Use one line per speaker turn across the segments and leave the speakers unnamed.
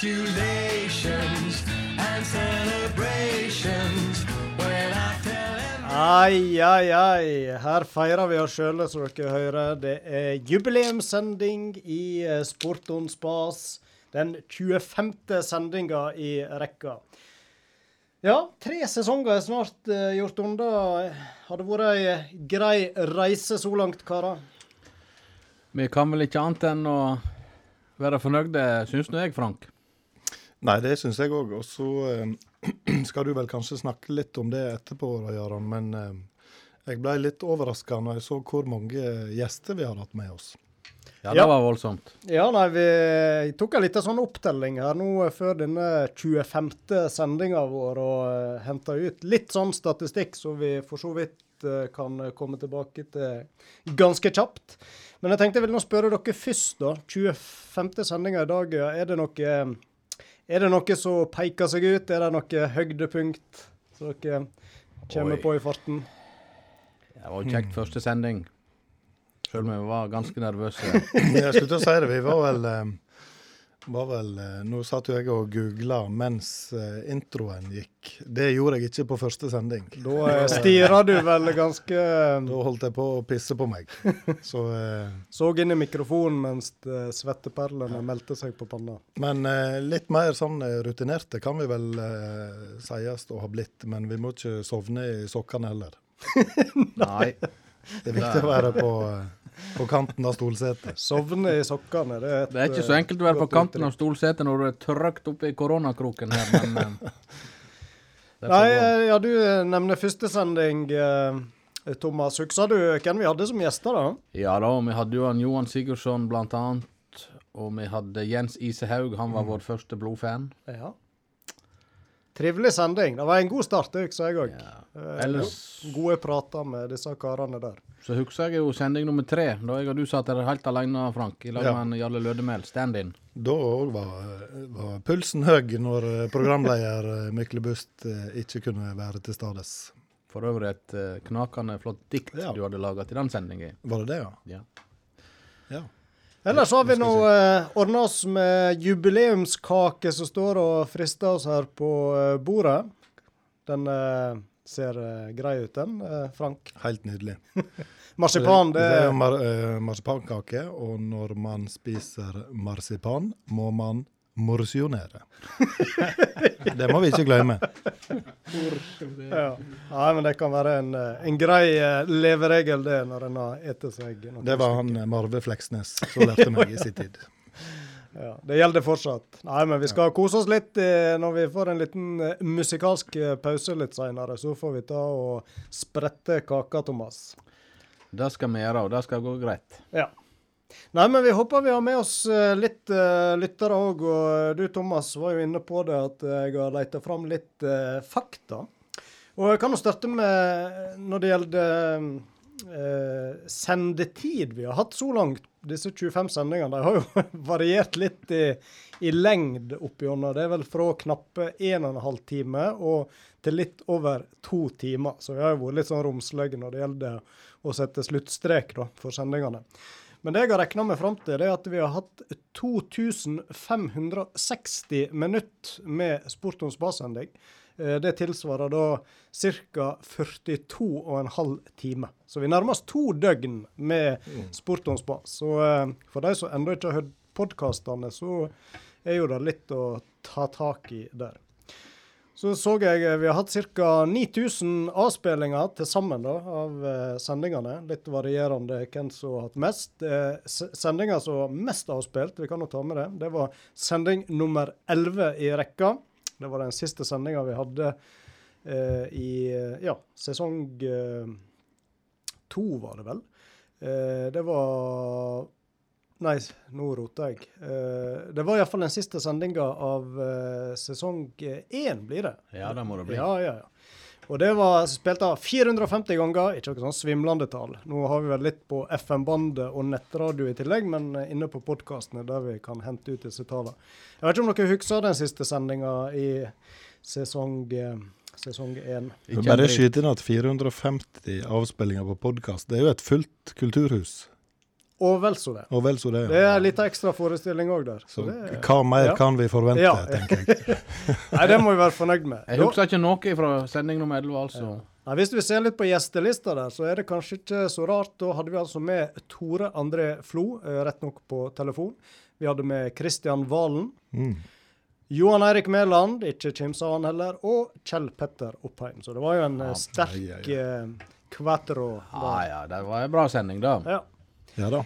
congratulations and celebrations when I tell
Ai, ai, ai. Her feirer vi oss sjøle, som dere hører. Det er jubileumssending i eh, Sporton Spas. Den 25. sendinga i rekka. Ja, tre sesonger er snart uh, gjort unna. Har det vært ei grei reise så langt, karer?
Vi kan vel ikke annet enn å være fornøyde, syns nå jeg, Frank.
Nei, det syns jeg òg. Og så eh, skal du vel kanskje snakke litt om det etterpå, da, Jaran. Men eh, jeg ble litt overraska når jeg så hvor mange gjester vi har hatt med oss.
Ja, det var voldsomt.
Ja, nei, vi tok en liten sånn opptelling her nå eh, før denne 25. sendinga vår, og uh, henta ut litt sånn statistikk, så vi for så vidt kan komme tilbake til ganske kjapt. Men jeg tenkte jeg ville nå spørre dere først, da. 25. sendinga i dag. Er det noe Er det noe som peker seg ut? Er det noe høydepunkt som dere kommer
Oi.
på i farten?
Det var jo kjekt første sending. Selv om vi var ganske nervøse.
Jeg skulle til å si det. Vi var vel, eh, var vel eh, Nå satt jo jeg og googla mens eh, introen gikk. Det gjorde jeg ikke på første sending.
Da uh, du vel ganske
Da holdt jeg på å pisse på meg. Så eh,
Så inn i mikrofonen mens eh, svetteperlene meldte seg på panna.
Men eh, litt mer sånn eh, rutinerte kan vi vel eh, sies å ha blitt. Men vi må ikke sovne i sokkene heller.
Nei.
Det er viktig å være på, eh, på kanten av stolsetet.
Sovne i sokkene, det er et
Det er ikke så enkelt å være på kanten av stolsetet når du er trøkt oppe i koronakroken her, men eh,
Nei, eh, ja, du eh, nevner første sending, eh, Thomas. Husker du hvem vi hadde som gjester, da?
Ja da, vi hadde jo han Johan Sigurdsson blant annet. Og vi hadde Jens Isehaug, han var vår første blodfan.
Ja. Trivelig sending. Det var en god start, det husker jeg òg.
Ellers
Gode prater med disse karene der.
så husker jeg jo sending nummer tre, da jeg og du satt der helt alene, Frank, i lag
Ja.
med Jarle Lødemel, stand-in.
Da òg var, var pulsen høy når eh, programleder Mykle Myklebust eh, ikke kunne være til stades.
For øvrig et eh, knakende flott dikt
Ja.
du hadde laga til den sendingen.
Var det det, ja?
Ja.
Ja.
Ellers har vi nå eh, ordna oss med jubileumskake som står og frister oss her på eh, bordet. Den eh, ser eh, grei ut, den, eh, Frank.
Helt nydelig.
Marsipan, det
det er mar marsipankake, og når man spiser marsipan, må man morsjonere. det må vi ikke glemme.
ja. Nei, men det kan være en, eh, en grei eh, leveregel, det, når en har spist seg noe.
Det var han eh, Marve Fleksnes som lærte meg i sin tid.
Ja, det gjelder fortsatt. Nei, men vi skal kose oss litt når vi får en liten musikalsk pause litt seinere. Så får vi ta og sprette kaka, Thomas.
Det skal vi gjøre, og det skal gå greit.
Ja. Nei, men vi håper vi har med oss eh, litt uh, lyttere òg. Og eh, du, Thomas, var jo inne på det at jeg har leita fram litt uh, fakta. Og jeg kan jo starte med når det gjelder uh, sendetid vi har hatt så langt. Disse 25 sendingene de har jo variert litt i, i lengd oppigjennom. Det er vel fra knappe 1 12 time og til litt over to timer. Så vi har jo vært litt sånn romslige når det gjelder å sette sluttstrek da, for sendingene. Men det jeg har regna meg fram til, det er at vi har hatt 2560 minutter med Sport om. Eh, Det tilsvarer da ca. 42,5 timer. Så vi nærmer oss to døgn med Sport om spa. Så eh, for de som ennå ikke har hørt podkastene, så er jo det litt å ta tak i der. Så så jeg eh, vi har hatt ca. 9000 avspillinger til sammen da, av eh, sendingene. Litt varierende hvem som har hatt mest. Eh, s- sendinga som var mest avspilt, vi kan jo ta med det, det var sending nummer 11 i rekka. Det var den siste sendinga vi hadde eh, i eh, ja, sesong eh, to, var det vel. Det var Nei, nå roter jeg. Eh, det var iallfall den siste sendinga av eh, sesong én, blir det.
Ja, det må det bli.
Ja, ja, ja. Og det var spilt av 450 ganger, ikke noe sånn svimlende tall. Nå har vi vel litt på FM-bandet og nettradio i tillegg, men eh, inne på podkastene der vi kan hente ut disse tallene. Jeg vet ikke om dere husker den siste sendinga i sesong eh, sesong én.
Bare skyte inn at 450 avspillinger på podkast, det er jo et fullt kulturhus.
Og vel så det.
Og vel så det. ja.
Det er en liten ekstra forestilling òg der.
Så
det,
hva mer
ja.
kan vi forvente,
Ja.
tenker jeg.
Nei, det må vi være fornøyd med.
Jeg husker ikke noe fra sending nummer 11, altså.
Nei, hvis vi ser litt på gjestelista der, så er det kanskje ikke så rart. Da hadde vi altså med Tore André Flo, eh, rett nok på telefon. Vi hadde med Kristian Valen.
Mm.
Johan Eirik Mæland, ikke kimsa han heller, og Kjell Petter Oppheim. Så det var jo en eh, sterk
ja, ja.
eh, kvatro.
Ja, ja, det var en bra sending, da.
Ja.
Ja da.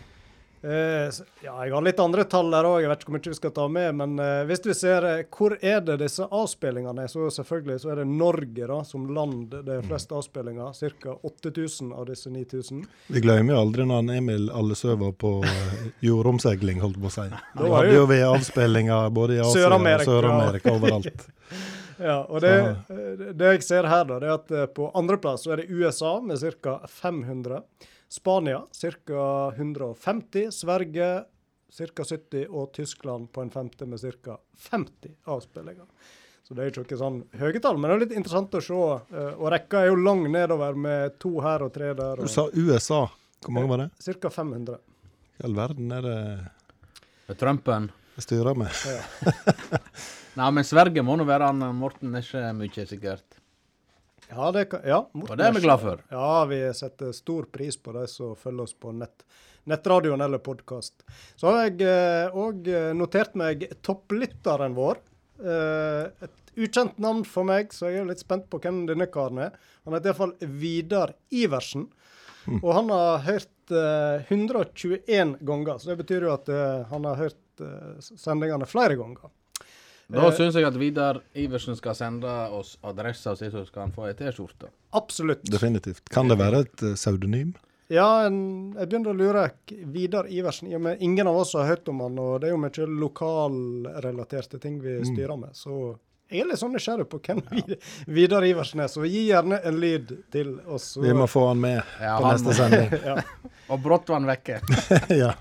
Uh, ja, jeg har litt andre tall her òg, jeg vet ikke hvor mye vi skal ta med. Men uh, hvis vi ser uh, hvor er det disse avspillingene er, så selvfølgelig så er det Norge da, som land det er flest avspillinger. Ca. 8000 av disse 9000.
Vi glemmer jo aldri når Emil Allesø var på jordomseiling, holdt på å si. Da hadde
jo-
vi avspillinger både i Asia og
Sør-Amerika.
Overalt.
Ja, og det, det jeg ser her, da, det er at på andreplass så er det USA med ca. 500. Spania ca. 150. Sverige ca. 70. Og Tyskland på en femte med ca. 50 avspillinger. Så det er jo ikke sånn høye tall, men det er litt interessant å se. eh, Og rekka er jo lang nedover med to her og tre der.
Du sa USA. Hvor mange var det?
Ca. 500.
I all verden er det
Med Trumpen.
jeg styrer med?
Nei, men Sverige må nå være han Morten ikke mye, sikkert.
Ja, det, ja,
Og det er vi glad for.
Ja, vi setter stor pris på de som følger oss på nett, nettradioen eller podkast. Så har jeg òg notert meg topplytteren vår. Eh, et ukjent navn for meg, så jeg er litt spent på hvem denne karen er. Han heter iallfall Vidar Iversen. Og han har hørt eh, 121 ganger, så det betyr jo at eh, han har hørt eh, sendingene flere ganger.
Da
Eh.
syns jeg at Vidar Iversen skal sende oss adressa si, så skal han få ei T-skjorte.
Absolutt.
Definitivt. Kan det være et eh, pseudonym?
Ja, en, jeg begynner å lure. Vidar Iversen ja, men Ingen av oss har hørt om han, og det er jo mye lokalrelaterte ting vi styrer med. Så jeg er litt sånn nysgjerrig på hvem ja. Vidar Iversen er, så gi gjerne en lyd til oss. Så,
Vi må få han med
Ja,
på
han
neste sending.
ja.
Og brått var han vekke.
ja.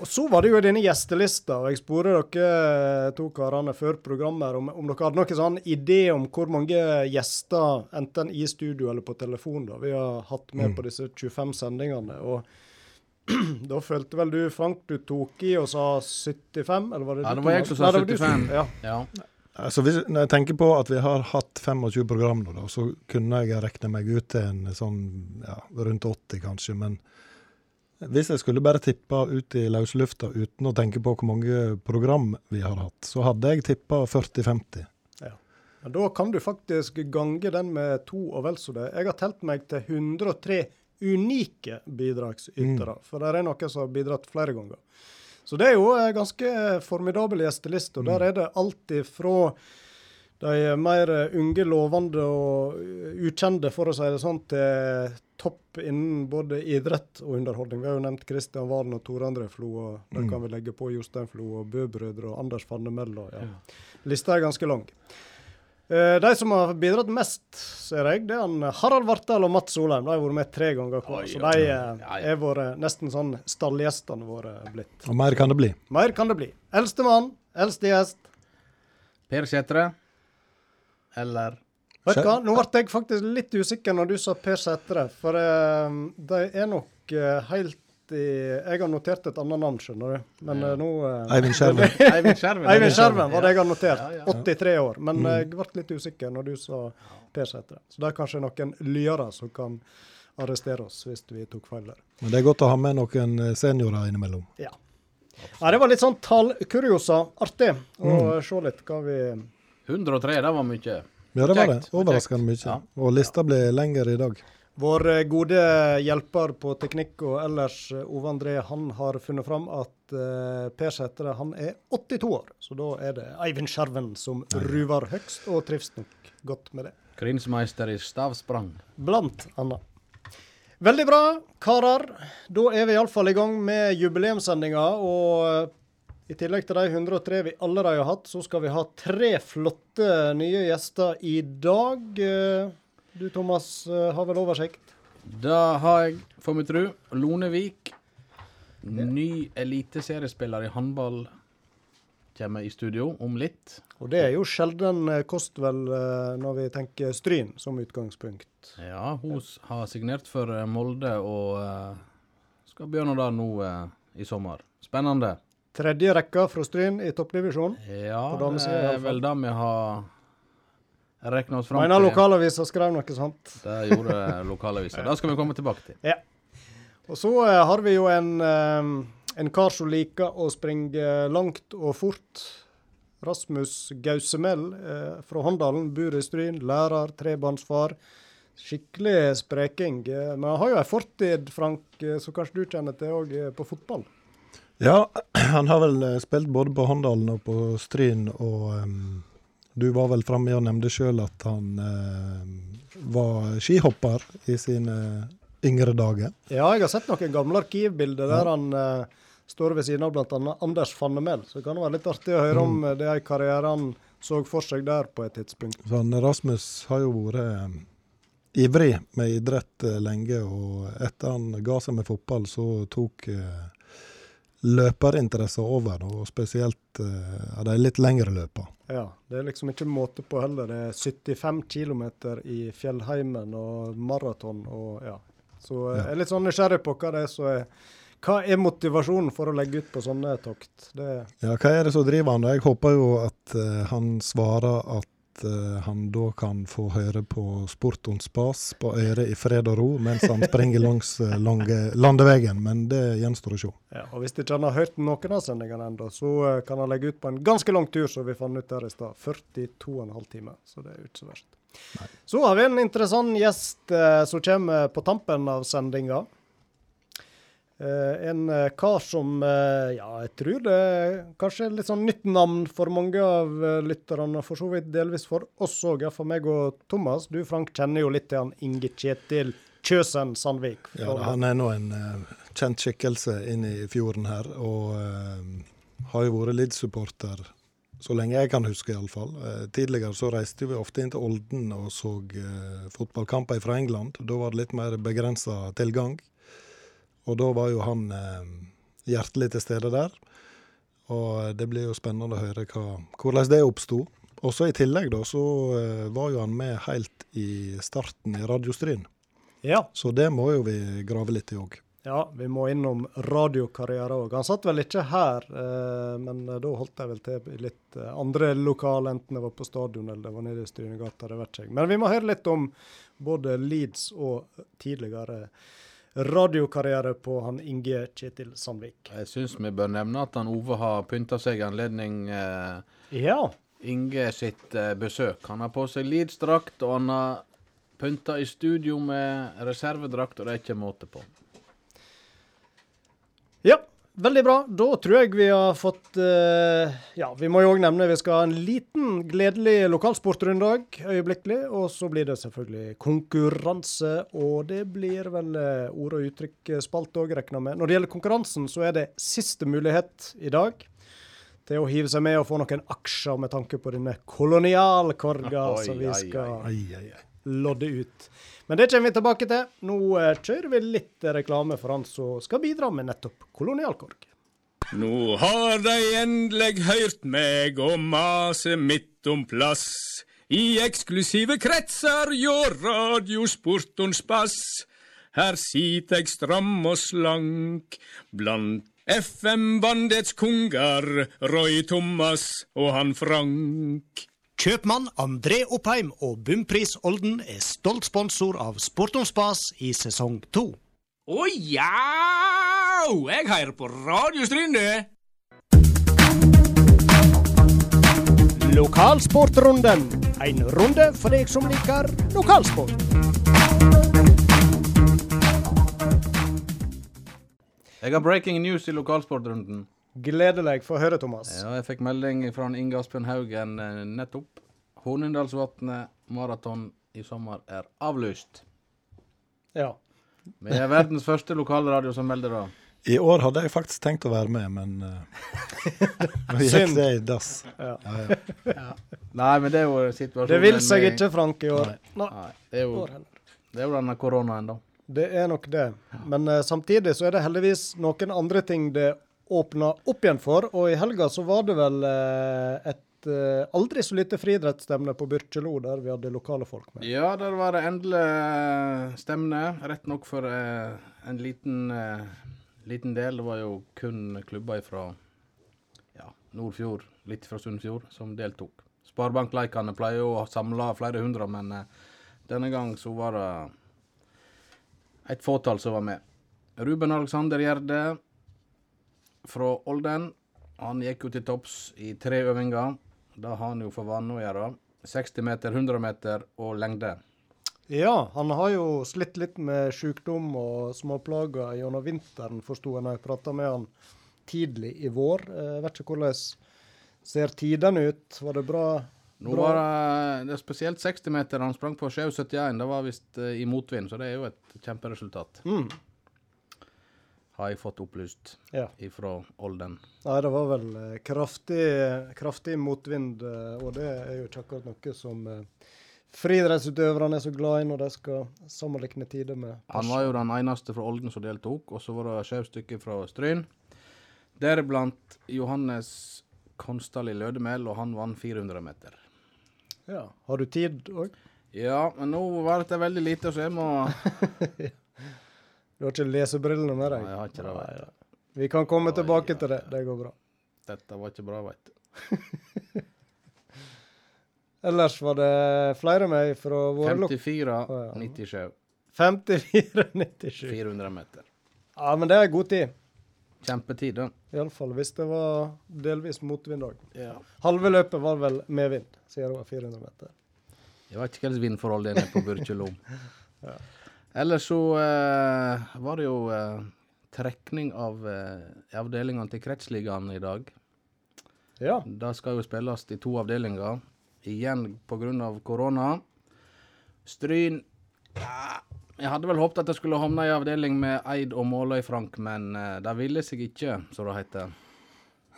Og så var det jo denne gjestelista, og jeg spurte dere to karene før programmet om, om dere hadde noen sånn idé om hvor mange gjester, enten i studio eller på telefon, da, vi har hatt med på disse 25 sendingene. og da følte vel du, Frank, du tok i og sa 75? Eller var det
Ja, det var jeg som sa
Nei, det var du
75.
Ja.
Ja.
Altså, hvis, når jeg tenker på at vi har hatt 25 program nå, da, så kunne jeg regne meg ut til en sånn ja, rundt 80 kanskje. Men hvis jeg skulle bare tippa ut i løslufta uten å tenke på hvor mange program vi har hatt, så hadde jeg tippa 40-50.
Ja, Da kan du faktisk gange den med to og vel så det. Jeg har telt meg til 103 unike bidragsytere, for det er noen som har bidratt flere ganger. Så det er jo en ganske formidabel gjesteliste, og der er det alt ifra de mer unge, lovende og ukjente, for å si det sånn, til topp innen både idrett og underholdning. Vi har jo nevnt Kristian Valen og Tore André Flo, og der kan vi legge på Jostein Flo og Bø-brødre og Anders Fannemell. Og, ja. Lista er ganske lang. Eh, de som har bidratt mest, ser jeg, det er han Harald Vartdal og Mats Solheim. De har vært med tre ganger hver.
Oi,
Så de eh,
Ja, ja.
er våre, nesten sånn stallgjestene våre blitt.
Og mer kan det bli.
Mer kan det bli. Eldstemann, eldste gjest.
Per Sætre. Eller
Vet du hva, nå ble jeg faktisk litt usikker når du sa Per Sætre, for uh, de er nok uh, helt i Jeg har notert et annet navn, skjønner du. Men
Ja.
eh, nå eh,
Eivind Skjerven.
Eivind Skjerven.
Var det jeg har notert.
Ja, ja.
83 år. Men mm. jeg ble litt usikker når du sa Per Sætre. Så det er kanskje noen lyere som kan arrestere oss hvis vi tok feil der.
Men det er godt å ha med noen seniorer innimellom.
Ja. ja det var litt sånn tallkuriosa. Artig å se litt hva vi
103, det var mye.
Ja, det var det. Overraskende mye.
Ja.
Og lista ble lengre i dag.
Vår eh, gode hjelper på teknikk og ellers, eh, Ove André, han har funnet fram at uh, Per Sætre han er 82 år. Så da er det Eivind Skjerven som ruver høgst, og trives nok godt med det.
Krinsmeister i stavsprang.
Blant annet. Veldig bra, karer. Da er vi iallfall i gang med jubileumssendinga. Og i tillegg til de 103 vi allerede har hatt, så skal vi ha tre flotte nye gjester i dag. Eh, Du Thomas eh, har vel oversikt?
Da har jeg, for meg tru, Lonevik. Ny eliteseriespiller i håndball kommer i studio om litt.
Og det er jo sjelden eh, kost, vel, når vi tenker Stryn som utgangspunkt.
Ja, hun har signert for Molde og skal begynne da nå i sommer. Spennende.
Tredje rekka fra Stryn i toppdivisjonen?
Ja, det er vel det vi har regna oss fram
Mener
til.
lokalavisa skrev noe sånt.
Det gjorde lokalavisa. Det skal vi komme tilbake til. Ja.
Og så eh, har vi jo en, eh, en kar som liker å springe langt og fort. Rasmus Gausemel eh, fra Håndalen, bor i Stryn, lærer, trebarnsfar. Skikkelig spreking. Eh, men han har jo ei fortid, Frank, eh, som kanskje du kjenner til òg, på fotball.
Ja, han har vel eh, spilt både på Håndalen og på Stryn, og um, du var vel framme og nevnte sjøl at han uh, var skihopper i sine yngre dager.
Ja, jeg har sett noen gamle arkivbilder der han uh, står ved siden av bl.a. Anders Fannemel. Så det kan være litt artig å høre om eh, det er karrieren han så for seg der på et tidspunkt.
Så han, Rasmus har jo vært um, ivrig med idrett uh, lenge, og etter han ga seg med fotball, så tok eh, løperinteressen over, og spesielt eh, av de litt lengre løpene.
Ja, det er liksom ikke måte på heller. Det er 75 km i fjellheimen og maraton og ja. Så eh, jeg er litt sånn nysgjerrig på hva det er som er Hva er motivasjonen for å legge ut på sånne tokt? Det,
Ja, hva er det som driver han? Jeg håper jo at uh, han svarer at eh, han da kan få høre på Sportons spas på øret i fred og ro mens han springer langs eh, lange, landeveien, men det gjenstår å se.
ja, og Hvis ikke han har hørt noen av sendingene ennå, så eh, kan han legge ut på en ganske lang tur, som vi fant ut her i stad. 42,5 timer. Så det er jo ikke så verst. Så har vi en interessant gjest eh, som kommer på tampen av sendinga. Eh, en eh, kar som eh, ja, jeg tror det er kanskje litt sånn nytt navn for mange av lytterne, for så vidt delvis for oss òg, for meg og Thomas. Du Frank kjenner jo litt til han Inge Kjetil Kjøsen Sandvik.
Ja, han er nå en uh, kjent skikkelse inne i fjorden her, og uh, har jo vært Lid-supporter så lenge jeg kan huske, iallfall. Uh, tidligere så reiste vi ofte inn til Olden og så uh, fotballkamper fra England. Da var det litt mer begrensa tilgang. Og da var jo han eh, hjertelig til stede der. Og det blir jo spennende å høre hva, hvordan det oppsto. Også i tillegg da, så eh, var jo han med helt i starten i Radiostryn.
Ja,
Så det må jo vi grave litt i òg.
ja, vi må innom radiokarriere òg. Han satt vel ikke her, eh, men eh, da holdt jeg vel til i litt eh, andre lokal, enten det var på stadion eller det var nede i Strynegata, det vet jeg. Men vi må høre litt om både Leeds og tidligere radiokarriere på han Inge Kjetil Sandvik.
Jeg syns vi bør nevne at han Ove har pynta seg i anledning eh,
Ja.
Inge sitt eh, besøk. Han har på seg Leeds-drakt, og han har pynta i studio med reservedrakt, og det er ikke måte på.
Ja, veldig bra. Da tror jeg vi har fått uh, Ja, vi må jo òg nevne vi skal ha en liten gledelig lokalsportrundag øyeblikkelig. Og så blir det selvfølgelig konkurranse, og det blir vel uh, ord- og uttrykk-spalte òg, regner med. Når det gjelder konkurransen, så er det siste mulighet i dag til å hive seg med og få noen aksjer med tanke på denne kolonialkorga som vi skal
Ai, ai, ai.
lodde ut. Men det kommer vi tilbake til. Nå eh, kjører vi litt reklame for han som skal bidra med nettopp kolonialkork.
Nå har de endelig hørt meg og mase midt om plass. I eksklusive kretser hjå radiosportons bass. Her sit eg stram og slank blant FM-bandets konger, Roy Thomas og han Frank.
Kjøpmann André Oppheim og Bumpris Olden er stolt sponsor av Sport om spas i sesong to.
Å ja! Jeg hører på Radiostryn, det.
Lokalsportrunden. En runde for deg som liker lokalsport.
Jeg har breaking news i lokalsportrunden.
Gledelig. Få høre, Thomas.
Ja, jeg fikk melding fra Inge Asbjørn Haugen eh, nettopp. Hornindalsvatnet maraton i sommer er avlyst.
Ja.
Vi er verdens første lokalradio som melder det.
I år hadde jeg faktisk tenkt å være med, men uh, gikk
Synd.
det i dass.
Ja.
Ja, ja.
Nei, men det er jo situasjonen
Det vil seg ikke, Frank, i år. Nei.
Nei, det er jo, det er jo denne koronaen, da.
Det er nok det. Men uh, samtidig så er det heldigvis noen andre ting det åpna opp igjen for. Og i helga så var det vel eh, et eh, aldri så lite friidrettsstevne på Byrkjelo, der vi hadde lokale folk med.
Ja, der var det endelig eh, stevne. Rett nok for en liten liten del. Det var jo kun klubber fra ja, Nordfjord, litt fra Sunnfjord, som deltok. Sparebankleikene pleier jo å samle flere hundre, men denne gang så var det et fåtall som var med. Ruben Alexander Gjerde fra Olden. Han gikk jo til topps i tre øvinger. Det har han jo for vane å gjøre. 60 meter, 100 meter og lengde.
Ja, han har jo slitt litt med sykdom og småplager gjennom vinteren, forsto jeg når jeg prata med han tidlig i vår. Eh, Jeg vet ikke hvordan ser tidene ut. Var det bra?
Nå
bra?
var det, det spesielt 60 meter han sprang på 7,71. Det var visst eh, i motvind, så det er jo et kjemperesultat.
Mm.
Har jeg fått opplyst
Ja.
ifra Olden.
Nei, det var vel eh, kraftig, kraftig motvind, eh, og det er jo ikke akkurat noe som eh, friidrettsutøverne er så glad i når de skal sammenligne tider med
Han var jo den eneste fra Olden som deltok, og så var det sju fra Stryn. Deriblant Johannes Konstali Lødemel, og han vant 400 meter.
Ja. Har du tid òg?
Ja, men nå var det veldig lite, så jeg må
Du har ikke lesebrillene med deg?
Nei, jeg har ikke det, vet du.
Vi kan komme tilbake
ja,
til det. Det går bra.
Dette var ikke bra, veit du.
Ellers var det flere med fra våre lukk.
54,
Å, ja.
97,
54,97.
400 meter.
Ja, men det er god tid.
Kjempetid, da.
Iallfall hvis det var delvis motvind òg.
Ja.
Halve løpet var vel medvind, siden det var 400 meter.
Jeg vet ikke hvilket vindforhold det er nede på Burkjelo. Ellers så eh, var det jo eh, trekning av eh, avdelingene til Kretsligaen i dag.
Ja.
Det skal jo spilles i to avdelinger. Igjen pga. korona. Stryn Jeg hadde vel håpet at jeg skulle havne i avdeling med Eid og Måløy Frank, men eh, det ville seg ikke, som det heter.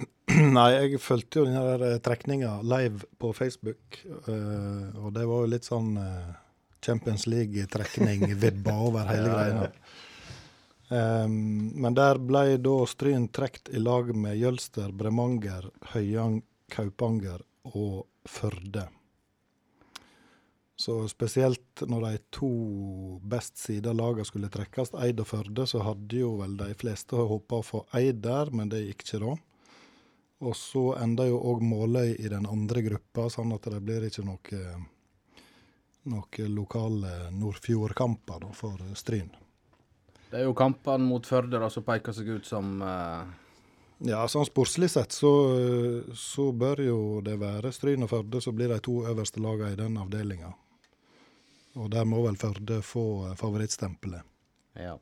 Nei, jeg fulgte jo den eh, trekninga live på Facebook, eh, og det var jo litt sånn eh, Champions League-trekning vibba over hele greia. Um, men der ble da Stryn trukket i lag med Jølster, Bremanger, Høyang, Kaupanger og Førde. Så spesielt når de to best sida lagene skulle trekkes, Eid og Førde, så hadde jo vel de fleste håpa å få Eid der, men det gikk ikke da. Og så enda jo òg Måløy i den andre gruppa, sånn at det blir ikke noe, noe lokale Nordfjordkamper for Stryn.
Det er jo kampene mot Førde da, som peker seg ut som uh...
Ja, sånn sportslig sett så, så bør jo det være Stryn og Førde som blir de to øverste lagene i den avdelinga. Og der må vel Førde få eh, favorittstempelet.
Ja.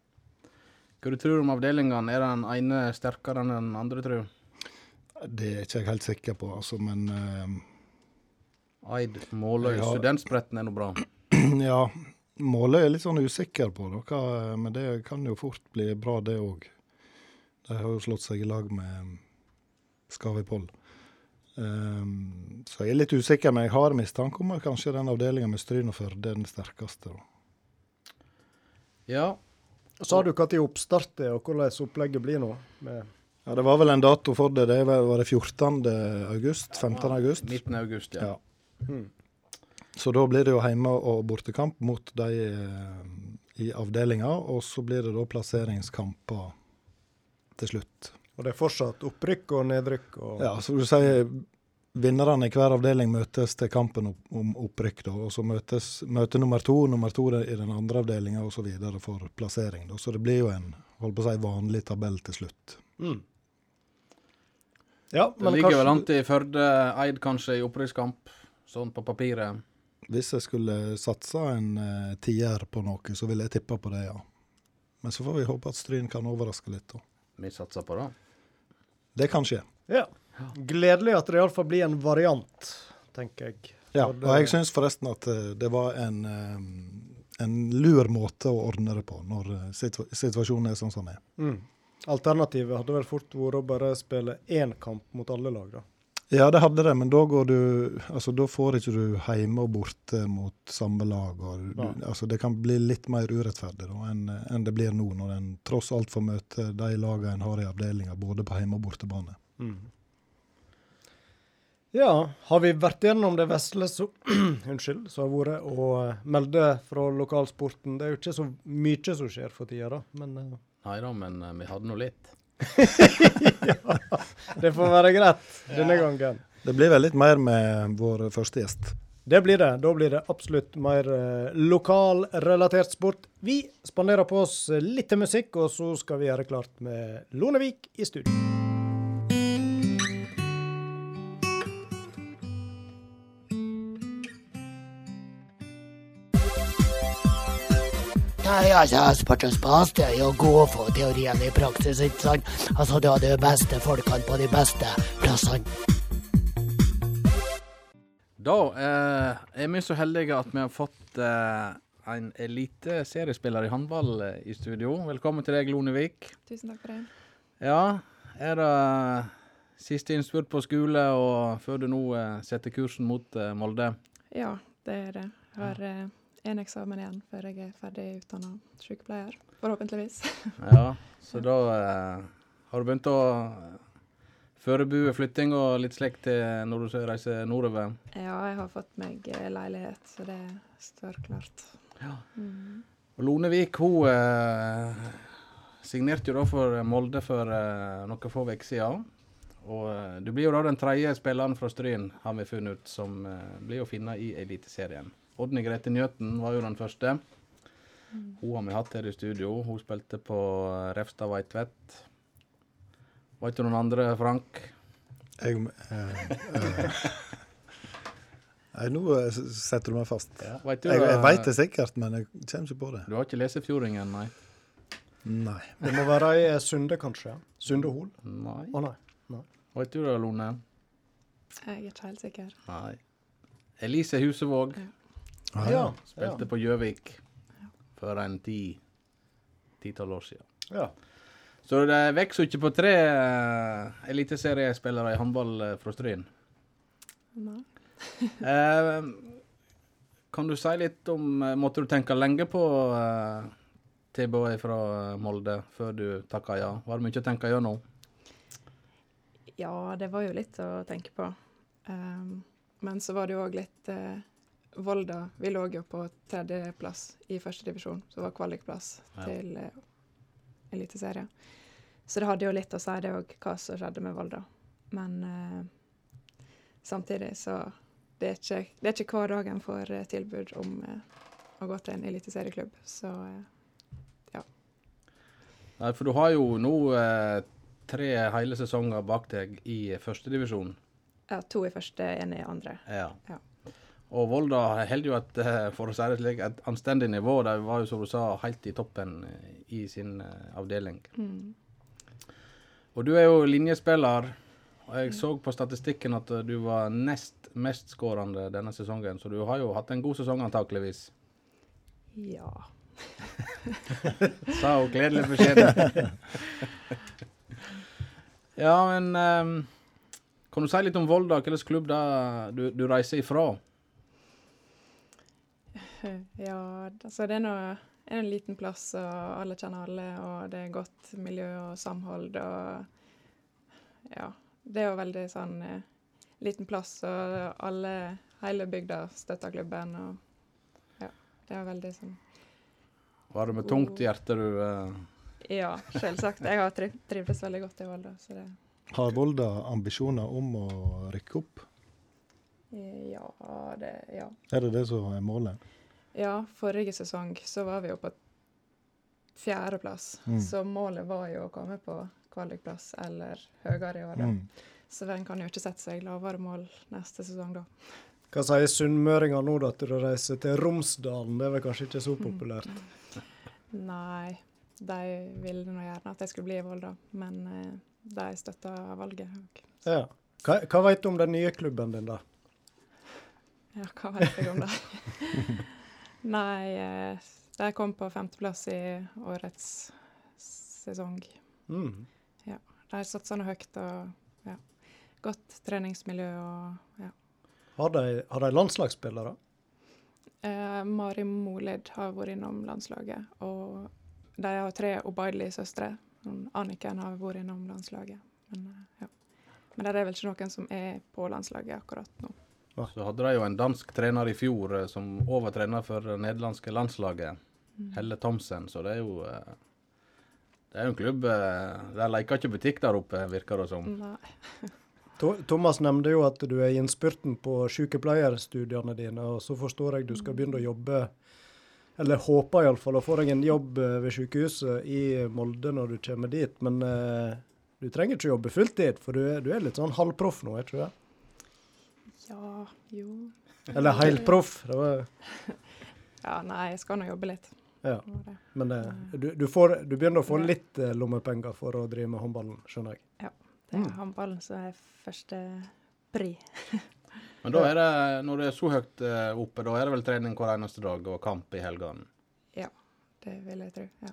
Hva du tror om avdelingene? Er den ene sterkere enn den andre, tror du?
Det er ikke jeg helt sikker på, altså, men eh,
Eid, Måløy,
Ja.
Studentspretten er nå bra.
Ja, Måløy er litt sånn usikker på, da, men det kan jo fort bli bra, det òg. De har jo slått seg i lag med Skavipoll. Um, så jeg er litt usikker, men jeg har mistanke om at kanskje den avdelinga med Stryn og Førde er den sterkeste. Da.
Ja.
Sa du når oppstart er, og hvordan opplegget blir nå? Med
Ja, Det var vel en dato for det. Det var det 14. august? 15. august?
19. august, ja.
Ja. Så da blir det jo hjemme- og bortekamp mot de eh, i avdelinga, og så blir det da plasseringskamper til slutt.
Og det er fortsatt opprykk og nedrykk og
Ja, så du sier vinnerne i hver avdeling møtes til kampen om opprykk, da, og så møtes møte nummer to, nummer to i den andre avdelinga osv. for plassering. Da. Så det blir jo en holdt på å si, vanlig tabell til slutt.
Mm. Ja,
Det
ligger
ligger vel
kanskje
an til Førde Eid kanskje i opprykkskamp, sånn på papiret.
Hvis jeg skulle satsa en uh, tier på noe, så ville jeg tippa på det, ja. Men så får vi håpe at Stryn kan overraske litt. da.
Vi satser på det.
Det kan skje.
Ja. Gledelig at det iallfall blir en variant, tenker jeg.
Ja, og jeg syns forresten at eh, det var en, eh, en lur måte å ordne det på, når situasjonen er sånn som den er.
Mm. Alternativet hadde vel fort vært å bare spille én kamp mot alle lag, da.
Ja, det hadde det, men da går du Altså, da får ikke du hjemme og borte mot samme lag. Og du,
ja.
altså, det kan bli litt mer urettferdig da, enn en det blir nå, når en tross alt får møte de lagene en har i avdelinga, både på hjemme- og bortebane.
Mm. Ja, har vi vært gjennom det vesle som har vært å eh, melde fra lokalsporten? Det er jo ikke så mye som skjer for tida, da. Men uh.
Nei da, men uh, vi hadde nå litt.
Det får være greit denne gangen.
Det blir vel litt mer med vår første gjest.
Det blir det. Da blir det absolutt mer eh, lokalrelatert sport. Vi spanderer på oss litt til musikk, og så skal vi gjøre klart med Lonevik i studio.
Nei, altså, sportens spas. det er jo å gå for teorien i praksis, ikke sant? Altså, du har de beste folkene på de beste plassene.
Da eh, er vi så heldige at vi har fått eh, en eliteseriespiller i håndball eh, i studio. Velkommen til deg, Lonevik.
Tusen takk for det.
Ja, er det siste innspurt på skole og før du nå eh, setter kursen mot eh, Molde?
Ja, det er det. Jeg har eh, en eksamen igjen før jeg er ferdig utdanna sykepleier. Forhåpentligvis.
Ja, så da eh, har du begynt å eh, forberede flytting og litt slikt til når du reiser nordover?
Ja, jeg har fått meg eh, leilighet, så det står klart. Mm.
Og Lonevik hun eh, signerte jo da for Molde for eh, noen få uker siden. Og eh, du blir jo da den tredje spilleren fra Stryn, har vi funnet ut, som blir å finne i Eliteserien. Oddny Grete Njøten var jo den første. Hun har vi hatt her i studio. Hun spilte på eh, Refstad Veitvet. Var ikke noen andre, Frank?
Jeg, eh, eh, Nei, nå eh, setter du meg fast.
Vet du,
Jeg, jeg veit det sikkert, men jeg kommer ikke på det.
Du har ikke lest Fjordingen, nei?
Nei.
Det må være i Sunde, kanskje? Sunde Hol?
Nei.
Å nei.
Vet du det, Lone?
Jeg er ikke helt sikker.
Nei. Elise Husevåg
Ah,
Ja.
spilte på Gjøvik for en ti titall år siden.
ja.
Så det vokser ikke på tre uh, eliteseriespillere i håndball uh, fra Stryn.
Nei.
uh, kan du si litt om uh, Måtte du tenke lenge på uh, tilbudet fra Molde før du takka ja? Var det mye å tenke gjennom?
Ja, det var jo litt å tenke på. Um, men så var det jo òg litt eh, Volda Vi lå jo på tredjeplass i første divisjon, så var kvalikplass
Ja.
til uh, Eliteserien. Så det hadde jo litt å si, det òg, hva som skjedde med Volda. Men uh, samtidig så det er, ikke, det er ikke hver dag en får uh, tilbud om uh, å gå til en eliteserieklubb. Så ja.
Nei, for du har jo nå eh, tre hele sesonger bak deg i førstedivisjon.
ja, to i første, én i andre.
Ja.
Ja.
Og Volda holder jo et, eh, for å si det slik, et anstendig nivå. De var jo, som du sa, helt i toppen eh, i sin eh, avdeling.
Mm.
Og du er jo linjespiller. Og jeg så på statistikken at du var nest mestskårende denne sesongen, så du har jo hatt en god sesong antakeligvis.
Ja.
Sa hun gledelig beskjed. ja, men um, kan du si litt om Volda, hvilken klubb da du, du reiser ifra?
Ja, altså det er nå er en liten plass, og alle kjenner alle, og det er godt miljø og samhold, og ja. Det er jo veldig sånn eh, liten plass, og alle, hele bygda støtter klubben, og ja. Det er veldig sånn
Var det med tungt hjerte du eh,
Ja, selvsagt. Jeg har tri trivdes veldig godt i Volda, så det
Har Volda ambisjoner om å rykke opp?
Ja, det Ja.
Er det det som er målet?
Ja, forrige sesong så var vi jo på fjerdeplass,
Mm.
så målet var jo å komme på kvalikplass eller høyere i år.
Mm.
Så en kan jo ikke sette seg lavere mål neste sesong da.
Hva sier sunnmøringer nå, da, at du reiser til Romsdalen? Det er vel kanskje ikke så populært?
Nei, de ville nå gjerne at jeg skulle bli i Volda, men eh, de støtta valget.
Ja. Hva, hva vet du om den nye klubben din, da?
Ja, hva vet jeg om det? Nei, eh, de kom på femteplass i årets sesong.
Mm.
De satsa nå høyt og ja, godt treningsmiljø og ja.
Har, de, har de landslagsspillere?
Eh, Mari Molid har vært innom landslaget, og de har tre Obaidli-søstre. Anniken har vært innom landslaget. Men, eh, ja. Men det er vel ikke noen som er på landslaget akkurat nå.
Så hadde de jo en dansk trener i fjor eh, som overtrener for det nederlandske landslaget. Helle Thomsen, så det er jo eh, Det er jo en klubb eh, De leker ikke butikk der oppe, virker det som.
Nei.
Thomas nevnte jo at du er i innspurten på sykepleierstudiene dine, og så forstår jeg du skal begynne å jobbe, eller håper iallfall å få deg en jobb ved sykehuset i Molde når du kommer dit. Men eh, du trenger ikke jobbe fulltid, for du er, du er litt sånn halvproff nå, er ikke du det?
Ja, jo
Eller helproff. Det var,
Ja, nei, jeg skal nå jobbe litt.
ja.
Men det.
Eh, du, du, får, du begynner å få litt eh, lommepenger for å drive med håndballen, skjønner jeg.
Ja, Det er håndballen som er første pri.
Men da er det, når det er så høyt eh, oppe, da er det vel trening hver eneste dag og kamp i helgene.
Ja, det vil jeg tro. Ja,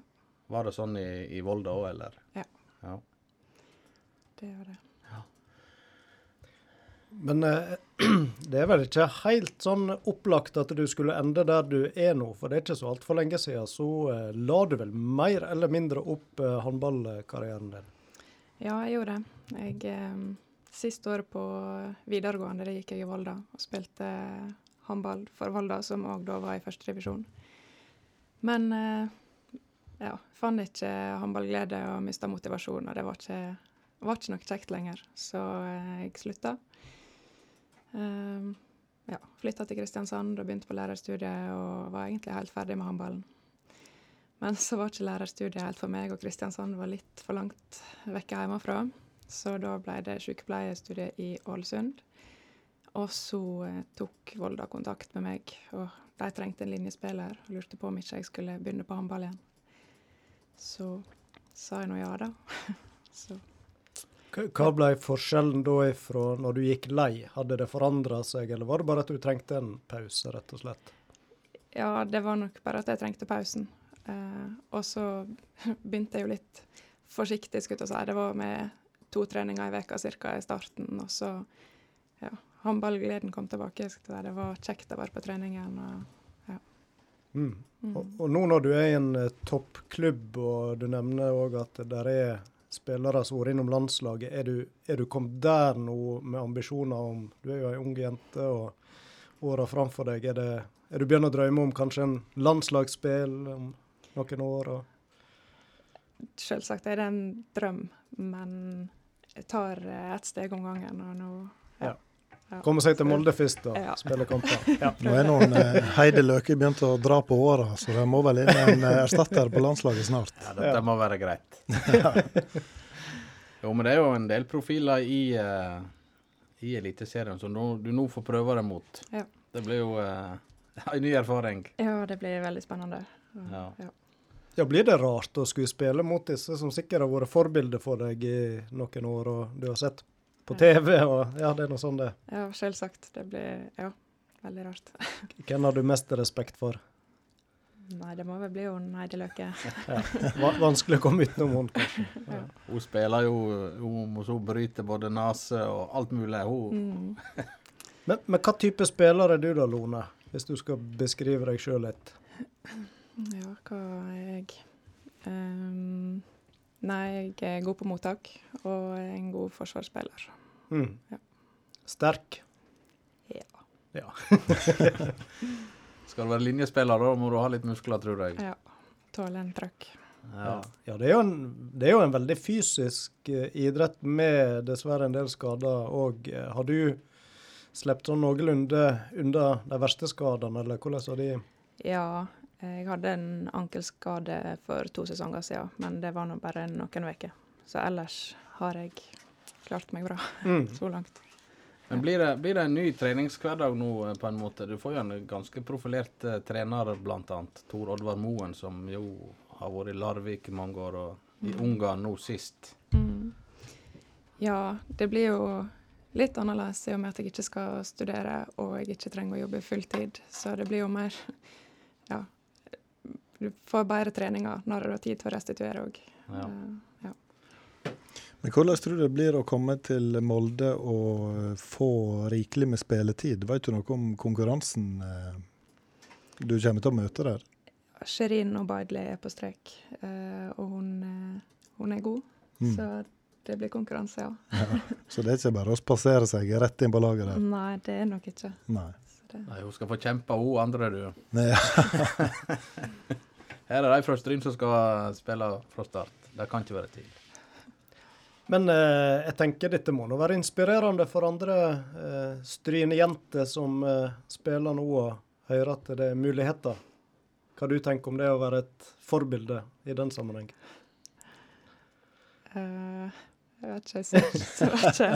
Var det sånn i, i Volda òg, eller?
Ja.
ja.
det var det.
Men eh, det er vel ikke helt sånn opplagt at du skulle ende der du er nå, for det er ikke så altfor lenge siden så eh, la du vel mer eller mindre opp eh, håndballkarrieren din.
Ja, jeg gjorde det. Jeg, siste året på videregående det gikk jeg i Volda og spilte håndball for Volda, som òg da var i første divisjon. Men ja, fant ikke håndballglede og mista motivasjon, og det var ikke, var ikke noe kjekt lenger. Så jeg slutta. Um, ja, Flytta til Kristiansand og begynte på lærerstudiet og var egentlig helt ferdig med håndballen. Men så var ikke lærerstudiet helt for meg, og Kristiansand var litt for langt vekke hjemmefra. Så da ble det sykepleierstudiet i Ålesund. Og så eh, tok Volda kontakt med meg, og de trengte en linjespiller. Og lurte på om ikke jeg skulle begynne på håndball igjen. Så sa jeg nå ja, da. så
Hva ble forskjellen da ifra når du gikk lei? Hadde det forandra seg, eller var det bare at du trengte en pause, rett og slett?
ja, det var nok bare at jeg trengte pausen. Eh, og så begynte jeg jo litt forsiktig, skulle jeg si. Det var med to treninger i veka cirka i starten, og så ja, håndballgleden kom tilbake. Si. Det var kjekt å være på treningen. og
Mm.
Mm.
Og, og nå når du er i en eh, toppklubb, og du nevner òg at det er spillere som har vært innom landslaget, er du, er du kommet der nå med ambisjoner om Du er jo ei ung jente, og åra framfor deg, er det er du begynt å drømme om kanskje en landslagsspill om noen år? Og
Selvsagt er det en drøm, men jeg tar et ett steg om gangen. Og nå ja.
Komme seg til Molde først, og
Ja.
Spille kamper. Ja.
Nå er noen eh, Heidi Løke begynt å dra på åra, så det må vel inn en eh, erstatter på landslaget snart.
Ja, dette må være greit. jo, men det er jo en del profiler i, uh, i Eliteserien som du nå får prøve deg mot.
Ja.
Det blir jo uh, en ny erfaring.
ja, det blir veldig spennende.
Ja.
ja.
ja, blir det rart å skulle spille mot disse som sikkert har vært forbilder for deg i noen år, og du har sett på TV, og ja, det er noe sånn det.
Ja, selvsagt. Det blir ja, veldig rart.
Hvem har du mest respekt for?
Nei, det må vel bli hun Heidi Løke.
Ja. Va- Vanskelig å komme utenom hun, kanskje.
Hun spiller jo Hun må så bryte både nese og alt mulig. Hun,
Mm.
Men, men hva type spiller er du da, Lone? Hvis du skal beskrive deg sjøl litt.
Ja, hva er jeg? Ehm, nei, jeg er god på mottak og er en god forsvarsspiller.
Mm.
Ja.
Sterk.
Ja.
Ja.
skal du være linjespiller, da må du ha litt muskler, tror jeg.
ja. Tåle en trøkk.
Ja.
ja det, er jo en, det er jo en veldig fysisk eh, idrett med dessverre en del skader òg. Har du sluppet sånn noenlunde unna de verste skadene, eller hvordan har de
Ja, jeg hadde en ankelskade for to sesonger siden, men det var nå bare noen uker. Så ellers har jeg klart meg bra
mm.
så langt.
Men blir det, blir det en ny treningshverdag nå, eh, på en måte? Du får jo en ganske profilert eh, trener, annet. Tor Oddvar Moen, som jo har vært i Larvik i mange år, og i Ungarn nå sist.
Mm. Ja, det blir jo litt annerledes i og med at jeg ikke skal studere og jeg ikke trenger å jobbe fulltid. Så det blir jo mer Ja. Du får bedre treninger når du har tid til å restituere òg.
Ja.
ja.
Men hvordan tror du det blir å komme til Molde og eh, få rikelig med spilletid? Vet du noe om konkurransen eh, du kommer til å møte der?
Sherin Obaidli er på strek, eh, og hun, eh, hun er god.
Mm.
Så det blir konkurranse, ja.
Ja. Så det er ikke bare å spasere seg rett inn på laget der?
Nei, det er nok ikke.
Nei.
Nei, hun skal få kjempe, hun andre, du.
Nei,
Her er de fra Stryn som skal spille fra start. Det kan ikke være tvil.
Men eh, jeg tenker dette må nå være inspirerende for andre eh, Stryn-jenter som eh, spiller nå og hører at det er muligheter. Hva du tenker om det å være et forbilde i den sammenheng?
Uh, jeg vet ikke, jeg syns ikke.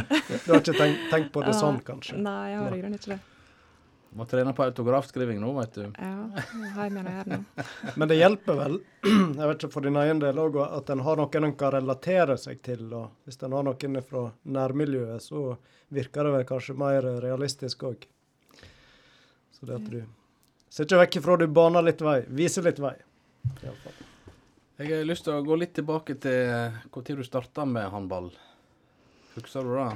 Du har ikke tenkt, tenkt på det
uh,
sånn, kanskje?
Nei, jeg har i grunnen ikke det.
Må trene på autografskriving nå, vet du.
Ja, jeg har med gjøre nå.
Men det hjelper vel, jeg vet ikke for din egen del òg, at en har noen en kan relatere seg til. og Hvis en har noen fra nærmiljøet, så virker det vel kanskje mer realistisk òg. Så det at du ser ikke vekk ifra du baner litt vei, viser litt vei. i alle fall.
Jeg har lyst til å gå litt tilbake til når du starta med håndball. Husker du da?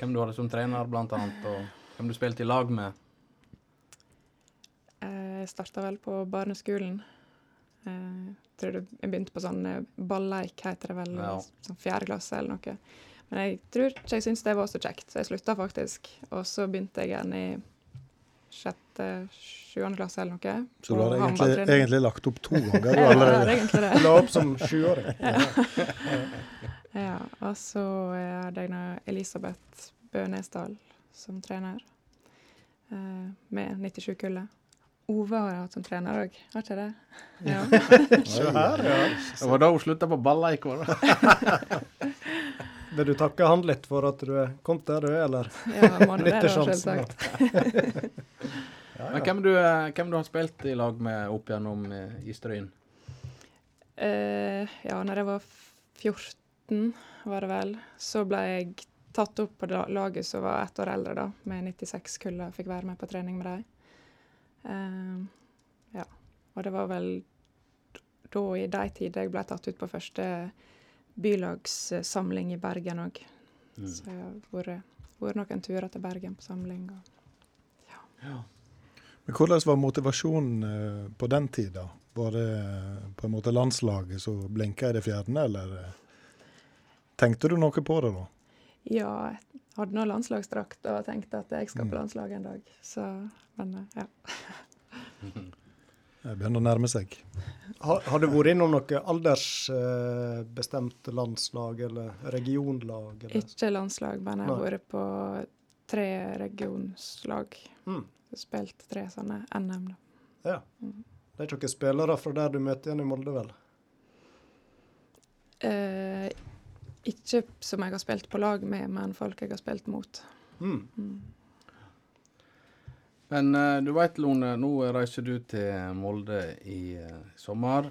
Hvem du hadde som trener, blant annet, og hvem du spilte i lag med?
Eh, Jeg starta vel på barneskolen. Jeg tror jeg begynte på sånn eh, balleik, heter det vel,
Ja.
sånn fjerde klasse eller noe. Men jeg tror ikke jeg syntes det var så kjekt, så jeg slutta faktisk. Og så begynte jeg igjen i sjette, sjuende klasse eller noe.
Så du
hadde
har egentlig, egentlig lagt opp to ganger du
Ja, jeg
allerede.
La opp som sjuåring.
Ja, og så er det nå Elisabeth Bø Nesdal som trener, eh, med 97-kullet. Ove har hatt som trener òg, har ikke det? Ja.
Se her, ja.
Det var da hun slutta på balleik. var det?
Vil du takke han litt for at du er kommet der du er, eller?
ja må det, da,
Nyttesjansen, da.
selvsagt.
Men hvem du, eh, hvem du har spilt i lag med opp gjennom eh, i Stryn?
Uh, ja, når jeg var 14, var det vel, så ble jeg tatt opp på laget som var ett år eldre, da, med 96-kullet. Fikk være med på trening med dem. Eh, ja. Og det var vel da i de tider jeg ble tatt ut på første bylagssamling i Bergen òg.
Mm.
Så jeg har vært, noen turer til Bergen på samling. Og
Men hvordan var motivasjonen eh, på den tida? Var det eh, på en måte landslaget som blinka i det fjerne, eller eh, tenkte du noe på det da?
ja, jeg hadde nå landslagsdrakt og tenkte at jeg skal
Mm.
på landslaget en dag. Så, men eh, ja.
Det begynner å nærme seg.
Har, har du vært innom noe aldersbestemt landslag eller regionlag? Eller?
Ikke landslag, men jeg har vært på tre regionslag.
Mm.
Spilt tre sånne NM. da.
Ja. Det er ikke noen spillere fra der du møter igjen i Molde, vel?
Eh, ikke som jeg har spilt på lag med, men folk jeg har spilt mot.
Mm.
Mm.
Men eh, du veit, Lone, nå reiser du til Molde i eh, sommer.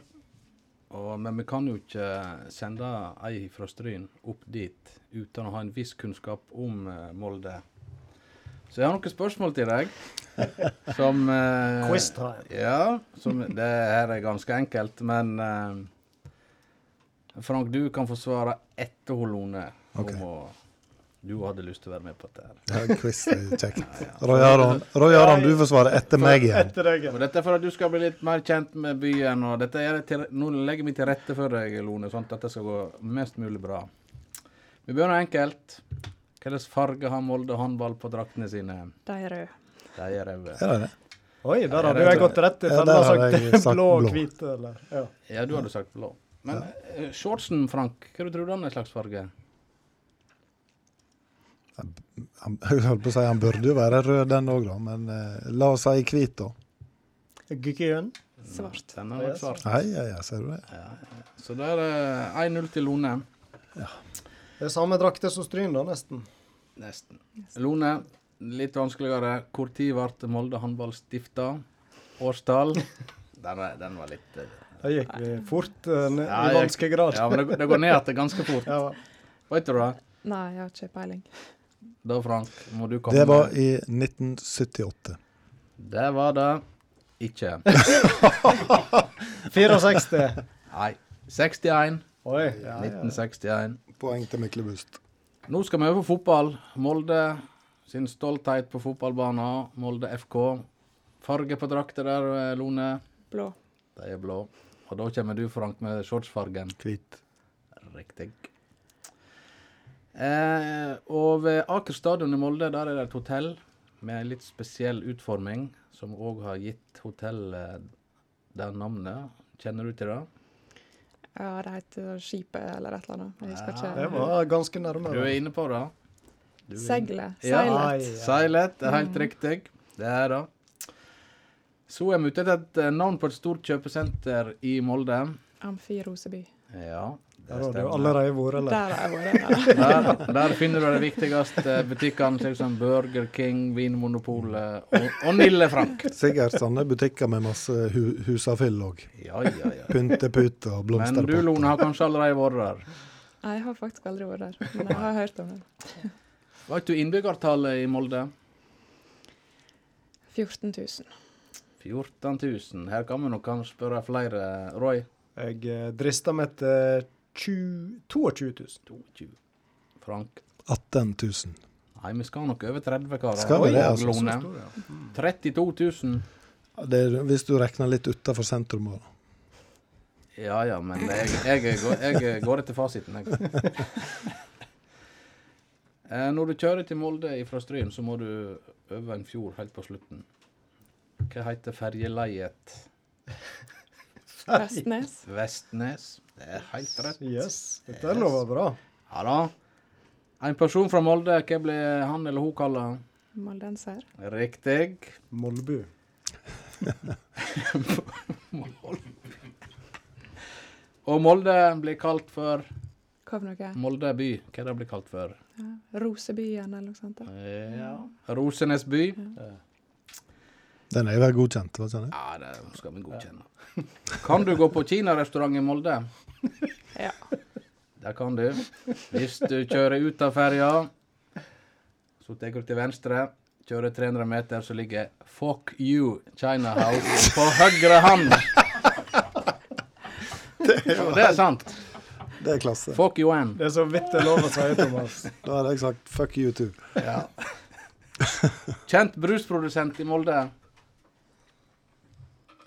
Og, men vi kan jo ikke sende ei fra Stryn opp dit uten å ha en viss kunnskap om eh, Molde. Så jeg har noen spørsmål til deg. Som eh,
Quiz time.
Ja. Som, det her er ganske enkelt, men eh, Frank, du kan få svare etter Holone. Lone
Ok.
å, du hadde lyst til å være med på dette. her.
Det er quiz, det er kjekt. Roy Aron, du får svare etter meg igjen.
Etter deg, ja.
dette er for at du skal bli litt mer kjent med byen. og dette er til, Nå legger vi til rette for deg, Lone, sånn at dette skal gå mest mulig bra. Vi begynner enkelt. Hvilken farge har Molde håndball på draktene sine?
De er røde.
De er røde.
Er det det?
Oi, der hadde jeg gått rett i
Ja,
fella og
har
sagt
sagt
blå og hvit. ja.
Ja, du hadde sagt blå. Men eh, shortsen, Frank, hva du tror du han er slags farge?
Han, jeg holdt på å si han burde jo være rød den òg, da, men eh, la oss si hvit, da.
Grønn.
Svart.
Den er svart.
Nei, ja, ja, ser du det?
Så da er det 1-0 til Lone.
Det er samme drakter som Stryn, da, nesten.
Nesten. Lone, litt vanskeligere. Tid ble Molde håndball stifta? Årstall? Den, den var litt eh,
Da gikk vi fort uh, ned
Ja,
i vanskegrad.
Ja, men det, det går ned igjen ganske fort.
Ja,
Vet du det?
Nei, jeg har ikke peiling.
Da, Frank, må du komme
Det var
med-
i 1978.
Det var det ikke.
64.
Nei. 61.
Oi. Ja, ja.
1961.
Poeng til Myklebust.
Nå skal vi over fotball. Molde sin stolthet på fotballbanen. Molde FK. Farge på drakta der, eh, Lone.
Blå.
De er blå. Og da kommer du, Frank, med shortsfargen.
Hvit.
Riktig. Eh, og ved Aker stadion i Molde der er det et hotell med en litt spesiell utforming, som òg har gitt hotellet det navnet. Kjenner du til det?
Ja, det heter Skipet eller et eller annet. Jeg husker ikke.
Det var ganske nærme.
Du er inne på det. Seilet.
Seilet.
Ja.
Seilet.
Er helt
Mm.
riktig. Det er det. Så er vi ute etter et eh, navn på et stort kjøpesenter i Molde.
Amfi Roseby.
Ja,
Der har du allerede vært, eller?
Der har jeg vært. ja.
Der, der finner du de viktigste butikkene, slik som Burger King, Vinmonopolet og, og Nille Frank.
Sikkert sånne butikker med masse hu husafyll og
Ja, ja, ja.
Pynteputer og
Men du, Lone, har kanskje allerede vært der.
Nei, Jeg har faktisk aldri vært der, men jeg har hørt om det.
Vet du innbyggertallet i Molde?
14 000.
14 000. Her kan vi nok kanskje spørre flere. Roy?
Jeg eh, drister meg til 20 22 000.
22. Frank?
18 000.
Nei, vi skal nok over 30, karer.
Skal vi det, altså?
Lone. 32 000.
Det er, hvis du regner litt utafor sentrum. òg.
Ja ja, men jeg, jeg, går, jeg går etter fasiten, jeg. Eh, Når du kjører til Molde fra Stryn, så må du over en fjord helt på slutten. Hva heter ferjeleiet?
Vestnes.
Vestnes. Det er helt rett.
Yes. Dette lover bra.
Ja da. En person fra Molde, hva blir han eller hun kalla?
Moldenser.
Riktig.
Molbu.
Og Molde blir kalt for
Hva for noe?
Molde by. Hva det blir kalt for?
Ja. Rosebyen eller noe sånt. da.
Ja. Rosenes by.
Den er jo vel godkjent. hva sånn?
Ja, det skal vi godkjenne. Kan du gå på kinarestaurant i Molde?
Ja.
Der kan du. Hvis du kjører ut av ferja, så tar du til venstre. Kjører 300 meter, så ligger Fuck You China House på høyre hand. Og det er sant.
Det er klasse.
Fuck you and.
Det er så vidt det er lov å si, Thomas.
Da hadde jeg sagt fuck you too.
Kjent brusprodusent i Molde.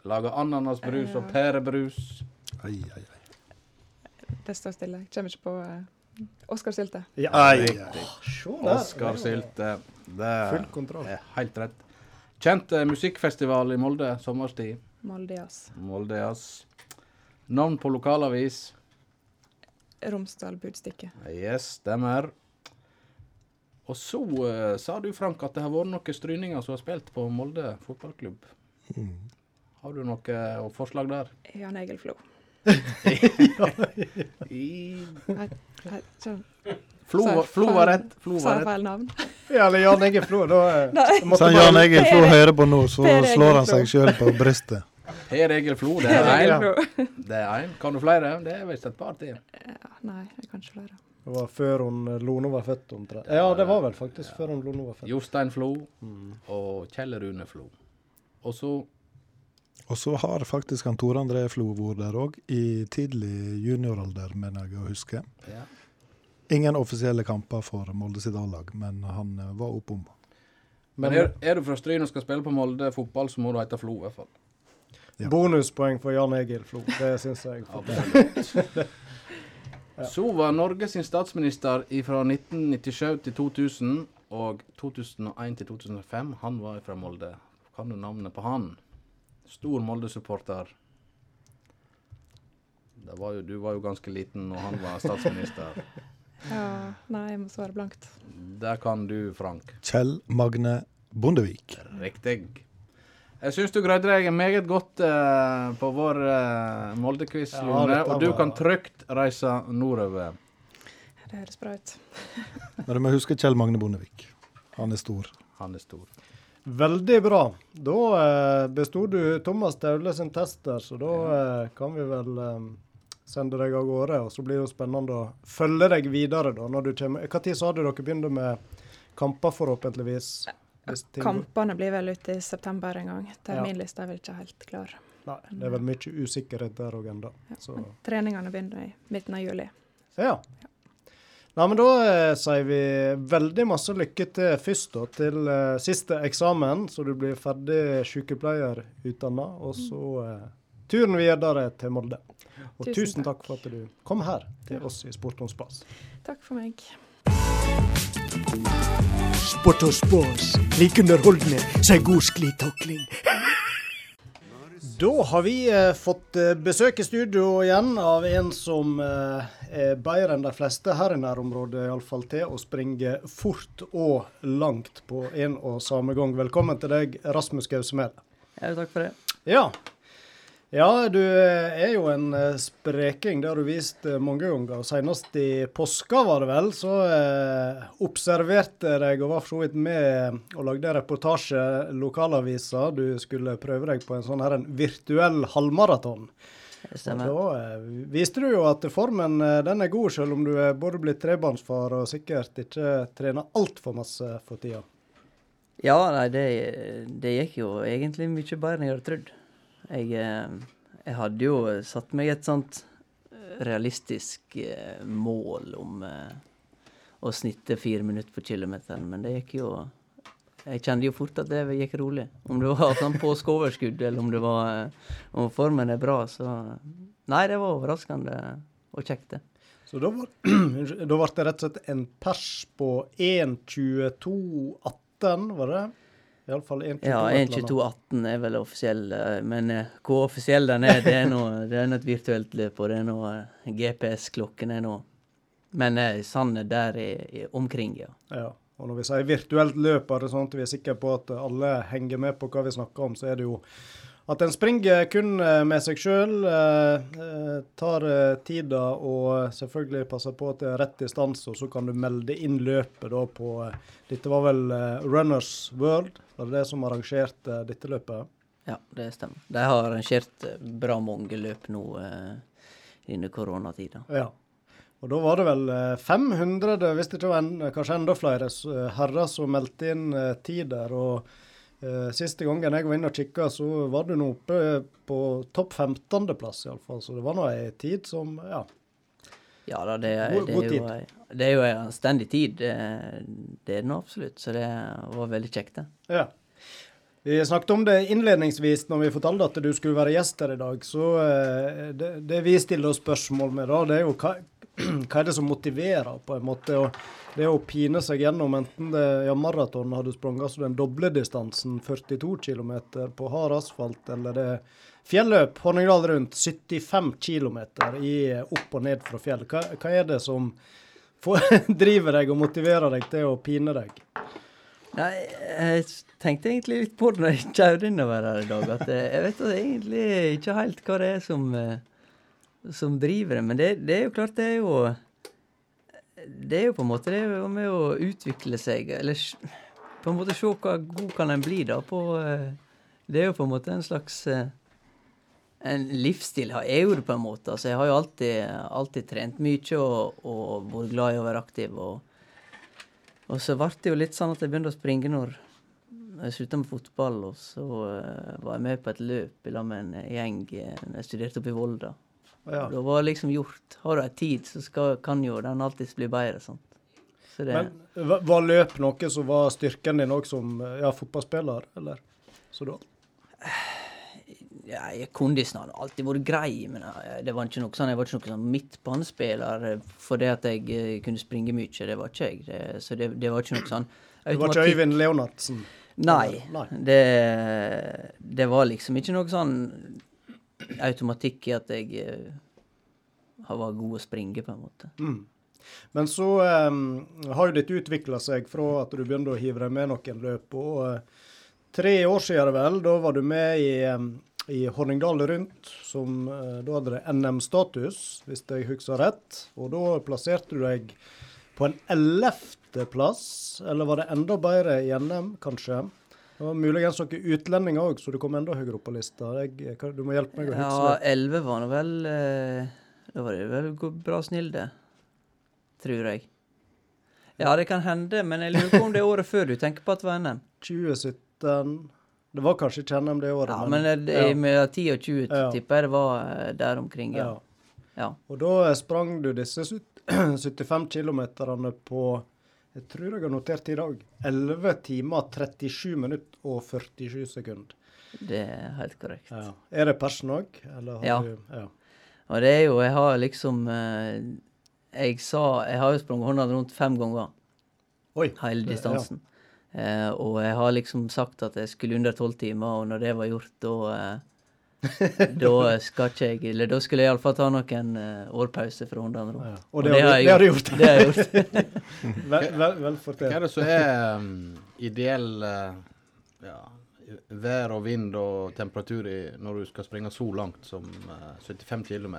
Lager ananasbrus og pærebrus.
Ai, ai, ai.
Det står stille. Jeg kommer ikke på uh, Oskar Sylte.
Ja,
Oscarsylte. Det
Full kontroll.
er helt rett. Kjent eh, musikkfestival i Molde sommerstid.
Moldeas.
Molde. Navn på lokalavis.
Romsdal Budstikke.
Yes, stemmer. Og så uh, sa du, Frank, at det har vært noen stryninger som har spilt på Molde fotballklubb. Har du noe eh, forslag der?
Jan Egil Flo.
Flo, var- Flo var rett. Flo
Sa
var rett.
feil navn?
Ja, eller Jan Egil Flo, da eh, måtte
Så Jan Egil Flo hører på nå, så slår han seg sjøl på brystet.
Per Egil Flo, det er én. Det er én. Kan du flere? Det er visst et par til.
Ja, nei, jeg kan ikke flere.
Det var før hun eh, Lone var født, omtrent. Ja, det var vel faktisk før hun Lone var født.
Jostein Flo og Kjell Rune Flo. Og så
Og så har faktisk han Tore André Flo vært der òg, i tidlig junioralder, mener jeg å huske.
ja.
Ingen offisielle kamper for Molde sitt A-lag, men han eh, var oppom.
Men er, er du fra Stryn og skal spille på Molde fotball, så må du hete Flo, i hvert fall.
Ja.
Bonuspoeng for Jan Egil Flo. Det syns jeg.
Så var Norge sin statsminister fra 1997 til 2000 og 2001 til 2005. Han var fra Molde. Kan du navnet på han? Stor Molde-supporter. Det var jo, du var jo ganske liten når han var statsminister.
Ja, nei, jeg må svare blankt.
Der kan du, Frank.
Kjell Magne Bondevik.
Riktig. Jeg syns du greide deg meget godt uh, på vår uh, Molde-quiz,
Ja,
Lone. Og du kan trygt reise nordover.
Det høres bra ut.
Men du må huske Kjell Magne Bondevik. Han er stor.
Han er stor.
Veldig bra. Da eh, besto du Thomas Taule sin test der, så da eh, kan vi vel eh, sende deg av gårde. Og så blir det jo spennende å følge deg videre da, når du kommer. Når sa du dere begynner med kamper, forhåpentligvis? Ting-
Kampene blir vel ute i september en gang. Terminlista er vel ikke helt klar.
Nei, det er vel mye usikkerhet der òg ennå.
Ja, treningene begynner i midten av juli.
ja. Nei, men da eh, sier vi veldig masse lykke til først da, til eh, siste eksamen, så du blir ferdig sykepleierutdanna. Og så eh, turen videre til Molde. Og
Tusen
tusen, takk. for at du kom her til oss i Sport om spas.
Takk for meg.
Sport og spas, like underholdende som god sklitakling.
Da har vi eh, fått eh, besøk i studio igjen av en som eh, er bedre enn de fleste her i nærområdet, iallfall til å springe fort og langt på en og samme gang. Velkommen til deg, Rasmus Gausmel.
Ja, takk for det.
Ja. Ja, du eh, er jo en eh, spreking. Det har du vist eh, mange ganger. Senest i påska, var det vel, så eh, observerte jeg deg og var for så vidt med og lagde reportasje lokalavisa. Du skulle prøve deg på en sånn her en virtuell halvmaraton.
Stemmer.
Da eh, viste du jo at formen den er god, selv om du er både blitt trebarnsfar og sikkert ikke trener altfor masse for tida.
Ja, nei, det, det gikk jo egentlig mye bedre enn jeg hadde trodd. Jeg, eh, jeg hadde jo satt meg et sånt eh, realistisk eh, mål om å snitte fire minutter på kilometeren, men det gikk jo Jeg kjente jo fort at det gikk rolig. Om det var sånn påskeoverskudd, eller om det var om formen er bra, så Nei, det var overraskende og kjekt, det.
Så da, var, da ble det rett og slett en pers på 1.22,18, var det? Iallfall 1.22,18.
Ja,
et
1.22,18 er vel offisiell, eh, men eh, hvor offisiell den er, det er nå det er et virtuelt løp, og det er nå eh, GPS-klokken er nå Men er der i, omkring, ja.
Ja. Og når vi sier virtuelt løp, er det sånn at vi er sikre på at alle henger med på hva vi snakker om, så er det jo at en springer kun eh, med seg sjøl, tar eh, tida og selvfølgelig passer på at det er rett distanse, og så kan du melde inn løpet da på eh, Dette var vel eh, Runners World, var det det som arrangerte dette løpet?
Ja, det stemmer. De har arrangert eh, bra mange løp nå eh, under koronatida.
Ja. Og da var det vel eh, 500, hvis det ikke var en, kanskje enda flere, eh, herrer som meldte inn eh, tider. Og eh, siste gangen jeg var inne og kikka, så var du nå oppe på topp 15.-plass iallfall. Så det var nå ei tid som Ja.
Ja da, det, er-
God-
det, er jo, ei- det er jo en anstendig tid. Det, det er det nå absolutt. Så det var veldig kjekt, det.
ja. Vi snakket om det innledningsvis når vi fortalte at du skulle være gjest her i dag. Så eh, det, det vi stiller oss spørsmål med da, det er jo hva, hva er det som motiverer, på en måte. Og det å pine seg gjennom enten det ja, maraton har du sprunget altså den doble distansen, 42 km på hard asfalt, eller det er fjelløp, Horningdal rundt, 75 km i, opp og ned fra fjell. Hva, hva er det som får, driver deg og motiverer deg til å pine deg?
Nei, jeg tenkte egentlig litt på det når jeg kjørte innover her i dag, at jeg vet egentlig ikke helt hva det er som, eh, som driver det. Men det, det er jo klart, det er jo Det er jo på en måte det er jo med å utvikle seg, eller på en måte se hva god kan en bli, da, på eh, Det er jo på en måte en slags eh, en livsstil jeg jo det på en måte. Altså, jeg har jo alltid, alltid trent mye og, og vært glad i å være aktiv. og og så ble det jo litt sånn at jeg begynte å springe når jeg slutta med fotball. Og så uh, var jeg med på et løp i lag med en gjeng jeg studerte oppe i Volda.
Ja.
Da var liksom gjort. Har du ei tid, så skal, kan jo den alltids bli bedre. Sant? Så det,
Men var løp noe som var styrken din òg som ja, fotballspiller, eller? Så da
ja, Kondisen har alltid vært grei, men eh, det var ikke noe sånn, jeg var ikke noen sånn midtbanespiller eh, fordi at jeg eh, kunne springe mye. Det var ikke jeg. Det, så det, det var ikke noe sånn
Det var ikke Øyvind Leonardsen?
Nei.
Nei.
Det, det var liksom ikke noe sånn automatikk i at jeg har vært god å springe, på en måte.
Mm. Men så um, har jo dette utvikla seg fra at du begynte å hive deg med noen løp. og uh, Tre år siden vel, da var du med i, um, i Horningdal Rundt, som uh, da hadde det NM-status, hvis jeg husker rett. Og da plasserte du deg på en ellevteplass, eller var det enda bedre i NM, kanskje? Var muligens noen utlendinger òg, så du kom enda høyere opp på lista. Jeg, du må hjelpe meg å huske
Ja,
elleve
11 var nå vel eh, Da var det vel bra snilde, tror jeg. Ja, det kan hende, men jeg lurer på om det er året før du tenker på at det var NM.
2017 Det var kanskje ikke NM det året,
Ja, men det, det,
ja.
med 10 og 20
Ja.
tipper jeg det var eh, der omkring, ja.
Ja. Og da sprang du disse 75 kilometerne på jeg tror jeg har notert i dag 11 timer, 37 minutter og 47 sekunder.
Det er helt korrekt.
Ja. Er det persen òg?
Ja.
du ja.
Og det er jo Jeg har liksom eh, Jeg sa Jeg har jo sprunget hånda rundt fem ganger.
Oi.
Hele distansen. Eh, og jeg har liksom sagt at jeg skulle under tolv timer, og når det var gjort, da eh, da skal ikke jeg Eller da skulle jeg iallfall ta noen uh, årpause fra hundene rundt.
Ja. Og det har du- det har du gjort.
Det har jeg gjort.
Vel, vel, vel
Hva er det som er um, ideell eh, ja, vær og vind og temperatur i, når du skal springe så langt som uh, 75 km?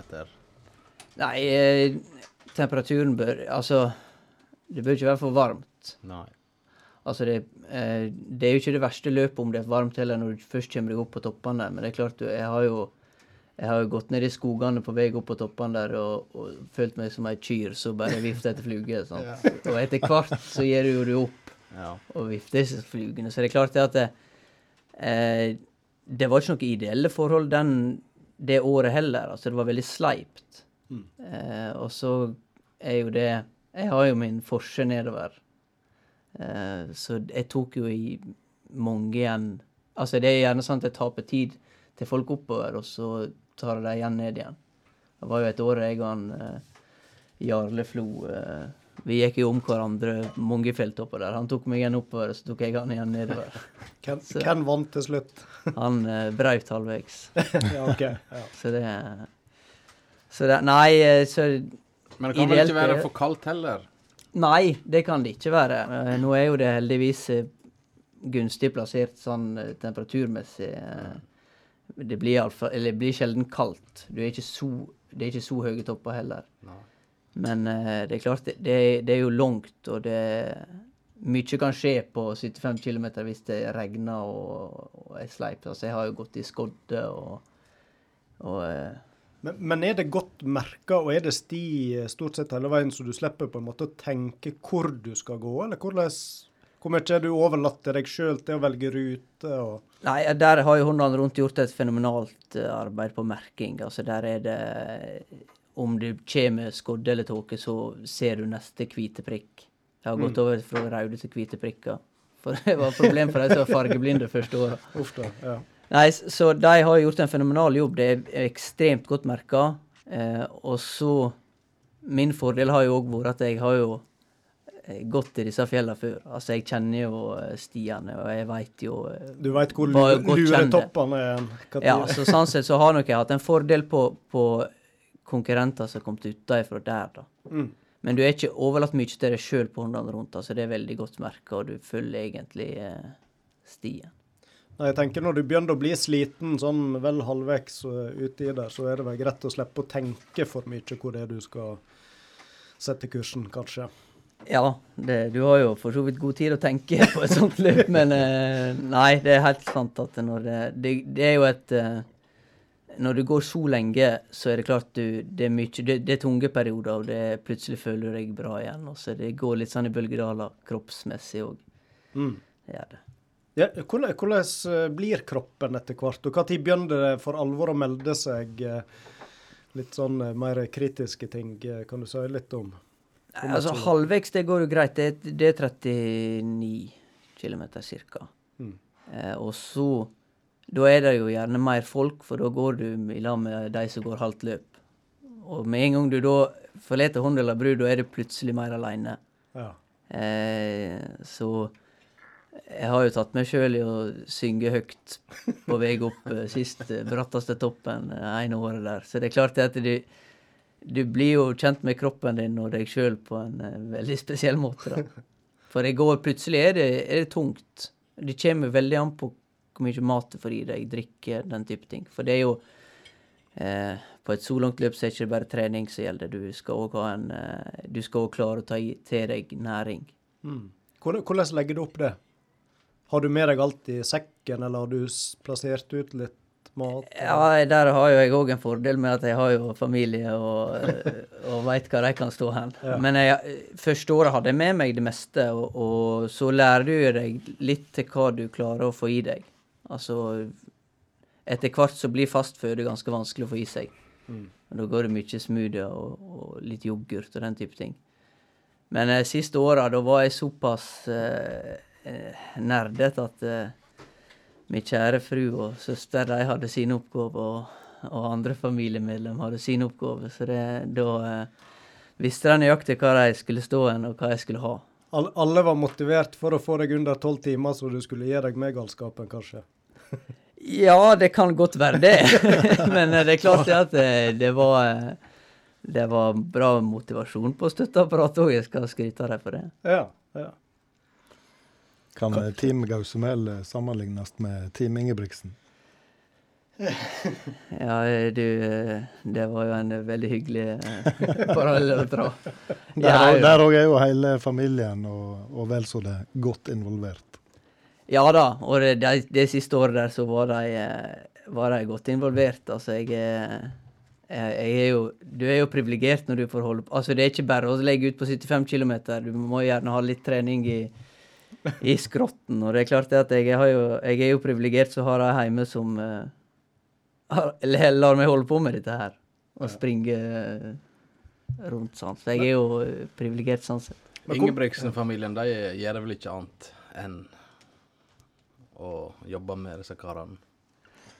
Nei, eh, temperaturen bør Altså, det bør ikke være for varmt.
Nei.
Altså, det, eh, det er jo ikke det verste løpet om det er varmt heller når du først kommer deg opp på toppene men det er klart, jeg har jo jeg har jo gått ned i skogene på vei opp på toppene der og, og følt meg som ei kyr som bare vifter etter fluger. Ja. Og etter hvert så gir du jo opp
Ja.
og vifter disse flugene. Så det er klart det at det, eh, det var ikke noe ideelle forhold den, det året heller. Altså, det var veldig sleipt. Eh, og så er jo det Jeg har jo min forse nedover. Eh, så jeg tok jo i mange igjen Altså, det er gjerne sånn at jeg taper tid til folk oppover, og så tar jeg dem igjen ned igjen. Det var jo et år jeg og han eh, Jarle Flo eh, Vi gikk jo om hverandre mange fjelltopper der. Han tok meg igjen oppover, så tok jeg han igjen nedover.
Hvem, hvem vant til slutt?
Han eh, brøt halvveis.
ja, okay. Ja.
Så det Så det Nei, så
Men det kan vel ikke være for kaldt heller?
Nei, det kan det ikke være. Eh, Nå er jo det heldigvis eh, gunstig plassert sånn eh, temperaturmessig. Det blir, alfa, eller det blir sjelden kaldt. Du er ikke så, det er ikke så høye topper heller.
Nei.
Men det er klart, det, det, er- det jo langt, og det Mye kan skje på 75 km hvis det regner og, og er sleipt. Altså, jeg har jo gått i skodde og, og
Men, men er det godt merka, og er det sti eh, stort sett hele veien, så du slipper på en måte å tenke hvor du skal gå, eller hvordan Hvor mye er du overlatt til deg sjøl til å velge rute og
Nei, der har jo Hordaland Rundt gjort et fenomenalt eh, arbeid på merking. Altså Der er det Om det kommer skodde eller tåke, så ser du neste hvite prikk. Jeg har gått over fra røde til hvite prikker. For det var et problem for de som var fargeblinde første året.
Uff da. Ja.
Nei, så de har gjort en fenomenal jobb. Det er ekstremt godt merka. Eh, og så Min fordel har jo òg vært at jeg har jo eh, gått i disse fjellene før. Altså, jeg kjenner jo eh, stiene, og jeg veit jo eh,
Du veit hvor
Bare
lu- luretoppene er?
Ja, så sånn sett så har nok jeg hatt en fordel på, på konkurrenter som har kommet utenfra der, da.
Mm.
Men du er ikke overlatt mye til deg sjøl på hundene rundt. altså Det er veldig godt merka, og du følger egentlig eh, stien.
Nei, jeg tenker Når du begynner å bli sliten sånn vel halvveis uh, uti der, så er det vel greit å slippe å tenke for mye hvor det er du skal sette kursen, kanskje.
Ja, det, du har jo for så vidt god tid å tenke på et sånt løp, men eh, nei, det er helt sant at når det, det, det er jo et eh, Når du går så lenge, så er det klart du Det er mye Det, det er tunge perioder, og det plutselig føler du deg bra igjen. Og så det går litt sånn i bølgedaler kroppsmessig òg.
Mm.
Det gjør det.
Ja, hvordan, hvordan eh, blir kroppen etter hvert, og når begynner det for alvor å melde seg eh, litt sånn eh, mer kritiske ting? Kan du si litt om?
om altså Halvveis det går jo greit. Det, det er 39 km ca.
Mm.
Eh, og så Da er det jo gjerne mer folk, for da går du i lag med de som går halvt løp. Og med en gang du da forlater Håndela bru, da er du plutselig mer aleine.
Ja.
Eh, så jeg har jo tatt meg sjøl i å synge høyt på vei opp eh, sist eh, bratteste toppen eh, ene året der. Så det er klart at du, du blir jo kjent med kroppen din og deg sjøl på en veldig spesiell måte. da. For i går plutselig er det, er det tungt. Det kommer veldig an på hvor mye mat du får i deg, drikke, den type ting. For det er jo eh, På et så langt løp så er det ikke bare trening som gjelder. Du skal òg eh, klare å ta i, til deg næring.
Mm. Hvordan, hvordan legger du opp det? Har du med deg alt i sekken, eller har du plassert ut litt mat?
Ja, der har jo jeg òg en fordel med at jeg har jo familie og, og veit hva de kan stå hen.
Ja.
Men jeg, første året hadde jeg med meg det meste, og, og så lærer du deg litt til hva du klarer å få i deg. Altså Etter hvert så blir fast føde ganske vanskelig å få i seg. Mm. Da går det mye smoothie og, og litt yoghurt og den type ting. Men eh, siste åra, da var jeg såpass eh, eh, nerdete at eh, min kjære fru og søster de hadde sine oppgaver, og, og andre familiemedlem hadde sine oppgaver. Så det, da eh, visste de nøyaktig hva de skulle stå hen, og hva jeg skulle ha.
Alle, alle var motivert for å få deg under tolv timer, så du skulle gi deg med galskapen, kanskje?
Ja, det kan godt være det. Men eh, det er klart at det, det var det var bra motivasjon på støtteapparatet òg, jeg skal skryte av deg for det.
Ja, ja.
Kan eh, Team Gausemel eh, sammenlignes med Team Ingebrigtsen?
Ja, du eh, Det var jo en veldig hyggelig parallell å dra.
Der òg- er jo hele familien og, og vel så det godt involvert.
Ja da, og det, det, det siste året der så var de, var de godt involvert. Altså, jeg jeg, jeg er jo Du er jo privilegert når du får holde på Altså, det er ikke bare å legge ut på 75 km. Du må gjerne ha litt trening i, i skrotten. Og det er klart det at jeg, har jo, jeg er jo privilegert som har ei hjemme som uh, har, eller lar meg holde på med dette her. Og springe uh, rundt sånn. Så jeg er jo eh, privilegert sånn sett.
Ingebrigtsen-familien de gjør vel ikke annet enn å jobbe med disse karene.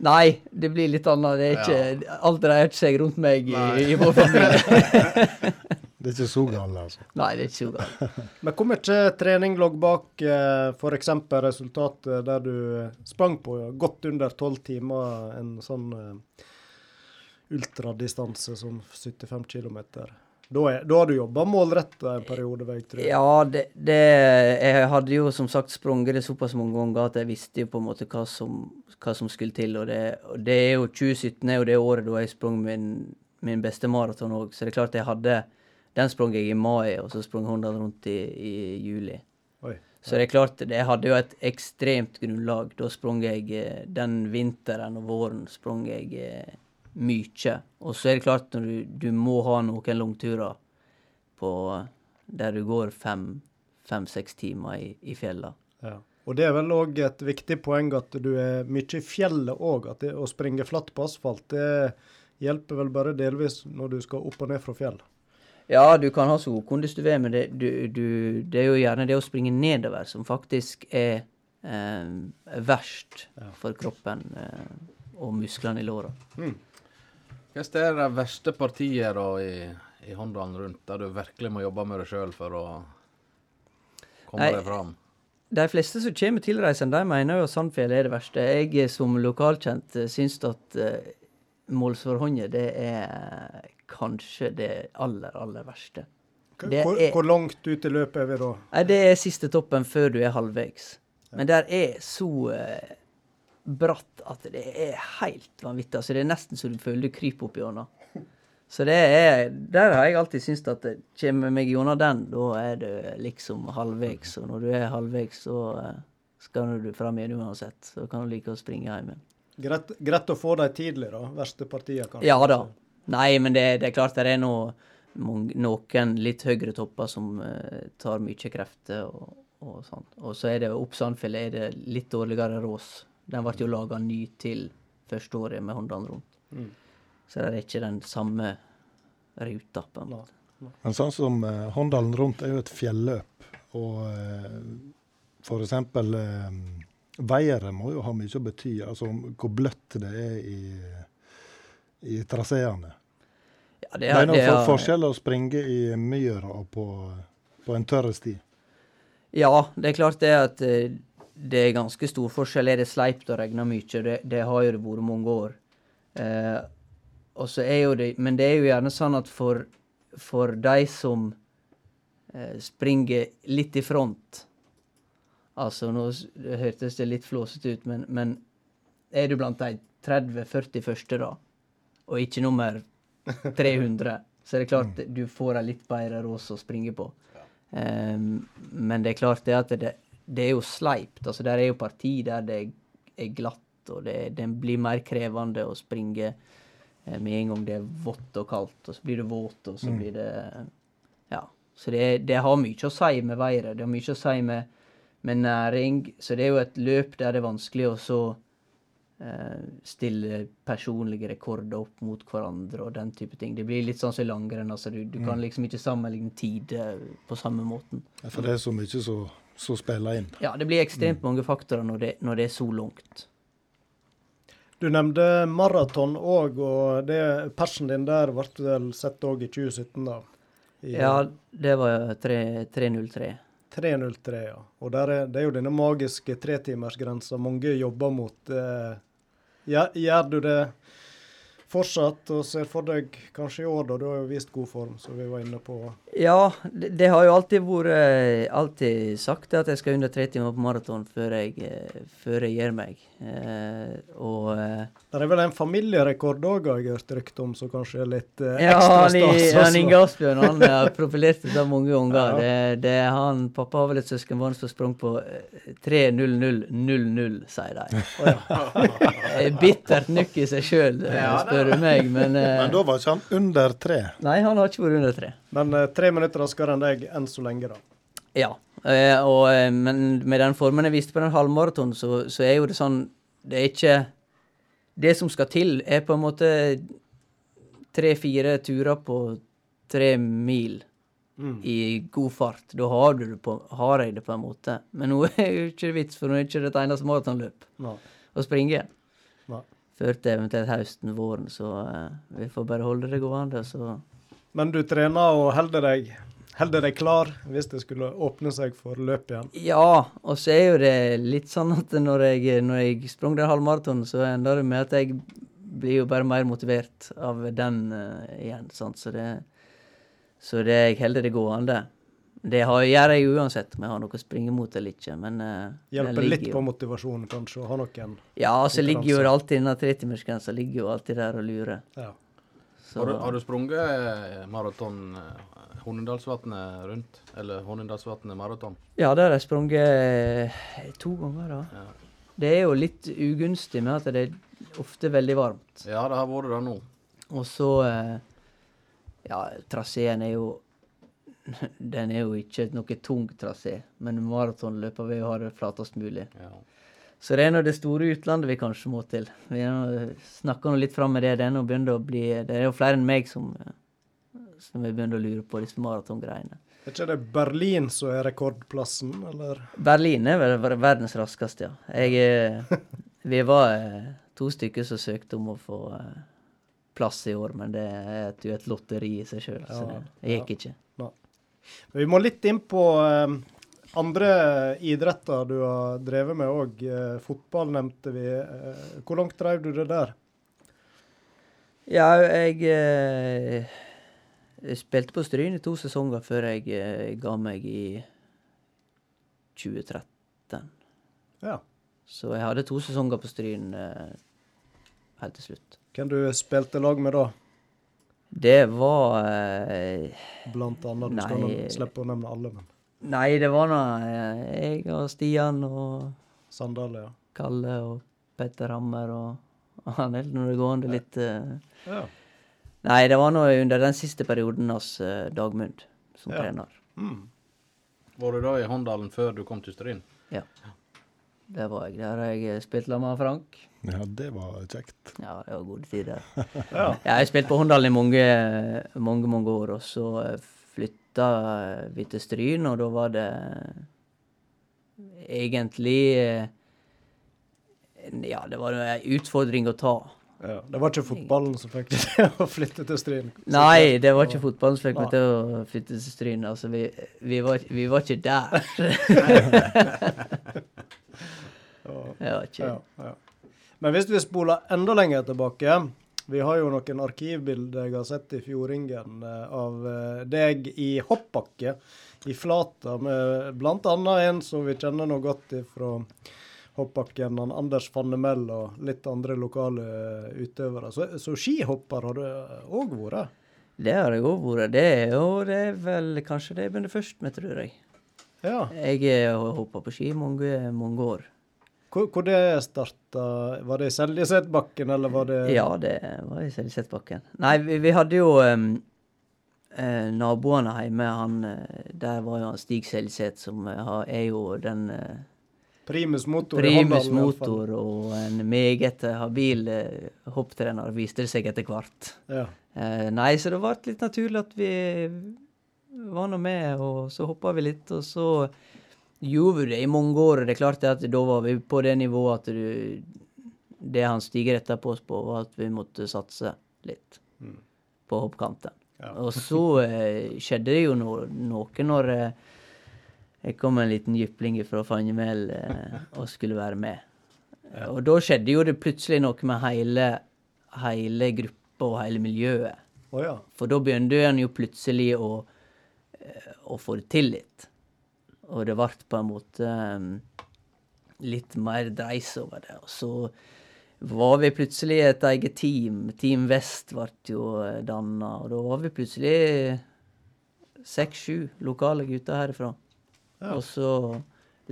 Nei, det blir litt annet. Det er ikke, Alt dreier ikke seg rundt meg i, i vår familie.
Det er ikke så galt, altså.
Nei, det er ikke så galt.
Men hvor mye trening lå bak eh, f.eks. resultatet der du sprang på godt under tolv timer en sånn eh, ultradistanse som 75 km? Da, er, da har du jobba målretta en periode, vil jeg tro.
Ja, det, det Jeg hadde jo som sagt sprunget det såpass mange ganger at jeg visste jo på en måte hva som, hva som skulle til. Og det, og det er jo 2017 er jo det året da jeg sprang min, min beste maraton òg, så det er klart jeg hadde Den sprang jeg i mai, og så sprang den rundt i, i juli.
Oi.
Så det er klart, det- jeg hadde jo et ekstremt grunnlag. Da sprang jeg eh, den vinteren og våren sprang jeg eh, mye. Og så er det klart, når du, du må ha noen langturer på der du går fem-seks timer i, i fjellene.
Ja. Og det er vel òg et viktig poeng at du er mye i fjellet òg. At det, å springe flatt på asfalt, det hjelper vel bare delvis når du skal opp og ned fra fjell.
Ja, du kan ha så god kondis du vil, men det, du, du, det er jo gjerne det å springe nedover som faktisk er eh, verst for kroppen eh, og musklene i låra.
Hva er det verste partiet da i, i Håndalen rundt, der du virkelig må jobbe med deg sjøl for å komme
Nei,
deg fram?
De fleste som kommer tilreisende, de mener jo at Sandfjell er det verste. Jeg som lokalkjent eh, syns at uh, Målsforhåndet det er kanskje det aller, aller verste. Det
Hvor,
er-
hvor langt ut i løpet er vi da?
Nei, det er siste toppen før du er halvveis. Men der er så eh, bratt at det er helt vanvittig. Altså, det er nesten så du føler du kryper opp gjennom. Så det er Der har jeg alltid syntes at det kommer meg gjennom den, da er du liksom halvveis. Og når du er halvveis, så eh, skal du fram igjen uansett. Så kan du like å springe hjem igjen.
Greit, greit å få dem tidlig, da. Verste partiene, kanskje.
Ja da. Nei, men det, det er klart det er noe, noen litt høyere topper som eh, tar mye krefter og, og sånn. Og så er det opp Sandfjellet er det litt dårligere rås. Den ble jo laga ny til første året med Håndalen rundt. Så det er ikke den samme ruta, på en måte.
Men sånn som eh, Håndalen rundt er jo et fjelløp. Og eh, eksempel eh, været må jo ha mye å bety. Altså hvor bløtt det er i, i traseene.
Ja,
Det er noe
det
for
er-
forskjell å springe i myra og på, på en tørr sti.
Ja, det er klart det at eh, det er ganske stor forskjell. Er det sleipt og regner mye? Det, det har jo det vært mange år. Eh, det, men det er jo gjerne sånn at for, for de som eh, springer litt i front Altså, nå hørtes det litt flåsete ut, men, men er du blant de 30-40 første, da, og ikke nummer 300, så er det klart du får ei litt bedre rås å springe på. Um, men det er klart det at det, det er jo sleipt. altså Der er jo parti der det er glatt, og det, det blir mer krevende å springe eh, med en gang det er vått og kaldt, og så blir det våt, og så blir det Ja. Så det, det har mye å si med været. Det har mye å si med, med næring. Så det er jo et løp der det er vanskelig å så stille personlige rekorder opp mot hverandre og den type ting. Det blir litt sånn som i langrenn. altså Du, du kan liksom ikke sammenligne tider på samme måten.
For det er så mye som spiller inn.
Ja, det blir ekstremt mange faktorer når det, når det er så langt.
Du nevnte maraton òg, og det, persen din der ble vel sett òg i 2017, da? I
Ja, det var tre- 3.03.
3.03, ja. Og der er, det er jo denne magiske tretimersgrensa mange jobber mot. Eh, Gjør, gjør du det fortsatt og ser for deg kanskje i år, da? Du har jo vist god form, som vi var inne på.
Ja, det, det har jo alltid vært eh, Alltid sagt at jeg skal under tre timer på maraton før jeg, eh, før jeg gir meg. Eh, og eh,
Det er vel en familierekord òg, har jeg hørt rykte om, som kanskje er litt eh,
Ja,
ekstra
han,
stas.
han
også.
Inge Asbjørn han har profilert det mange ganger.
Ja.
Det, det er han, Pappa har vel et søskenbarn som sprang på eh, 3.00.00, sier de. Eh, Bittert nukk i seg sjøl, spør du meg. Men, eh,
Men da var ikke han under tre.
Nei, han har ikke vært under tre.
Men eh, tre minutter raskere enn deg enn så lenge, da.
Ja, eh, og, eh, men med den formen jeg viste på den halvmaratonen, så, så er jo det sånn Det er ikke Det som skal til, er på en måte tre-fire turer på tre mil i god fart. Da har, du det på, har jeg det på en måte. Men nå er jo ikke vits, for nå er det ikke et eneste maratonløp å springe.
Nei.
Før til eventuelt høsten, våren, så uh, vi får bare holde det gående, så
Men du trener og holder deg, holder deg klar hvis det skulle åpne seg for løp igjen.
Ja, og så er jo det litt sånn at når jeg, når jeg sprang den halvmaratonen, så enda det med at jeg blir jo bare mer motivert av den uh, igjen. Sant? Så, det, så det jeg holder det gående. Det har, gjør jeg uansett om jeg har noe å springe mot eller ikke. Men Uh,
Hjelper litt
jo-
på motivasjonen, kanskje, å ha noen
Ja, så ligger jo alltid denne tretimersgrensa ligger jo alltid der og lurer.
Ja.
Har du, har du sprunget eh, maraton eh, Hornindalsvatnet rundt? Eller Hornindalsvatnet maraton?
Ja, det har jeg sprunget eh, to ganger, da.
Ja.
Det er jo litt ugunstig med at det er ofte veldig varmt.
ja, det har vært det nå.
Og så Ja, traseen er jo Den er jo ikke noe tung trasé, men maratonløpet vil jo ha det flatest mulig.
Ja.
Så det er nå det store utlandet vi kanskje må til. Vi snakker nå litt fram med det. Det er nå å bli Det er jo flere enn meg som som er begynt å lure på disse maratongreiene.
Er ikke det Berlin som er rekordplassen, eller?
Berlin er vel verdens raskeste, ja. Jeg, vi var eh, to stykker som søkte om å få eh, plass i år, men det er et, et lotteri i seg sjøl, så det, det gikk ikke.
Vi må litt inn på eh, andre idretter du har drevet med òg. Eh, fotball nevnte vi. Eh, hvor langt drev du det der?
Ja, jeg, eh, jeg spilte på Stryn i to sesonger før jeg eh, ga meg i 2013.
Ja.
Så jeg hadde to sesonger på Stryn eh, helt til slutt.
Hvem du spilte lag med da,
Det var eh,
blant annet? Du
Nei.
skal slippe å nevne alle, men
Nei, det var nå eh, jeg og Stian og
Sandal, ja.
Kalle og Petter Hammer og han helt når det gående litt eh.
ja.
Nei, det var nå under den siste perioden hos eh, Dagmund som
Ja.
trener.
Mm.
Var du da i Håndalen før du kom til Stryn?
Det var jeg. Der har jeg spilt sammen med Frank.
Ja, det var kjekt.
Ja, det var gode tider.
Ja.
Ja, jeg har spilt på Håndalen i mange, mange, mange år, og så flytta vi til Stryn, og da var det egentlig eh, Ja, det var en utfordring å ta.
ja. Det var ikke fotballen som fikk deg til å flytte til Stryn?
Nei, det var ikke fotballen som fikk meg til å flytte til Stryn. Altså, vi, vi, var, vi var ikke der. ja, ikke
Ja, ja. Men hvis vi spoler enda lenger tilbake Vi har jo noen arkivbilder jeg har sett i Fjordingen eh, av eh, deg i hoppbakke i Flata, med bl.a. en som vi kjenner noe godt fra hoppbakken, Anders Fannemel og litt andre lokale eh, utøvere. Så, så skihopper har du òg vært?
Det har jeg òg vært. Det er jo det er vel kanskje det jeg begynte først med, tror jeg.
Ja.
Jeg har hoppa på ski mange, mange år.
Hvor, hvor det starta? Var det i Seljesetbakken, eller var det
Ja, det var i Seljesetbakken. Nei, vi, vi hadde jo um, eh, naboene hjemme. Han, eh, der var jo han Stig Seljeseth, som eh, er jo den eh,
Primus motor
primus
fall.
motor og en meget eh, habil eh, hopptrener, viste det seg etter hvert.
Ja.
Eh, nei, så det ble litt naturlig at vi var nå med, og så hoppa vi litt, og så gjorde vi det i mange år. og Det er klart at da var vi på det nivået at du, det han Stig retta på oss på, var at vi måtte satse litt på hoppkanten.
Ja.
Og så eh, skjedde det jo no, noe når eh, jeg kom en liten jypling fra Fangemel eh, og skulle være med. Og da skjedde jo det plutselig noe med hele, hele gruppa og hele miljøet.
Oh, ja.
For da begynte en jo plutselig å, eh, å få det til litt. Og det ble på en måte um, litt mer dreis over det. Og så var vi plutselig et eget team. Team Vest ble jo danna, og da var vi plutselig seks-sju lokale gutter herifra. Og så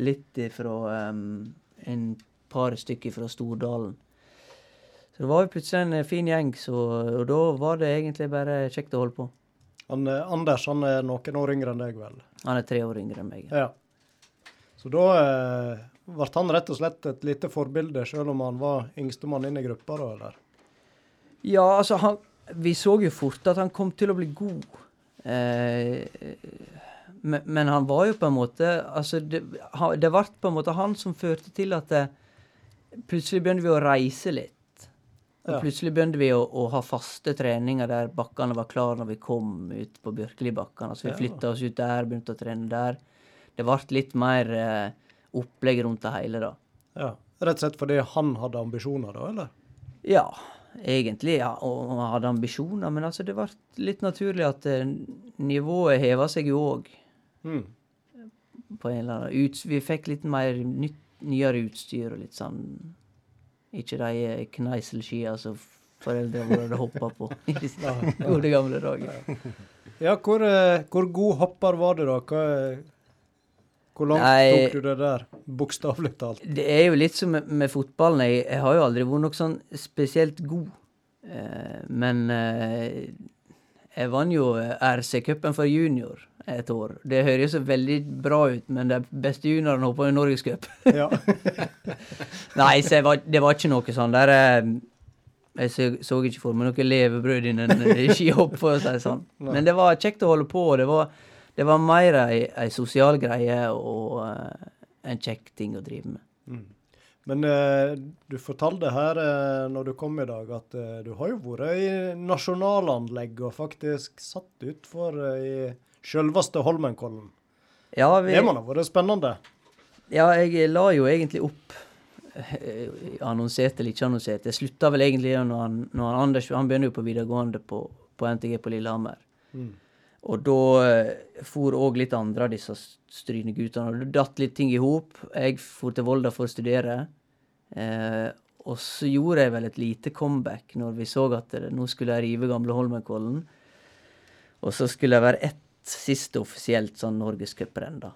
litt ifra um, en par stykker fra Stordalen. Så det var jo plutselig en eh, fin gjeng, så, og da var det egentlig bare kjekt å holde på.
Han, eh, Anders han er noen år yngre enn deg, vel?
Han er tre år yngre enn meg.
Ja. Så da eh, ble han rett og slett et lite forbilde, selv om han var yngstemann inn i gruppa, da, eller?
Ja, altså, han, vi så jo fort at han kom til å bli god. Eh, men, men han var jo på en måte Altså, det, det ble på en måte han som førte til at det, plutselig begynte vi å reise litt.
Ja.
plutselig begynte vi å, å ha faste treninger der bakkene var klare når vi kom ut på Bjørkelibakkene. Så vi
Ja.
flytta oss ut der, begynte å trene der. Det ble litt mer eh, opplegg rundt det hele, da.
Ja. Rett og slett fordi han hadde ambisjoner, da, eller?
Ja, egentlig, ja. Og han hadde ambisjoner, men altså det ble litt naturlig at eh, nivået heva seg jo òg.
Mm.
På en eller annen ut, Vi fikk litt mer nytt, nyere utstyr og litt sånn Ikke de eh, kneiselskia som foreldrene våre hoppa på i de gode gamle dager.
Ja, hvor, eh, hvor god hopper var du, da? Hva, hvor langt
Nei.
tok du det der? Bokstavelig talt.
Det er jo litt som med, med fotballen. Jeg, jeg har jo aldri vært noe sånn spesielt god. Eh, men eh, jeg vant jo RC-cupen for junior et år. Det høres jo veldig bra ut, men de beste juniorene hoppa jo Norgescup.
Ja.
Nei, så var, det var ikke noe sånn der eh, Jeg så, så ikke for meg noe levebrød innen eh, skihopp, for å si det sånn. Men det var kjekt å holde på. Det var, det var mer ei, ei sosial greie og uh, en kjekk ting å drive med.
Men eh, du fortalte her eh, når du kom i dag, at eh, du har jo vært i nasjonalanlegg og faktisk satt utfor eh, i sjølveste Holmenkollen.
Ja, vi,
Det må da ha vært spennende?
ja, jeg la jo egentlig opp annonserte Annonsert eller ikke annonsert. Jeg slutta vel egentlig når han, når han Anders Han begynner jo på videregående på, på NTG på Lillehammer. Og da eh, for òg litt andre av disse stryneguttene. Og det datt litt ting i hop. Jeg for til Volda for å studere. Eh, og så gjorde jeg vel et lite comeback når vi så at det, nå skulle jeg rive gamle Holmenkollen. Og så skulle jeg være ett siste offisielt sånn norgescuprenn, da.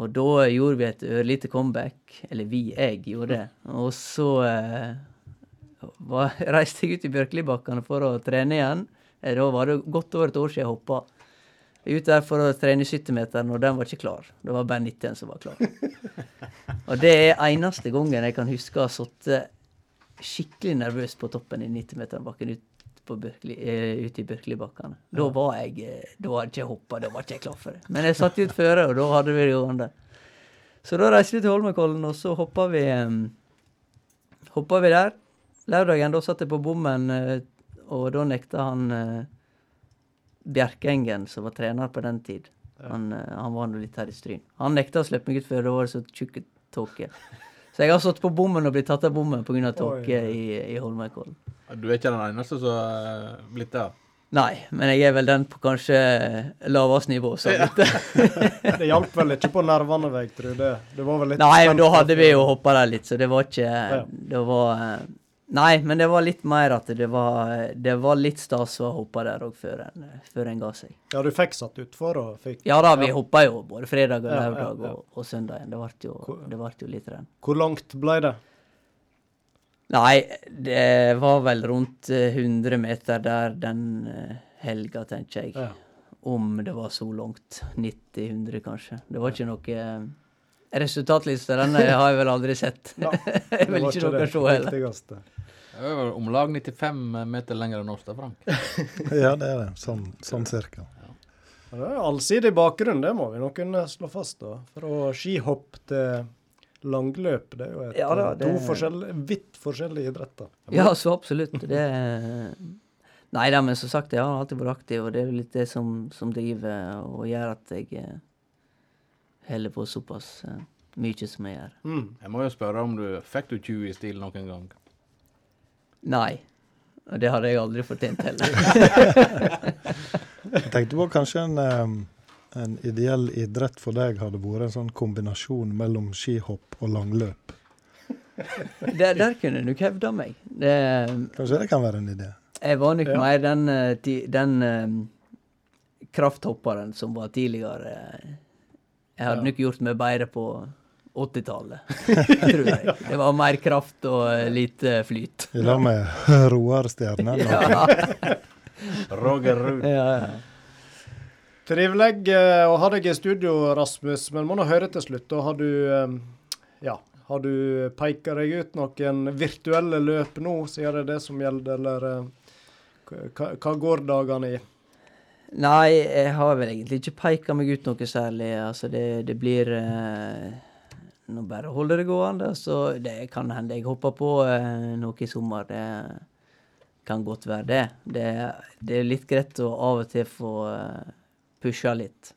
Og da gjorde vi et ørlite comeback. Eller vi, jeg gjorde det. Og så eh, var, reiste jeg ut i Bjørklibakkene for å trene igjen. Eh, Da var det godt over et år siden jeg hoppa. Ut der for å trene 70-meteren, og den var ikke klar. Det var bare 90 som var klar. og det er eneste gangen jeg kan huske å ha sittet skikkelig nervøs på toppen i 90-meterbakken Bjørkeli, eh, ute i Birkelibakkene. Da var jeg eh, Da hadde ikke jeg hoppa, da var ikke jeg klar for det. Men jeg satt ut føre, og da hadde vi det gående. Så da reiste vi til Holmenkollen, og så hoppa vi um, Hoppa vi der. Lørdagen, da satt jeg på bommen, eh, og da nekta han eh, Bjerkengen, som var trener på den tid. Han, eh, han var nå litt her i Stryn. Han nekta å slippe meg ut før da var det så tjukk tåke. Så jeg har stått på bommen og blitt tatt av bommen pga. tåke i, i Holmenkollen.
Du er ikke den eneste som er blitt der.
Nei, men jeg er vel den på kanskje lavest nivå. Så
Ja. Det hjalp vel ikke på nervene, tror jeg tro. Det, det var vel litt
Nei, men da hadde vi jo hoppa der litt, så det var ikke
Ja.
Det var eh, Nei, men det var litt mer at det var, det var litt stas å hoppe der òg før, en- ga seg.
Ja, du fikk satt utfor og fikk
Ja da, vi hoppa jo både fredag og
Ja, ja,
lørdag
ja.
og, og søndag. Det ble jo, det ble jo litt renn.
Hvor langt ble det?
Nei, det var vel rundt eh, 100 meter der den eh, helga, tenker jeg.
Ja.
Om det var så langt. 90-100, kanskje. Det var ikke noe eh, Resultatlista den eh, har jeg vel aldri sett.
Nei,
jeg vil
var
ikke noe se heller.
viktigste.
Det er vel om lag 95 meter lenger enn oss, da, Frank.
Ja, det er det. Sånn, sånn cirka.
Ja, Det er allsidig bakgrunn, det må vi nok kunne slå fast. da. Fra skihopp til langløp. Det er jo et,
Ja da,
det... to forskjellige, vidt forskjellige idretter.
Ja, så absolutt. Det Nei da, men som sagt, jeg har alltid vært aktiv, og det er jo litt det som, som driver og gjør at jeg eh, holder på såpass. uh, mye som jeg gjør.
Mm.
Jeg må jo spørre om du Fikk du 20 i stil noen gang?
Nei. Og det hadde jeg aldri fortjent heller.
Jeg tenkte på kanskje en, em, en ideell idrett for deg hadde vært en sånn kombinasjon mellom skihopp og langløp.
der, der kunne nok hevda meg. Det,
Kanskje det kan være en idé?
jeg var nok
Ja.
mer den, eh, den eh, krafthopperen som var tidligere. Jeg hadde
Ja.
nok gjort meg bedre på 80-tallet, tror jeg. Det var mer kraft og lite flyt.
I lag med Roar Stjernen. og-
Ja,
Roger Ruud.
ja, ja.
Trivelig eh, å ha deg i studio, Rasmus, men må nå høre til slutt. Da har du eh, Ja, har du peka deg ut noen virtuelle løp nå, siden det er det som gjelder, eller eh, hva, hva går dagene i?
Nei, jeg har vel egentlig ikke peika meg ut noe særlig. Altså, det, det blir eh, Nå bare holder det gående. Så det kan hende jeg hopper på eh, noe i sommer. Det kan godt være det. Det, det er litt greit å av og til få eh, pusha litt.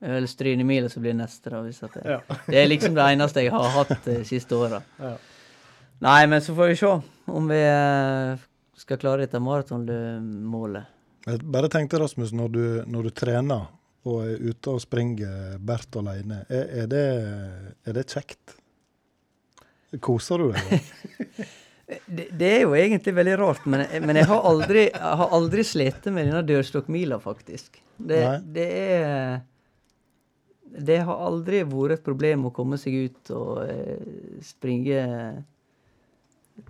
Eller er vel Strynemilet som blir neste, da. Hvis at det,
Ja.
det er liksom det eneste jeg har hatt de siste åra.
Ja.
Nei, men så får vi se om vi eh, skal klare dette maratonmålet.
Jeg bare tenkte, Rasmus, når du, når du trener og er ute og springer Bert alene, er, er, det, er det kjekt? Koser du deg?
Det, det er jo egentlig veldig rart, men, men jeg har aldri, jeg har aldri slitt med denne dørstokkmila, faktisk. Det, det er Det har aldri vært et problem å komme seg ut og eh, springe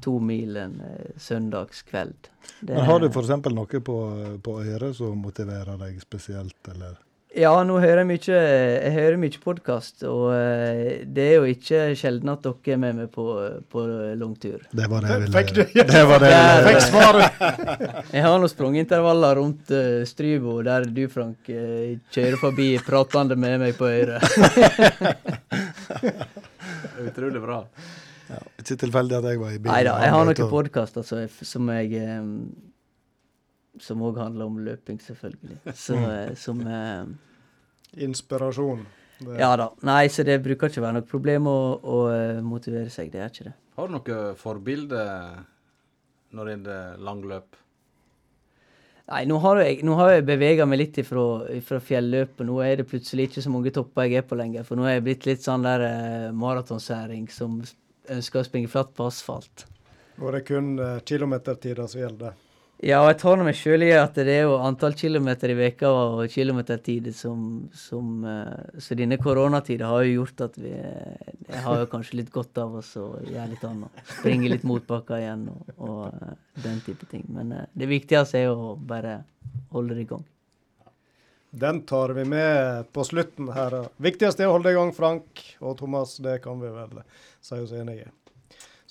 to mil en eh, søndagskveld. Det-
Men har du f.eks. noe på, på øret som motiverer deg spesielt, eller?
Ja, nå hører jeg mye Jeg hører mye podkast, og eh, det er jo ikke sjelden at dere er med meg på, på langtur.
Det var det jeg ville
Fikk du-
Det var det jeg
Fikk svaret!
Jeg har nå sprungintervaller rundt uh, Strybo, der du, Frank, eh, kjører forbi pratende med meg på øret.
Utrolig bra.
Ikke tilfeldig at jeg var i bilen.
Nei da, jeg har noen podkaster som jeg, som jeg eh, Som òg handler om løping, selvfølgelig. Så, eh, som eh,
Inspirasjon. Det-
Ja da. Nei, så det bruker ikke å være noe problem å, å eh, motivere seg. Det er ikke det.
Har du noe forbilde når det er langløp?
Nei, nå har jeg, nå har jeg bevega meg litt ifra, ifra fjelløpet. Nå er det plutselig ikke så mange topper jeg er på lenger. For nå er jeg blitt litt sånn der eh, maratonsæring som ønsker å springe flatt på asfalt.
Og det er kun uh, kilometertider som gjelder.
Ja, jeg tar meg sjøl i at det er jo antall kilometer i veka og kilometertider som, som eh, Så denne koronatida har jo gjort at vi eh, har jo kanskje litt godt av oss å gjøre litt annet. Springe litt motbakker igjen og, og eh, den type ting. Men eh, det viktigste er å bare holde det i gang.
Den tar vi med på slutten her. Viktigst er å holde i gang, Frank og Thomas. Det kan vi vel si oss enige i.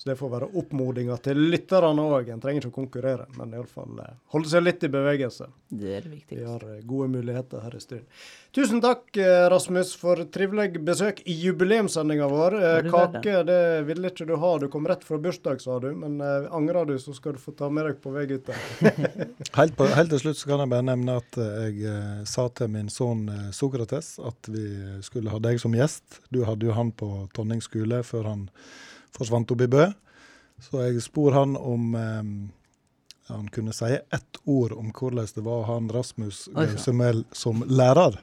Så det får være oppmodinga til lytterne òg. En trenger ikke å konkurrere, men iallfall eh, holde seg litt i bevegelse.
Det er det
Vi har eh, gode muligheter her i Stryn. Tusen takk, eh, Rasmus, for trivelig besøk i jubileumssendinga vår. Kake det ville ikke du ha. Du kom rett fra bursdag, sa du. Men angrer du, så skal du få ta med deg på vei ut.
Helt, på, helt til slutt så kan jeg bare nevne at jeg sa til min sønn Sokrates at vi skulle ha deg som gjest. Du hadde jo han på Tonning skole før han forsvant opp i Bø. Så jeg spor han om eh, han kunne si ett ord om hvordan det var å ha han Rasmus Gausemel som lærer.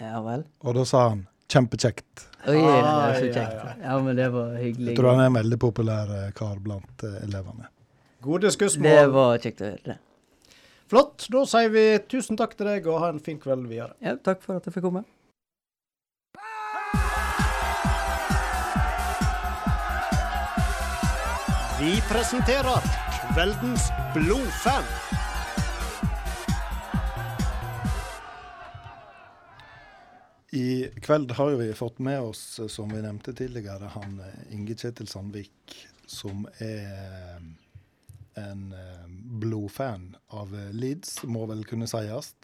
Ja vel.
Og da sa han kjempekjekt.
Oi, det er
Ah,
så
ja,
kjekt.
ja.
Ja, men det var hyggelig.
Jeg tror han er en veldig populær eh, kar blant eh, elevene.
Gode
Det var kjekt å høre. det.
Flott. Da sier vi tusen takk til deg, og ha en fin kveld videre.
Ja, takk for at jeg fikk komme.
Vi presenterer Kveldens blodfan.
I kveld har vi fått med oss, som vi nevnte tidligere, han eh, Inge Kjetil Sandvik, som er eh, en eh, blodfan av Leeds, må vel kunne sies.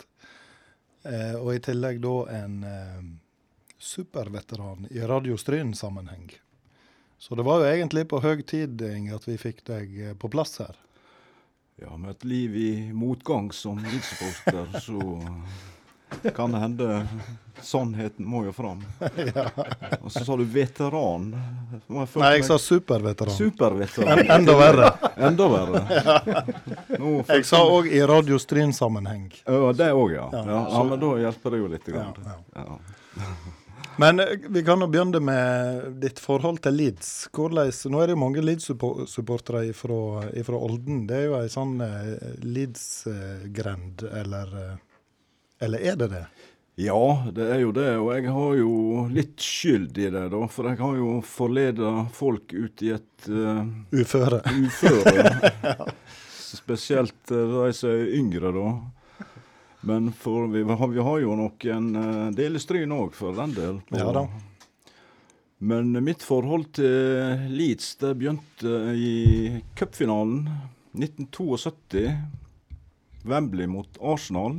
Og i tillegg da en superveteran i Radio Stryn-sammenheng. Så det var jo egentlig på høy tid, at vi fikk deg eh, på plass her.
Ja, med et liv i motgang som Leeds-supporter, så kan det hende sannheten må jo fram. Og så sa du veteran. Jeg
Nei, jeg sa superveteran.
Superveteran.
En- enda verre.
Enda verre. Nå
Jeg sa òg i Radio Stryn-sammenheng.
Ja, det òg, ja.
Ja,
ja. Ja, men da hjelper det jo litt. Grann.
Ja,
Ja.
Men eh, vi kan jo begynne med ditt forhold til Leeds. Hvordan, nå er det jo mange Leeds-supportere fra Olden. Det er jo ei sånn eh, Leeds-grend, eller eh, Eller er det det?
Ja, det er jo det. Og jeg har jo litt skyld i det, da. For jeg har jo forleda folk ut i et uh,
Uføre.
uføre. Spesielt eh, de som er yngre, da. Men for vi, har- vi har jo noen del i Stryn òg, for den del.
Ja da.
Men mitt forhold til Leeds det begynte i cupfinalen 1972. Wembley mot Arsenal.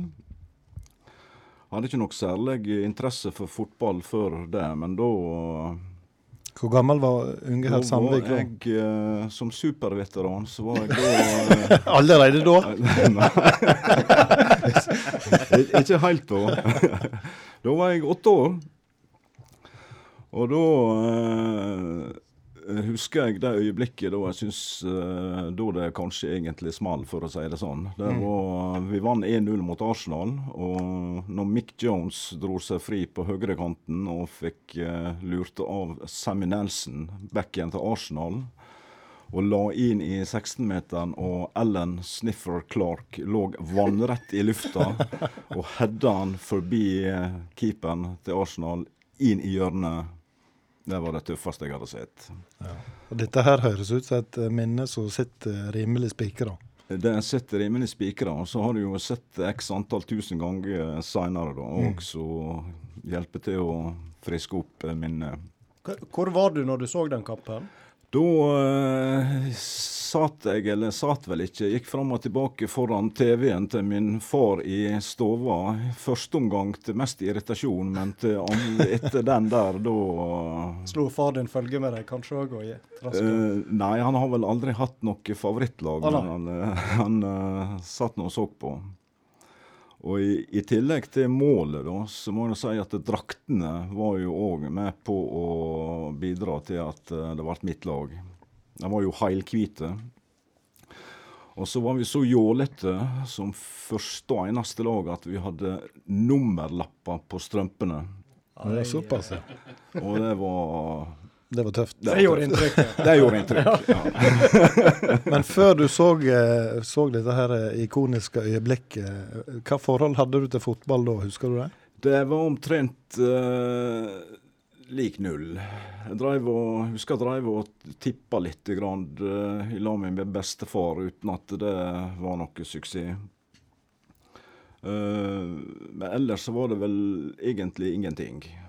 Hadde ikke noe særlig interesse for fotball før det, men da
Hvor gammel var Unge Herr Sandvik
var
da?
jeg eh, som superveteran, så var jeg da eh,
Allerede da?
Ikke helt da. Da var jeg åtte år. Og da eh, husker jeg det øyeblikket da jeg syns eh, Da det kanskje egentlig small, for å si det sånn. Det
Mm.
var, vi vant 1-0 mot Arsenal, og når Mick Jones dro seg fri på høyrekanten og fikk eh, lurt av Sammy Nelson backen til Arsenal og la inn i 16-meteren, og Ellen Sniffer Clark lå vannrett i lufta og hedda han forbi eh, keeperen til Arsenal inn i hjørnet. Det var det tøffeste jeg hadde sett.
Og dette her høres ut som et eh, minne som sitter rimelig spikra.
Det sitter rimelig spikra, og så har du jo sett x antall tusen ganger seinere, da, og så hjelper til å friske opp eh, minnet.
Hvor var du når du så den kampen?
Da eh, satt jeg, eller satt vel ikke, gikk fram og tilbake foran TV-en til min far i stova. Første omgang til mest irritasjon, men til etter den der, da
Slo far din følge med deg kanskje òg?
Eh, nei, han har vel aldri hatt noe favorittlag,
ah,
men han, eh, han uh, satt nå og så på. Og i, i tillegg til målet, da, så må jeg si at draktene var jo òg med på å bidra til at eh, det ble mitt lag. De var jo heilhvite. Og så var vi så jålete som første og eneste lag at vi hadde nummerlapper på strømpene.
Det er såpass, ja.
Og det var
Det var tøft.
Det gjorde inntrykk.
Det gjorde inntrykk, ja.
Men før du så, eh, så dette her eh, ikoniske øyeblikket, hva forhold hadde du til fotball da, husker du det?
Det var omtrent uh, lik null. Jeg drev og, husker jeg drev og tippa litt grann, uh, i lag med min bestefar, uten at det var noe suksess. Eh, men ellers så var det vel egentlig ingenting.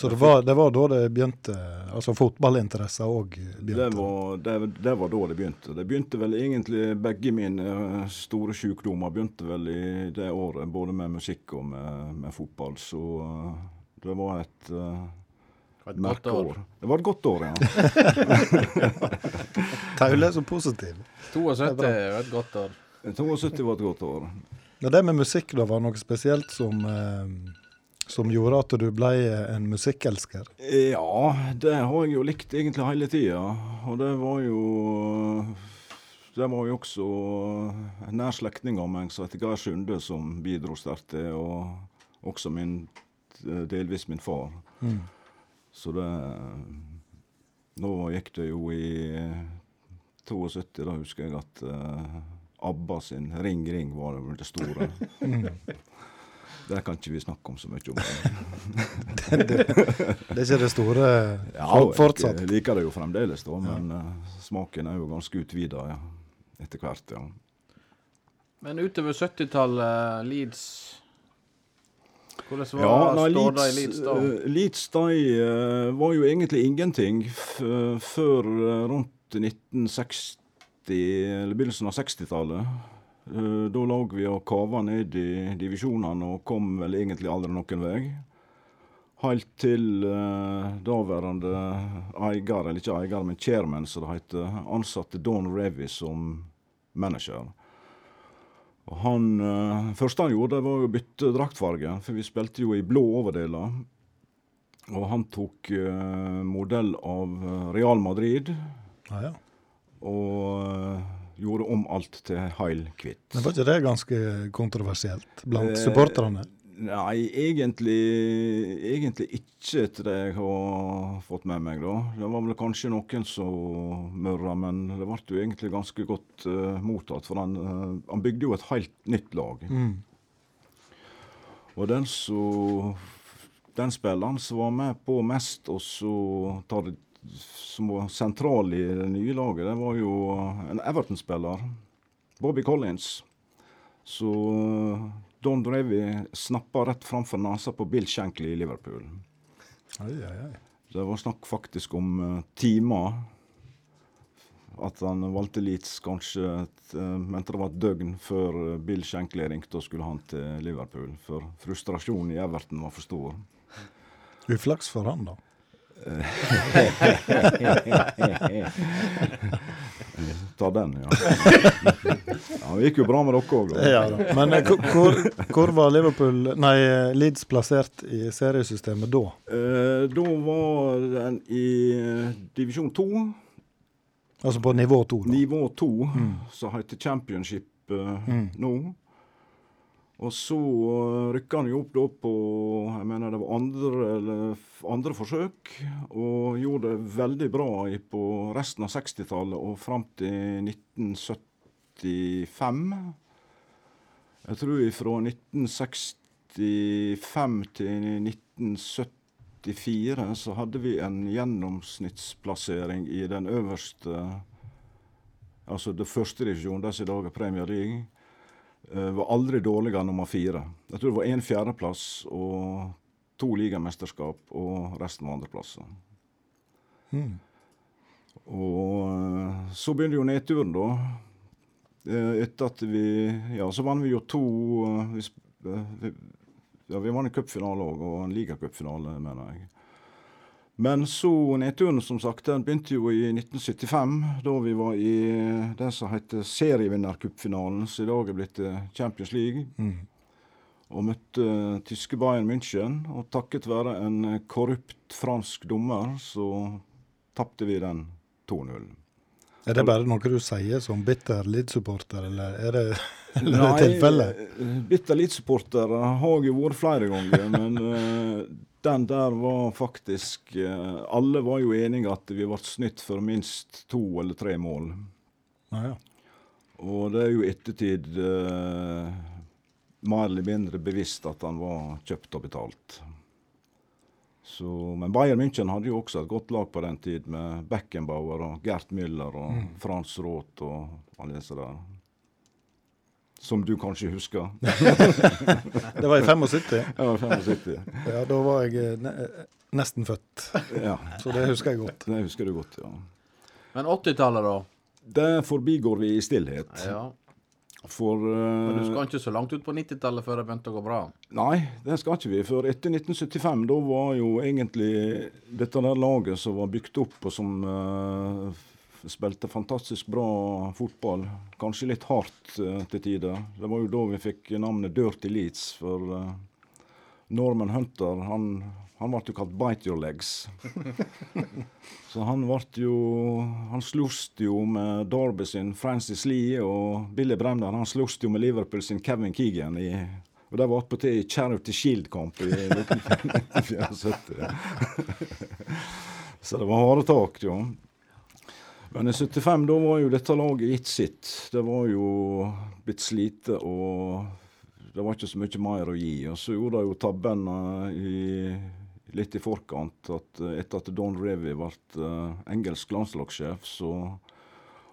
Så det var, det var da det begynte, altså fotballinteresser òg begynte?
Det var, det, det var da det begynte. Det begynte vel egentlig Begge mine eh, store sykdommer begynte vel i det året, både med musikk og med, med fotball. Så eh, det var et, uh,
merkeår. godt år.
Det var et godt år, ja.
Taule er så positiv.
72
var
er et godt år.
72 var et godt år.
Men det med musikk, da, var noe spesielt som, eh, som gjorde at du ble en musikkelsker?
Ja, det har jeg jo likt egentlig hele tida. Og det var jo Det var jo også en nær slektning av meg som heter Geir Sunde, som bidro sterkt til, og også min, delvis min far.
Mm.
Så det Nå gikk det jo i 72, da husker jeg at uh, ABBA sin Ring Ring var det, det store.
Mm.
Det kan ikke vi snakke om så mye om.
Det, det, det er ikke det store
Ja,
fortsatt?
jeg liker det jo fremdeles, da, men uh, smaken er jo ganske utvida ja, etter hvert. ja.
Men utover 70-tallet, Leeds Hvordan var
Ja, nei,
ståa i da?
eh, Leeds de eh, var jo egentlig ingenting f før eh, rundt 1960, eller begynnelsen av 60-tallet. Uh, da lå vi og kava ned i divisjonene og kom vel egentlig aldri noen vei. Helt til uh, daværende eier, eller ikke eier, men chairman som det heter, ansatte Don Revy som manager. Og han, uh, første han gjorde, det var å bytte draktfarge, for vi spilte jo i blå overdeler. Og han tok uh, modell av eh, Real Madrid
Ah, ja.
og uh, gjorde om alt til heil hvitt.
Men var ikke det ganske kontroversielt blant supporterne?
Nei, egentlig, egentlig ikke etter det jeg har fått med meg, da. Det var vel kanskje noen som murra, men det ble jo egentlig ganske godt uh, mottatt. For han, uh, han bygde jo et helt nytt lag.
Mm.
Og den som Den spilleren som var med på mest, og så som var sentral i det nye laget, det var jo en Everton-spiller. Bobby Collins. Så Don Drevy snappa rett framfor nesa på Bill Shankly i Liverpool.
Oi, oi, oi.
Det var snakk faktisk om uh, timer. At han valgte Leeds kanskje et, uh, mente det var et døgn før eh, Bill Shankly ringte og skulle han til Liverpool. For frustrasjonen i Everton var for stor.
Uflaks for han, da.
Ta den, ja. ja. Det gikk jo bra med dere òg, da.
Ja, da. Men eh, hvor- hvor, var Liverpool, nei, Leeds plassert i seriesystemet da?
Eh, da var den i eh, divisjon to.
Altså på nivå to?
Nivå to, som heter championship eh,
Mm.
nå. Og så rykka han jo opp da på jeg mener det var andre, eller, andre forsøk, og gjorde det veldig bra på resten av 60-tallet og fram til 1975. Jeg tror fra 1965 til 1974 så hadde vi en gjennomsnittsplassering i den øverste Altså det første divisjon, det som i dag er Premier League, var aldri dårligere enn nummer fire. Jeg tror det var én fjerdeplass og to ligamesterskap, og resten var andreplasser.
Mm.
Og eh, så begynner jo nedturen, da. Eh, Etter at vi Ja, så vant vi jo to eh, eh, vi, Ja, vi vant en cupfinale òg, og en ligacupfinale, mener jeg. Men så nedturen, som sagt, den begynte jo i 1975, da vi var i det som heter serievinnercupfinalen, som i dag er blitt Champions League.
Mm.
Og møtte tyske Bayern München. Og takket være en korrupt fransk dommer, så tapte vi den 2-0.
Er det bare noe du sier som bitter Leeds-supporter, eller er det, eller Nei, det tilfelle?
eh, bitter elitesupporter har jo vært flere ganger, men eh, den der var faktisk eh, Alle var jo enige at vi ble snytt for minst to eller tre mål.
Ah, ja.
Og det er jo ettertid eh, mer eller mindre bevisst at han var kjøpt og betalt. Så, men Bayern München hadde jo også et godt lag på den tid, med Beckenbauer og Gert Müller og
Mm.
Frans Roth og alle disse der. Som du kanskje husker?
Det var i 75.
Ja, 75.
Ja, da var jeg eh, ne nesten født.
Ja,
Så det husker jeg godt.
det husker du godt, ja.
Men 80-tallet, da?
Det forbigår vi i stillhet.
Ja.
For uh,
Men du skal ikke så langt ut på 90-tallet før det begynte å gå bra?
Nei, det skal ikke vi. For etter 1975, da var jo egentlig dette der laget som var bygd opp, og som eh, spilte fantastisk bra fotball, kanskje litt hardt eh, til tider. Det var jo da vi fikk navnet Dirty Leeds, for uh, Norman Hunter, han, han ble jo kalt Bite Your Legs. Så han ble jo Han sloss jo med Derby sin Francis Lee, og Billy Bremner han sloss jo med Liverpool sin Kevin Keegan i og det var attpåtil i Charity Shield-kamp i 1974. Så det var harde tak, jo. Men i 75 da var jo dette laget gitt sitt. Det var jo blitt slite, og det var ikke så mye mer å gi. Og så gjorde de jo tabben eh, litt i forkant at eh, etter at Don Revy ble eh, engelsk landslagssjef, så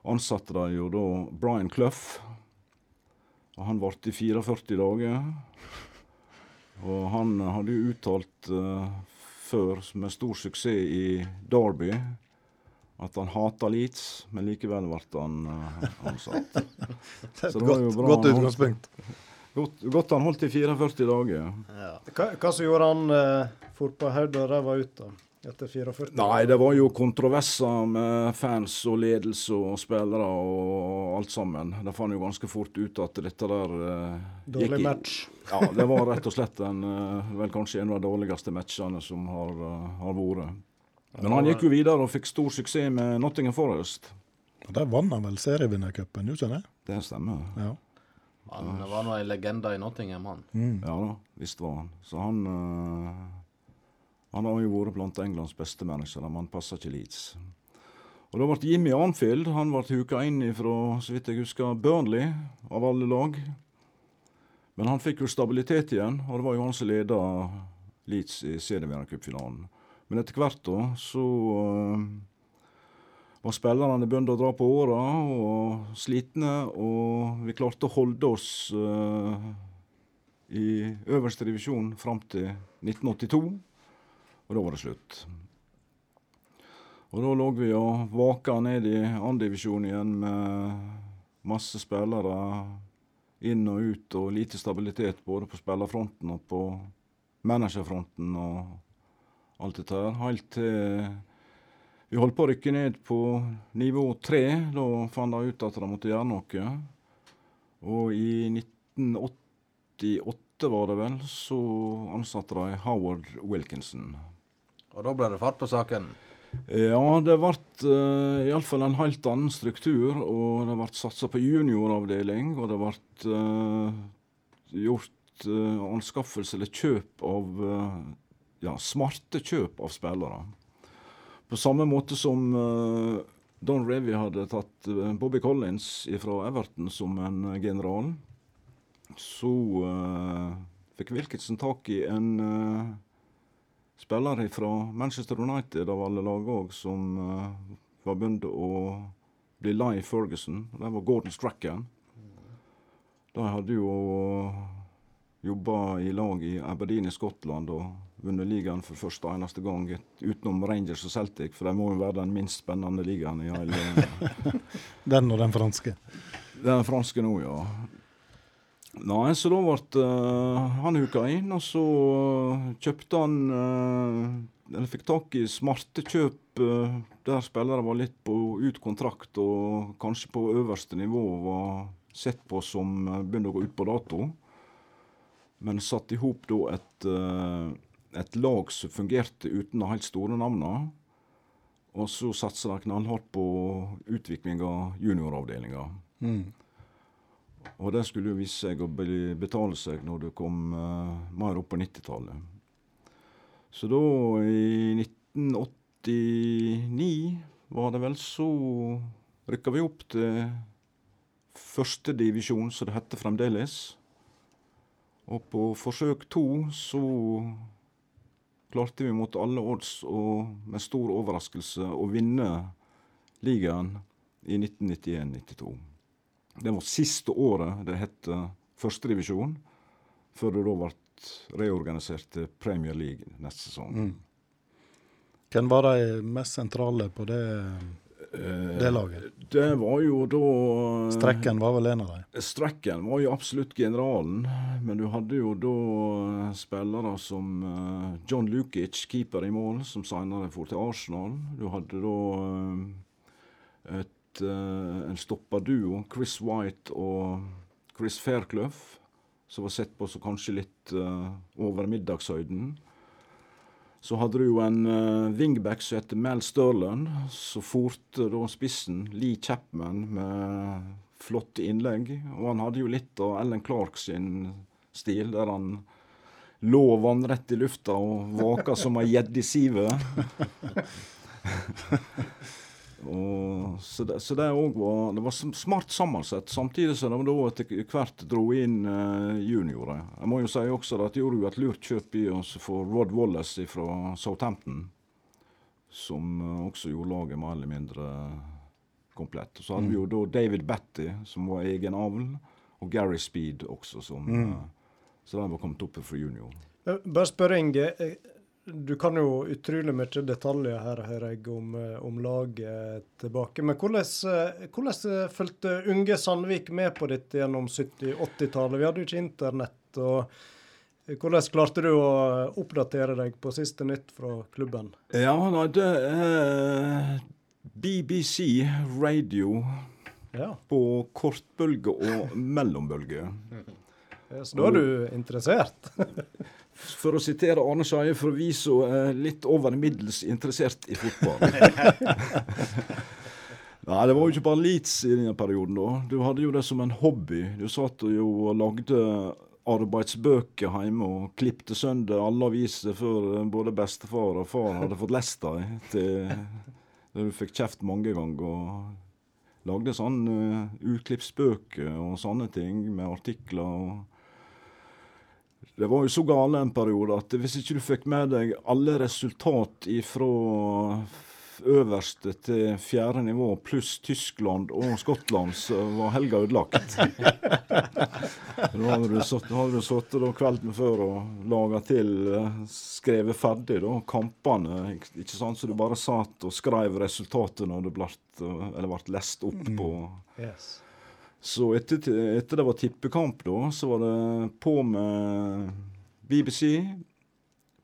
ansatte de jo da Brian Clough. Og han varte i 44 dager. Og han hadde jo uttalt uh, før, med stor suksess i Derby, at han hata Leeds, men likevel ble han uh, ansatt.
Det er et godt,
bra
godt
han
utgangspunkt.
Godt, godt han holdt i 44 dager.
Hva, hva som gjorde han uh, fort på hodet og ræva ut, da? etter 44?
Nei, det var jo kontroverser med fans og ledelse og spillere og alt sammen. Det fant jo ganske fort ut at dette der uh,
Dårlig
gikk
match.
Ja, det var rett og slett en, uh, vel kanskje en av de dårligste matchene som har, uh, har vært. Men han gikk jo videre og fikk stor suksess med Nottingham Forest.
Og Der vant han vel serievinnercupen, gjorde han ikke det?
Det stemmer.
Ja.
Han var nå en legende i Nottingham, han.
Ja da, visst var han. Så han eh, Han har jo vært blant Englands beste managere, men han passer ikke Leeds. Og da ble Jimmy Arnfield han ble huka inn fra, så vidt jeg husker, Burnley, av alle lag. Men han fikk jo stabilitet igjen, og det var jo han som leda Leeds i serievinnercupfinalen. Men etter hvert da, så eh, var spillerne begynt å dra på åra og slitne, og vi klarte å holde oss uh, i øverste divisjon fram til 1982, og da var det slutt. Og da lå vi og vaka ned i andredivisjon igjen med masse spillere inn og ut, og lite stabilitet både på spillerfronten og på managerfronten og alt dette her. Helt til vi holdt på å rykke ned på nivå tre. Da fant de ut at de måtte gjøre noe. Og i 1988 var det vel, så ansatte de Howard Wilkinson.
Og da ble det fart på saken.
Ja, det ble uh, iallfall en helt annen struktur. Og det ble satsa på junioravdeling, og det ble eh, gjort eh, anskaffelse eller kjøp av eh, ja, smarte kjøp av spillere. På samme måte som uh, Don Revy hadde tatt uh, Bobby Collins fra Everton som en eh, general, så uh, fikk Wilkinson tak i en uh, spiller fra Manchester United av alle lag òg, som var begynt å bli lei Ferguson. Det var Gordon Strachan. De hadde jo jobba i lag i Aberdeen i Skottland og vunnet ligaen for første og eneste gang, utenom Rangers og Celtic, for det må jo være den minst spennende ligaen i hele
Den og den franske.
Den franske nå, ja. Nei, så da ble uh, han huka inn, og så eh, kjøpte han uh, Eller fikk tak i smarte kjøp uh, der spillere var litt på ut kontrakt og kanskje på øverste nivå var sett på som begynte å gå ut på dato. Men satt i hop da et, et lag som fungerte uten de helt store navnene. Og så satsa de knallhardt på utvikling av junioravdelinga.
Mm.
Og det skulle jo vise seg å betale seg når det kom uh, mer opp på 90-tallet. Så da, i 1989, var det vel, så rykka vi opp til første divisjon, som det hette fremdeles. Og på forsøk to så klarte vi mot alle odds og med stor overraskelse å vinne ligaen i 1991-92. Det var siste året det het førstedivisjon, før det da ble reorganisert til Premier League neste sesong.
Mm. Hvem var de mest sentrale på det, det laget?
Det var jo da
Strekken var vel en av dem.
Strekken var jo absolutt generalen, men du hadde jo da eh, spillere som eh, John Lukic, keeper i mål, som senere for til Arsenal. Du hadde da eh, et, eh, en stopperduo, Chris White og Chris Fairclough, som var sett på som kanskje litt eh, over middagshøyden. Så hadde du jo en uh, wingback som heter Mel Sterland, som forte da spissen Lee Chapman med flotte innlegg. Og han hadde jo litt av Ellen Clark sin stil, der han lå vannrett i lufta og vaka som ei gjedde i sivet. Og, så det, så det var Det var smart sammensatt, samtidig som de da etter hvert dro inn eh, juniorer. Jeg må jo si også at de gjorde et lurt kjøp i oss for Rod Wallace fra Southampton, som eh, også gjorde laget mer eller mindre komplett. Og så hadde vi jo da David Batty, som var egen avl, og Gary Speed også, som eh, Så de var kommet opp fra junior.
Eh, Bare spør Inge. Du kan jo utrolig mye detaljer her, hører jeg, om, eh, om laget tilbake. Men hvordan, eh, hvordan eh, fulgte unge Sandvik med på dette gjennom 70-80-tallet? Vi hadde jo ikke internett. og Hvordan klarte du å oppdatere deg på siste nytt fra klubben?
Ja, han hadde eh, BBC radio
Ja,
på kortbølge og mellombølge.
Så da er du interessert?
For å sitere Arne Skeie fra vi som er litt over middels interessert i fotball. Nei, det var jo ikke bare Leeds i denne perioden, da. Du hadde jo det som en hobby. Du satt jo og lagde arbeidsbøker hjemme og klippte søndag alle aviser før både bestefar og far hadde fått lest dem. til Du fikk kjeft mange ganger. og Lagde sånn uh, utklippsbøker og sånne ting med artikler. og det var jo så gale en periode at hvis ikke du fikk med deg alle resultat fra øverste til fjerde nivå, pluss Tyskland og Skottland, så var helga ødelagt. Da hadde du sittet kvelden før og laga til, eh, skrevet ferdig da, kampene. Ikke sant, så du bare satt og skrev resultatet når det eller ble lest opp på
Yes.
Så etter, etter det var tippekamp, da, så var det på med BBC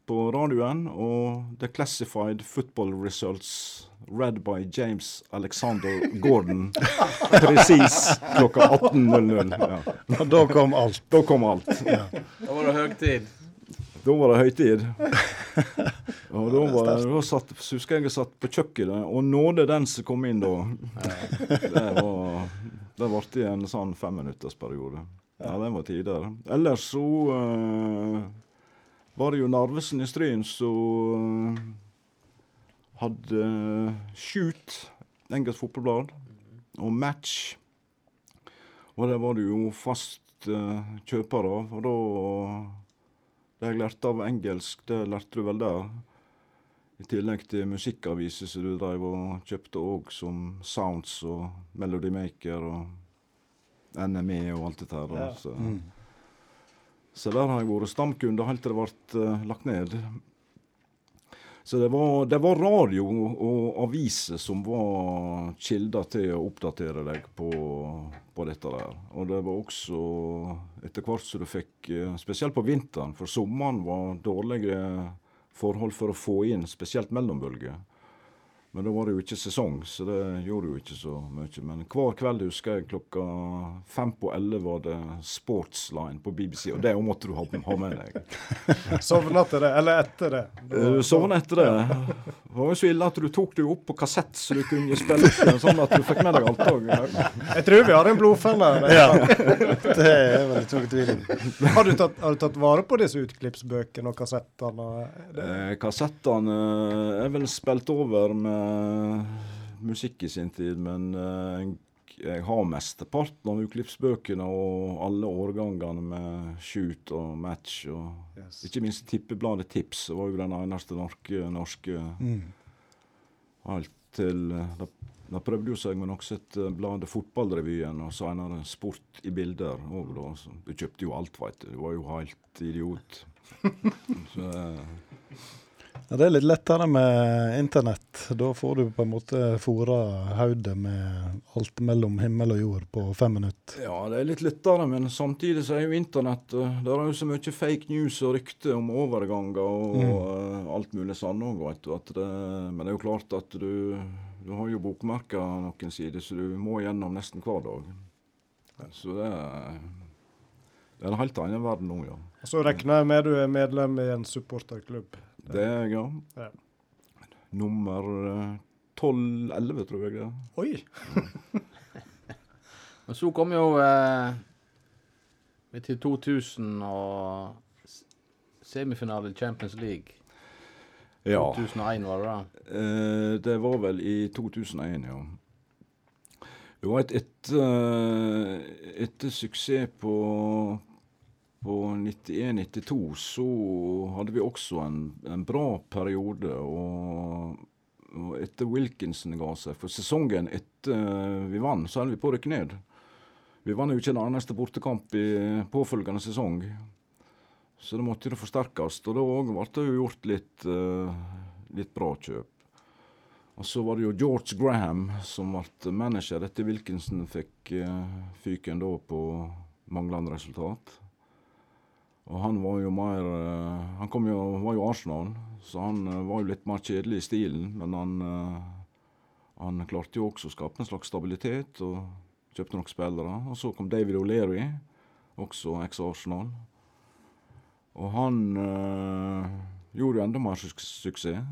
på radioen og The Classified Football Results read by James Alexander Gordon. Presis klokka 18.00. Ja.
Og da kom alt.
Da kom alt.
Da var det høytid.
Da var det høytid. Og da var da satt, husker jeg jeg satt på kjøkkenet og nådde den som kom inn da. Det var Det ble i en sånn femminuttersperiode. Ja, det var tider. Ellers så uh, var det jo Narvesen i Stryn som hadde Shoot, engelsk fotballblad, og Match. Og det var det jo fast uh, kjøper av. Og da Det jeg lærte av engelsk, det lærte du vel der. I tillegg til musikkaviser som du drev og kjøpte òg, som Sounds og Melody Maker og NME og alt dette her.
Ja.
Så. så der har jeg vært stamkunde helt til det ble uh, lagt ned. Så det var, det var radio og aviser som var kilder til å oppdatere deg på, på dette der. Og det var også etter hvert som du fikk eh, Spesielt på vinteren, for sommeren var dårlige forhold for å få inn spesielt mellombølger. Men da var det jo ikke sesong, så det gjorde jo ikke så mye. Men hver kveld husker jeg klokka fem på elleve var det Sportsline på BBC, og det måtte du ha, ha med deg.
Sovna til det, eller etter det?
Du sovna etter det. Det var jo så ille at du tok det opp på kassett, så du kunne spille det sånn at du fikk med deg alt òg.
Jeg tror vi har en blodfelle.
Ja. Det er vel ikke noe tvil om.
Har, du tatt, har du tatt vare på disse utklippsbøkene og kassettene?
Eh, kassettene er vel spilt over med musikk i sin tid, men eh, jeg har mesteparten av utklippsbøkene og alle årgangene med shoot og match. og
Yes.
Ikke minst tippebladet Tips var jo den eneste norske, norske Helt til eh, da, da prøvde jo seg med også et eh, bladet Fotballrevyen, og senere Sport i bilder Og da. Så du kjøpte jo alt, veit du. Du var jo helt idiot. Så, eh,
Ja, det er litt lettere med internett. Da får du på en måte fora hodet med alt mellom himmel og jord på fem minutter.
Ja, det er litt lettere, men samtidig så er jo internett eh, Det er jo så mye fake news og rykter om overganger og eh, alt mulig sånn òg, veit du. At det, men det er jo klart at du Du har jo bokmerka noen sider, så du må gjennom nesten hver dag. Så det er Det er en helt annen verden nå, ja.
Så regner jeg med du er medlem i en supporterklubb.
Det er jeg, ja.
Ja.
Nummer eh, 12-11, tror jeg det er.
Oi!
Men så kom jo eh, til 2000 og semifinale i Champions League.
Ja.
2001 var det da.
Eh, det var vel i 2001, ja. Det var et etter, etter suksess på, på 91-92, så hadde vi også en, en bra periode. Og, og etter Wilkinson ga seg, for sesongen etter vi vant, så holdt vi på å rykke ned. Vi vant jo ikke en eneste bortekamp i påfølgende sesong. Så da måtte det forsterkes. Og da òg ble det jo gjort litt, eh, litt bra kjøp. Og så var det jo George Graham som ble manager etter Wilkinson fikk uh, fyken da på manglende resultat. Og han var jo mer eh, Han kom jo, var jo Arsenal, så han eh, var jo litt mer kjedelig i stilen. Men han, eh, han klarte jo også å skape en slags stabilitet og kjøpte nok spillere. Og så kom David O'Leary, også eks-Arsenal. Og han gjorde jo enda mer su suksess.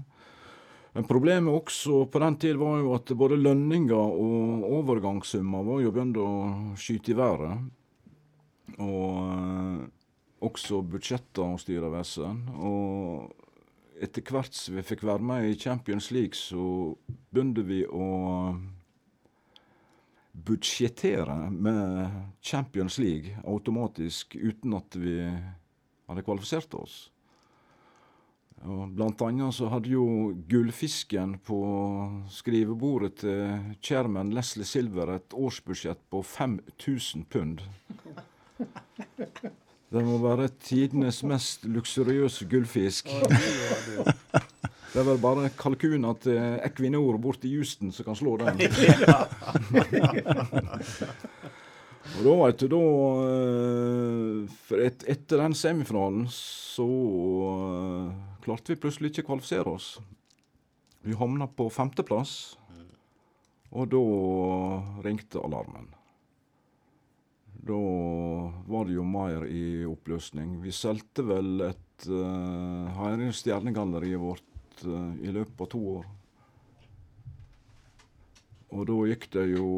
Men problemet også på den tid var jo at både lønninger og overgangssummer var jo begynt å skyte i været. Og også budsjetter og styrevesen. Og etter hvert som vi fikk være med i Champions League, så begynte vi å budsjettere med Champions League automatisk uten at vi hadde kvalifisert oss. Og blant annet så hadde jo Gullfisken på skrivebordet til chairman Leslie Silver et årsbudsjett på 5000 pund. Det må være tidenes mest luksuriøse gullfisk. Det er vel bare kalkuner til Equinor borte i Houston som kan slå den. Og da, du, da eh, for et, Etter den semifinalen så eh, klarte vi plutselig ikke å kvalifisere oss. Vi havna på femteplass, og da ringte alarmen. Da var det jo mer i oppløsning. Vi solgte vel et uh, Heirin Stjernegalleriet vårt uh, i løpet av to år. Og da gikk det jo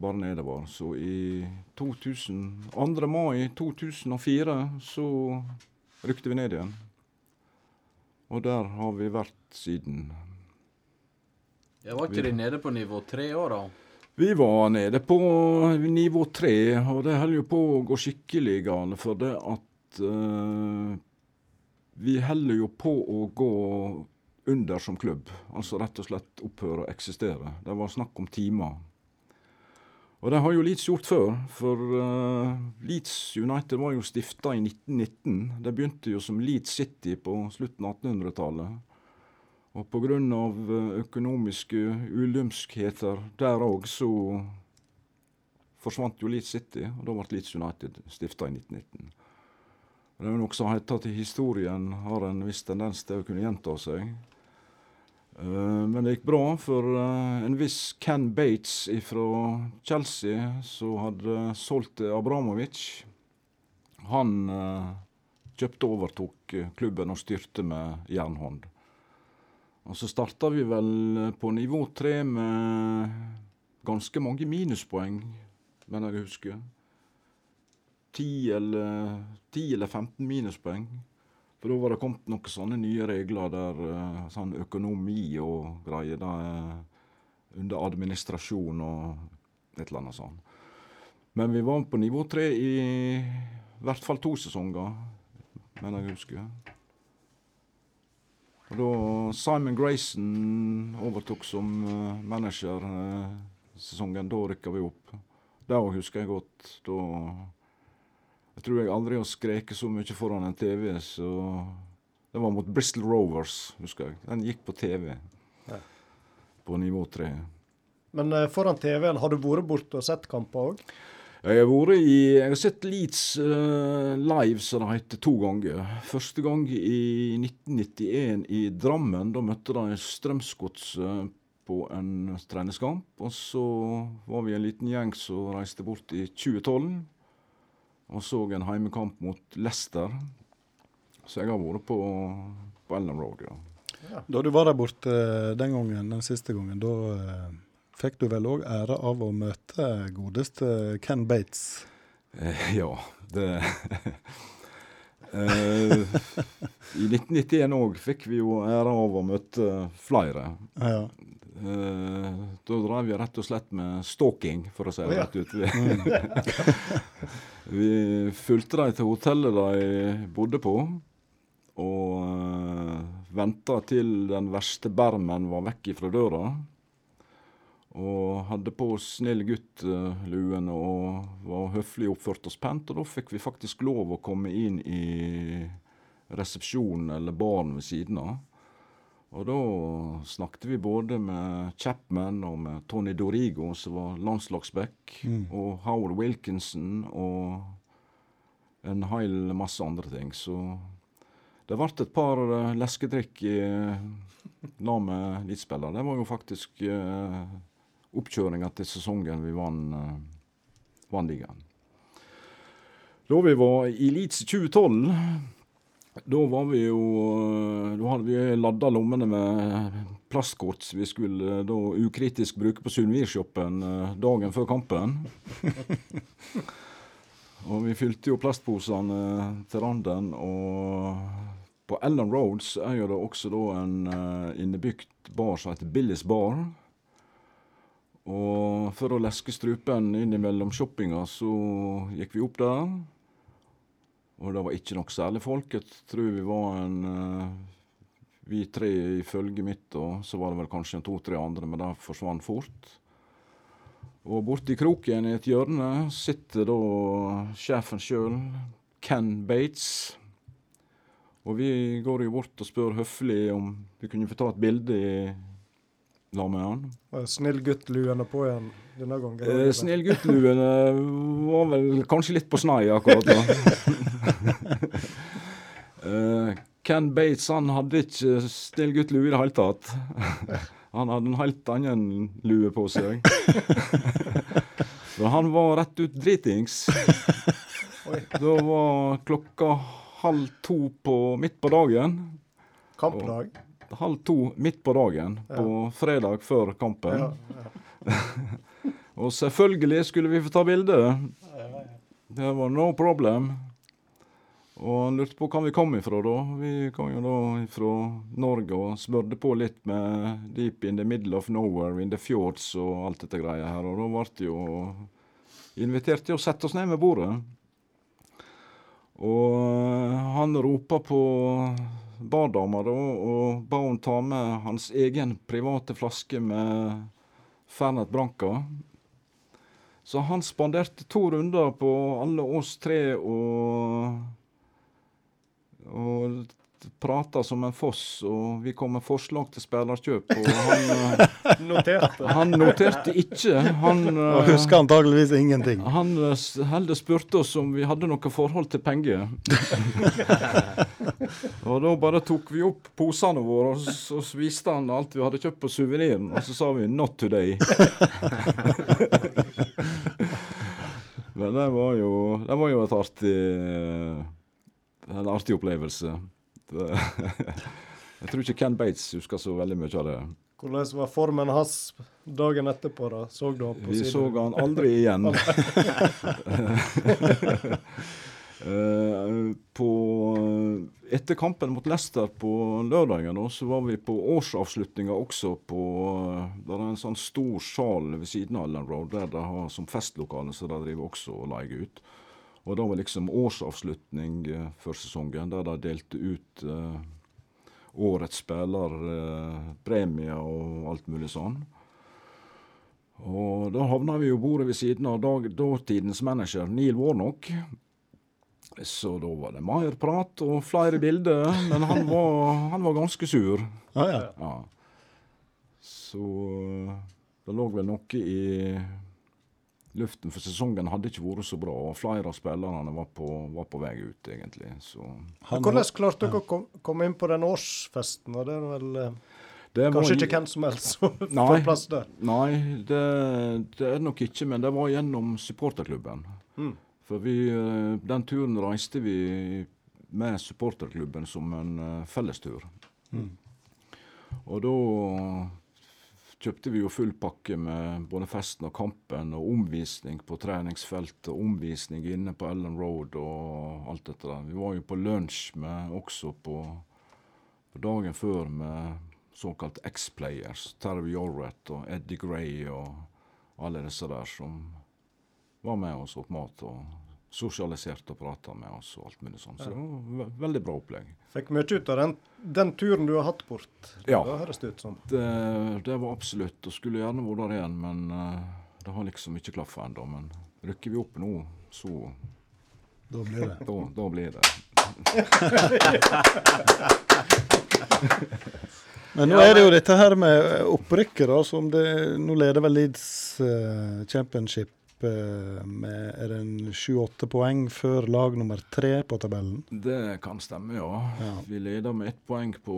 bare nedover. Så i 2000, 2. mai 2004 så rykte vi ned igjen. Og der har vi vært siden.
Jeg var ikke de nede på nivå tre år, da?
Vi var nede på nivå tre, og det holder jo på å gå skikkelig galt. For det at uh, vi holder jo på å gå under som klubb. Altså rett og slett opphøre å eksistere. Det var snakk om timer. Og det har jo Leeds gjort før, for uh, Leeds United var jo stifta i 1919. Det begynte jo som Leeds City på slutten av 1800-tallet. Og pga. økonomiske ulymskheter der òg, så forsvant jo Leeds City, og da ble Leeds United stifta i 1919. Og Det er noe som heter at historien har en viss tendens til å kunne gjenta seg. Uh, men det gikk bra for uh, en viss Ken Bates fra Chelsea, som hadde solgt til Abramovic. Han eh, kjøpte og overtok eh, klubben og styrte med jernhånd. Og så starta vi vel på nivå tre med ganske mange minuspoeng, mener jeg husker. 10 eller, 10 eller 15 minuspoeng. For da var det kommet noen sånne nye regler der eh, sånn økonomi og greier da, eh, under administrasjon og et eller annet sånt. Men vi var på nivå tre i hvert fall to sesonger, mener jeg husker. Og da Simon Grayson overtok som eh, manager eh, sesongen, da rykka vi opp. Det òg husker jeg godt. Da Jeg tror jeg aldri har skreket så mye foran en TV, så Det var mot Bristol Rovers, husker jeg. Den gikk på TV.
Ja.
På nivå tre.
Men eh, foran TV-en, har du vært borte og sett kamper òg?
Jeg har i Jeg har sett Leeds uh, live, som det heter, to ganger. Første gang i 1991 i Drammen. Da møtte de Strømsgodset på en treningskamp. Og så var vi en liten gjeng som reiste bort i 2012 og så en heimekamp mot Leicester. Så jeg har vært på, på Ellen Road, ja.
Da du var der borte eh, den gangen, den siste gangen, da eh, fikk du vel òg ære av å møte godeste Ken Bates?
Eh, ja, det eh, I 1991 òg fikk vi jo ære av å møte flere.
Ja.
Eh, da drev vi rett og slett med stalking, for å si det
ja.
rett ut. Vi, vi fulgte dem til hotellet de bodde på, og uh, venta til den verste bermen var vekk fra døra. Og hadde på oss snill gutt-luen og var høflig oppført oss pent. Og da fikk vi faktisk lov å komme inn i resepsjonen eller baren ved siden av. Og da snakket vi både med Chapman og med Tony Dorigo, som var landslagsback,
Mm.
og Howard Wilkinson og en hel masse andre ting. Så det ble et par eh, leskedrikk i lag med elitespillere. Det var jo faktisk uh, oppkjøringa til sesongen vi vant uh, vann ligaen. Da vi var i Leeds i 2012 da var vi jo eh, Da hadde vi ladda lommene med plastkort vi skulle eh, da ukritisk bruke på Sunnvirshoppen eh, dagen før kampen. og vi fylte jo plastposene til randen, og på Ellen Road er jo det også da en innebygd bar som heter Billis Bar. Og for å leske strupen innimellom shoppinga, så gikk vi opp der. Og det var ikke nok særlig folk. Jeg tror vi var en uh, Vi tre i følget mitt, og så var det vel kanskje to-tre andre, men det forsvant fort. Og borti kroken i et hjørne sitter da sjefen sjøl, Ken Bates. Og vi går jo bort og spør høflig om vi kunne få ta et bilde i lag med han.
Snill gutt-luene på igjen denne gangen?
Eh, snill gutt-luene var vel kanskje litt på snei akkurat da. eh, Ken Bates han hadde ikke snill gutt-lue i det hele tatt. han hadde en helt annen lue på seg. Så han var rett ut dritings. Da var klokka halv to på midt på dagen.
Kampdag?
Halv to midt på dagen på fredag før kampen. Og selvfølgelig skulle vi få ta bilde. Det var no problem. Og han lurte på hvor vi kom ifra da. Vi kom jo da fra Norge og smørte på litt med 'Deep in the middle of nowhere in the fjords' og alt dette greia her. Og da ble det jo invitert til å sette oss ned med bordet. Og han ropa på bardama da, og ba hun ta med hans egen private flaske med Fernet Branca. Så han spanderte to runder på alle oss tre og, og prata som en foss, og vi kom med forslag til spillerkjøp. Og han
eh, noterte.
Han noterte ikke. Han,
og husker antageligvis ingenting.
Han eh, heller spurte oss om vi hadde noe forhold til penger. og da bare tok vi opp posene våre, og så viste han alt vi hadde kjøpt på suveniren, og så sa vi 'not today'. Men det var jo, det var jo et artig en artig opplevelse. Jeg tror ikke Ken Bates husker så veldig mye av det.
Hvordan var formen hans dagen etterpå? da? Så du han på
Vi
siden?
så han aldri igjen. Eh, på, etter kampen mot Leicester på lørdagen da, så var vi på årsavslutninga også på Det er en sånn stor sal ved siden av Ellen Road der de har som festlokale, så de driver også og leier ut. Og det var liksom årsavslutning før for sesongen, der de delte ut eh, årets spiller, eh, og alt mulig sånn. Og da havna vi jo bordet ved siden av dag, dåtidens manager Neil Warnock. Så da var det mer prat og flere bilder, men han var, han var ganske sur.
Ja, ja.
Ja. Så eh, det lå vel noe i luften, for sesongen hadde ikke vært så bra. og Flere av spillerne var på, var på vei ut, egentlig. Så
Hvordan klarte dere å komme inn på den årsfesten? og Det er vel eh,
det var
kanskje ikke hvem som helst som får plass der?
Nei, det, det er det nok ikke, men det var gjennom supporterklubben.
Mm.
For vi, eh, den turen reiste vi med supporterklubben som en eh, fellestur.
Mm.
Og da kjøpte vi jo full pakke med både festen og kampen, og omvisning på treningsfeltet, og omvisning inne på Ellen Road og alt dette der. Vi var jo på lunsj med også på, på dagen før med såkalt X-players. Terry Jorrett og Eddie Gray og alle disse der som var med oss åt mat og sosialiserte og prata med oss og alt mulig sånn. Så det var ve veldig bra opplegg.
Fikk mye ut av den, den turen du har hatt bort.
Ja.
Det høres det ut som.
Det, det var absolutt, og skulle gjerne vært der igjen, men uh, det har liksom ikke klaffa ennå. Men rykker vi opp nå, så
Da blir det.
Da, da blir det.
Men nå er det jo dette her med opprykket, da. Som det, nå leder vel Leeds uh, Championship eh, med er det en sju-åtte poeng før lag nummer tre på tabellen.
Det kan stemme, ja.
Ja.
Vi leder med ett poeng på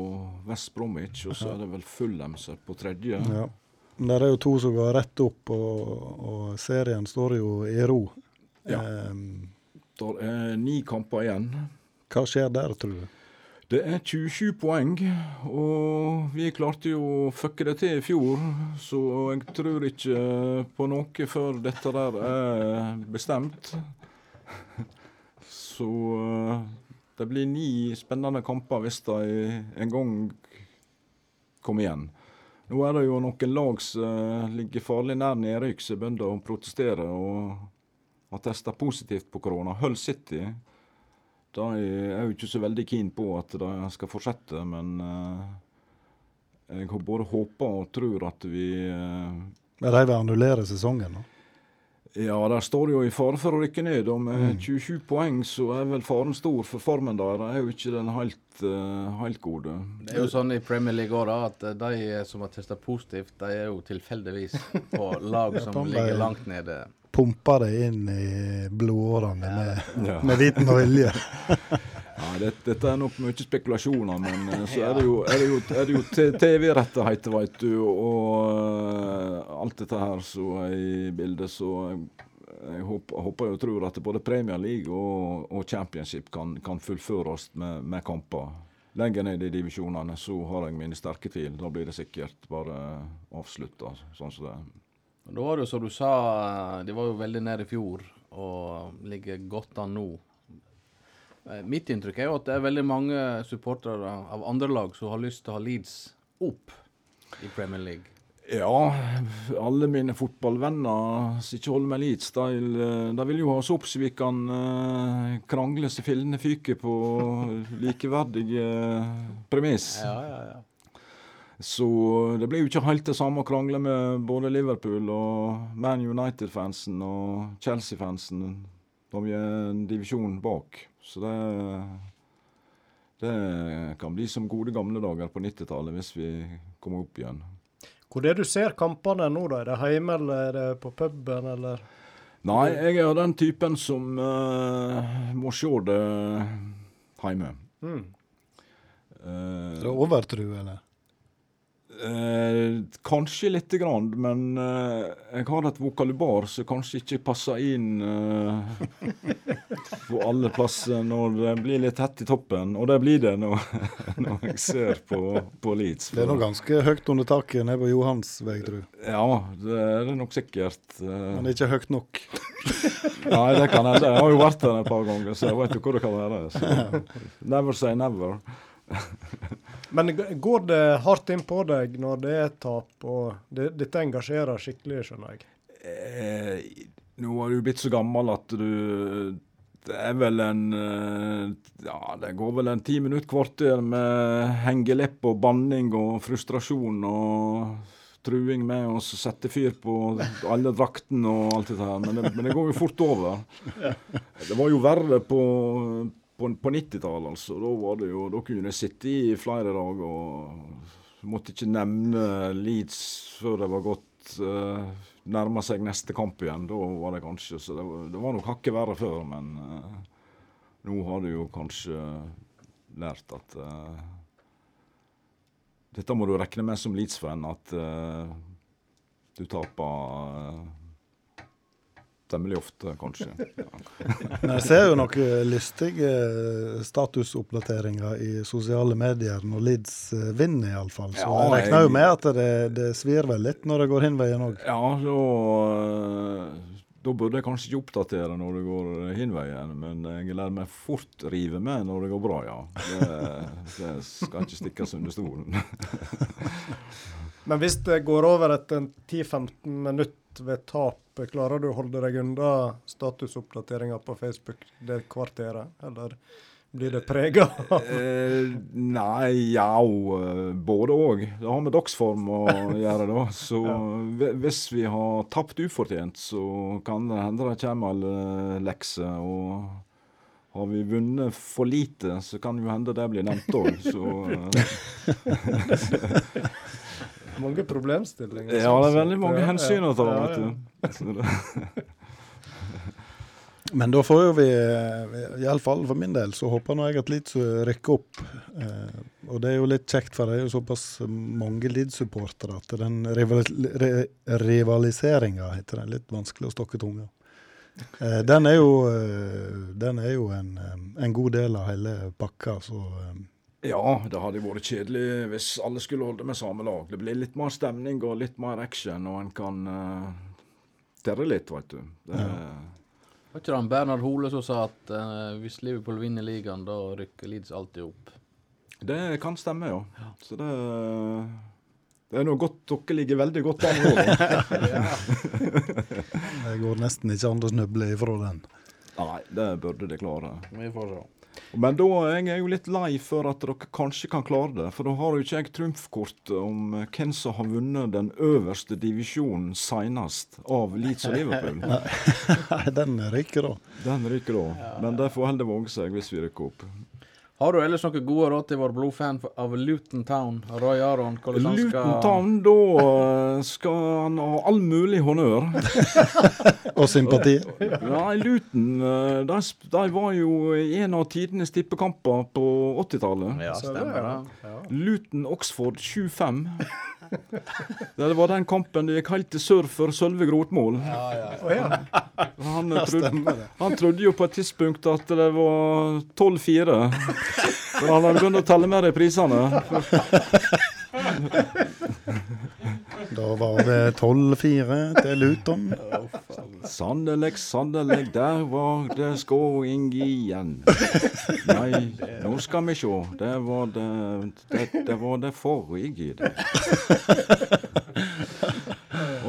West Bromwich, og så er det vel Fulham som er på tredje.
Ja. Men det er jo to som går rett opp, og, og serien står jo i ro.
Ja.
Ehm,
Det er ni kamper igjen.
hva skjer der, tror du?
Det er 27 poeng, og vi klarte jo å fucke det til i fjor, så jeg tror ikke på noe før dette der er bestemt. Så eh, det blir ni spennende kamper hvis de en gang kommer igjen. Nå er det jo noen lag som ligger farlig nær nedrykk, som begynner å protestere og har testa positivt på korona. Hull City de er jo ikke så veldig keen på at det skal fortsette, men eh, jeg har både håper og tror at vi Er
Men de vil annullere sesongen nå?
Ja, der står det jo i fare for å rykke ned. Og med 27 poeng så er vel faren stor, for formen der er jo ikke den helt, eh, helt gode.
Det er jo sånn i Premier League òg, da, at de som har testa positivt, de er jo tilfeldigvis på lag som ligger langt nede.
Pumper det inn i blodårene med,
Ja.
med viten og vilje.
Ja, det, dette er nok mye spekulasjoner, men eh, så er det jo, er det jo, er det jo TV-rettigheter, veit du, og eh, alt dette her som er i bildet. Så jeg håper, håper og tror at både Premier League og, og Championship kan, kan fullføres med, med kamper. Lenger ned i divisjonene så har jeg mine sterke tvil. Da blir det sikkert bare avslutta sånn som det er.
Da var det jo som du sa, de var jo veldig nær i fjor og ligger godt an nå. Eh, Mitt inntrykk er jo at det er veldig mange supportere av andre lag som har lyst til å ha Leeds opp i Premier League.
Ja, alle mine fotballvenner som ikke holder med Leeds, de, de vil jo ha oss opp så vi kan eh, krangle så fillene fyker på likeverdige premiss.
Ja, ja, ja.
Så det blir jo ikke helt det samme å krangle med både Liverpool og Man United-fansen og Chelsea-fansen når vi er en divisjon bak. Så det, det kan bli som gode gamle dager på 90-tallet hvis vi kommer opp igjen.
Hvor er det du ser kampene nå, da? Er det hjemme, eller er det på puben, eller?
Nei, jeg er den typen som uh, må se det hjemme.
Mm.
Uh,
Er det overtro, eller?
Eh, kanskje lite grann, men eh, jeg har et vokalubar som kanskje ikke passer inn eh, på alle plasser når det blir litt hett i toppen. Og det blir det når, når jeg ser på, på Leeds.
Det er nå ganske høyt under taket nede på Johansveg, tror jeg.
Ja, det er det nok sikkert. eh.
Men ikke høyt nok.
Nei, det kan hende. Jeg har jo vært der et par ganger, så jeg vet jo hvor det kan være. Så. Never say never.
Men går det hardt inn på deg når det er tap, og det, dette engasjerer skikkelig, skjønner jeg?
Eh, nå har du blitt så gammel at du Det er vel en eh, Ja, det går vel en ti minutt kvarter med hengelepp og banning og frustrasjon og truing med å sette fyr på alle draktene og alt dette her. Men det, men det går jo fort over. Det var jo verre på på, på 90-tallet, altså. Da, var det jo, da kunne jeg sitte i flere dager og måtte ikke nevne Leeds før det var gått uh, nærma seg neste kamp igjen. Da var det kanskje Så det, var- det var nok hakket verre før, men eh, nå har du jo kanskje lært at eh, Dette må du regne med som Leeds-fan, at eh, du taper uh, temmelig ofte, kanskje. Ja.
Men jeg ser jo noen lystige statusoppdateringer i sosiale medier når Leeds eh, vinner, iallfall. Så
Ja,
jeg regner jo med at det, det svir vel litt når det går hin veien òg.
Ja, da, eh, da burde jeg kanskje ikke oppdatere når det går hin veien, men jeg lar meg fort rive med når det går bra, ja. Det, det skal ikke stikkes under stolen.
Men hvis det går over etter 10-15 minutter ved tap, klarer du å holde deg unna statusoppdateringer på Facebook det kvarteret, eller blir det prega?
Eh, nei, ja, eh, både òg. Det har med dagsform å gjøre, da. Så ja. hvis vi har tapt ufortjent, så kan det hende det kommer alle lekser. Og har vi vunnet for lite, så kan jo hende det blir nevnt òg. Så eh,
Mange problemstillinger.
Ja,
sånn
det er veldig mange
Ja,
hensyn å ta,
ja,
vet du.
Men da får jo vi, eh, iallfall for min del, så håper nå jeg at Leeds rykker opp. Eh, og det er jo litt kjekt, for det er jo såpass mange Leeds-supportere at den rival, re, rivaliseringa heter det. Litt vanskelig å stokke tunga. Eh, den er jo, eh, den er jo en, eh, en god del av hele pakka, så eh,
Ja, det hadde vært kjedelig hvis alle skulle holde med samme lag. Det blir litt mer stemning og litt mer action, og en kan uh, terre litt, veit du. Det,
Var ikke det han Bernhard Hole som sa at uh, hvis Liverpool vinner ligaen, da rykker Leeds alltid opp?
det kan stemme, ja. Så det det er noe godt dere ligger veldig godt an nå.
det går nesten ikke an å snuble ifra den.
Nei, det burde de klare.
Vi får se.
Men da er jeg jo litt lei for at dere kanskje kan klare det. For da har jo ikke jeg trumfkort om eh, hvem som har vunnet den øverste divisjonen senest av Leeds og Liverpool.
Nei, den ryker da.
Den ryker da. Men det får heller våge seg hvis vi rykker opp.
Har du ellers noen gode råd til vår blodfan av Luton Town? Roy Aron? hvordan skal-
Luton Town, da eh, skal han ha all mulig honnør.
Og sympati.
Nei, Luton eh, de, de var jo i en av tidenes tippekamper på 80-tallet.
Ja, stemmer det.
Luton-Oxford 7-5. Det var den kampen det gikk helt til sør for Sølve ja. Han, trodde, han trodde jo på et tidspunkt at det var 12-4. For han hadde begynt å telle med reprisene.
Da var det 12-4 til Luton.
Sannelig, sannelig, der var det skåring igjen. Nei, nå skal vi se. Det var det Det, det var det forrige, det.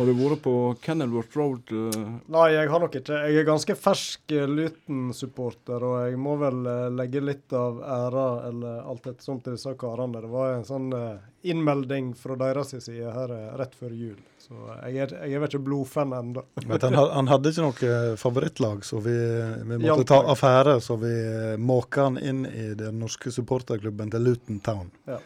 Har du vært på Kenilworth Road? eh,
Nei, jeg har nok ikke. Jeg er ganske fersk eh, Luton-supporter, og jeg må vel eh, legge litt av æra eller alt etter som til disse karene. Det var en sånn innmelding fra deres side her rett før jul. Så jeg er, jeg er vel ikke blodfan ennå.
Han, han hadde ikke noe favorittlag, så vi, vi måtte
Hjalp
ta affære. Så vi måka han inn i den norske supporterklubben til Luton Town.
Ja,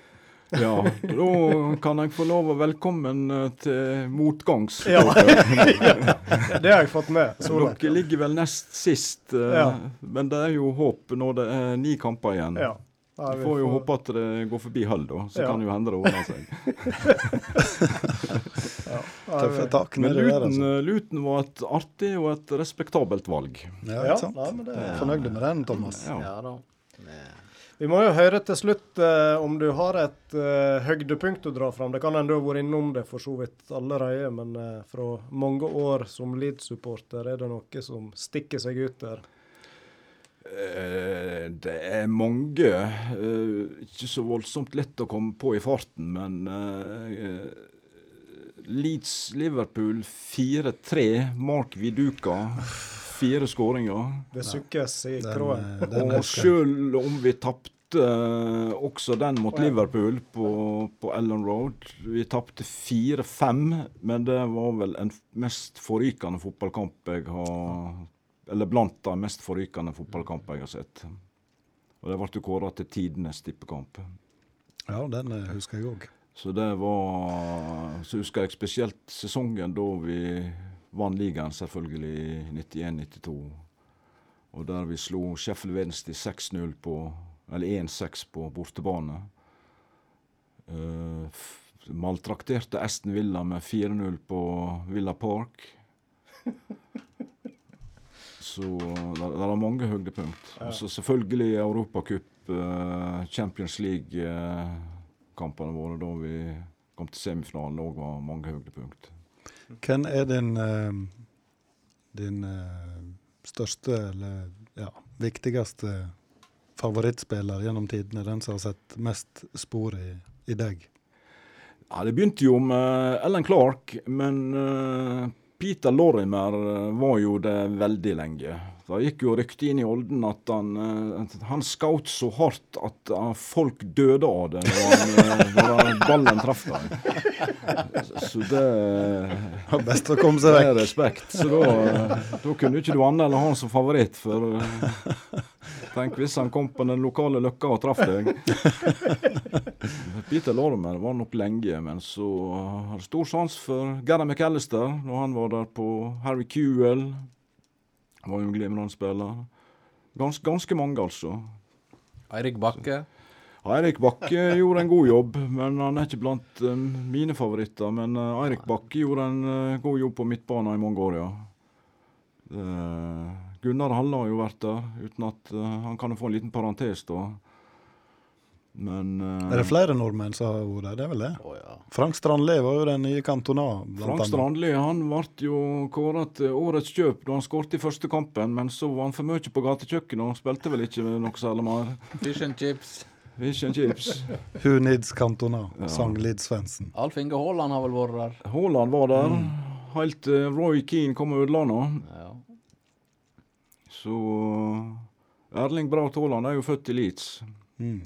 da kan jeg få lov å velkommen eh, til motgangs.
Ja. det har jeg fått med. Så langt.
Dere ligger vel nest sist, eh,
Ja.
men det er jo håp når det er ni kamper igjen.
Ja. Nei,
Vi får jo håpe at det går forbi halv, da. Så
Ja.
kan jo hende det ordner seg.
Nei,
Tøffe tak
Men
der, altså.
eh, Luton var et artig og et respektabelt valg.
Ja,
Ja,
ikke sant?
nei, men det er-
Fornøyde med den, Thomas.
Ja.
Ja da.
Vi må jo høre til slutt eh, om du har et eh, høydepunkt å dra fram. Det kan hende du har vært innom det for så vidt allerede, men eh, fra mange år som Leeds-supporter, er det noe som stikker seg ut der?
Eh, Det er mange. eh, Ikke så voldsomt lett å komme på i farten, men eh, Leeds-Liverpool 4-3. Mark Viduka. Fire skåringer.
Det sukkes i
Den,
kråen.
eh,
Og selv om vi tapte eh, også den mot Liverpool på, på Ellen Road Vi tapte 4-5, men det var vel en mest forrykende fotballkamp jeg har Eller blant de mest forrykende fotballkamper jeg har sett. Og det ble kåra til tidenes tippekamp.
Ja, den eh, husker jeg òg.
Så det var Så husker jeg spesielt sesongen da vi vant ligaen, selvfølgelig, i 91-92. Og der vi slo Sheffield Wednesday 6-0 på Eller 1-6 på bortebane. Uh, maltrakterte Aston Villa med 4-0 på Villa Park. Så det, det er mange høydepunkt. Og så selvfølgelig Europacup, uh, Champions League-kampene våre da vi kom til semifinalen, òg var mange høydepunkt.
Hvem er din, eh, din eh, største eller ja, viktigste favorittspiller gjennom tidene? Den som har sett mest spor i, i deg?
Ja, Det begynte jo med Ellen Clark, men eh, Peter Lorimer eh, var jo det veldig lenge. Da gikk jo rykte inn i Olden at han, eh, han skjøt så hardt at eh, folk døde av det når, han, når ballen traff dem. Så det
Det Best å komme seg vekk.
det er respekt. Så da, da kunne ikke du annet enn ha han som favoritt. For tenk hvis han kom på den lokale løkka og traff deg. Peter Lormer var nok lenge, men så har stor sans for Gary McAllister når han var der på Harry Kewell. Var jo en glimrende spiller. Gans, ganske mange, altså.
Eirik Bakke.
Eirik Bakke gjorde en god jobb, men han er ikke blant eh, mine favoritter. Men eh, Eirik Bakke gjorde en uh, god jobb på midtbanen i mange år, ja. Det- Gunnar Halle har jo vært der, uten at uh, han kan jo få en liten parentes, da. Men uh,
Er det flere nordmenn som har vært der? Det er vel det?
Å ja.
Frank Strandli var jo den nye kantona, blant
Frank
annet.
Strandli han ble jo kåret til årets kjøp da han skåret i første kampen, men så var han for mye på gatekjøkkenet og spilte vel ikke noe særlig mer.
Fish and chips.
Fish and chips.
Who needs Cantona?
Ja.
Sang Lid Svendsen.
Alf Inge Haaland har vel vært der.
Haaland var der, helt til Roy Keane kom og ødela nå.
Ja.
Så Erling Braut Haaland er jo født i Leeds.
Mm.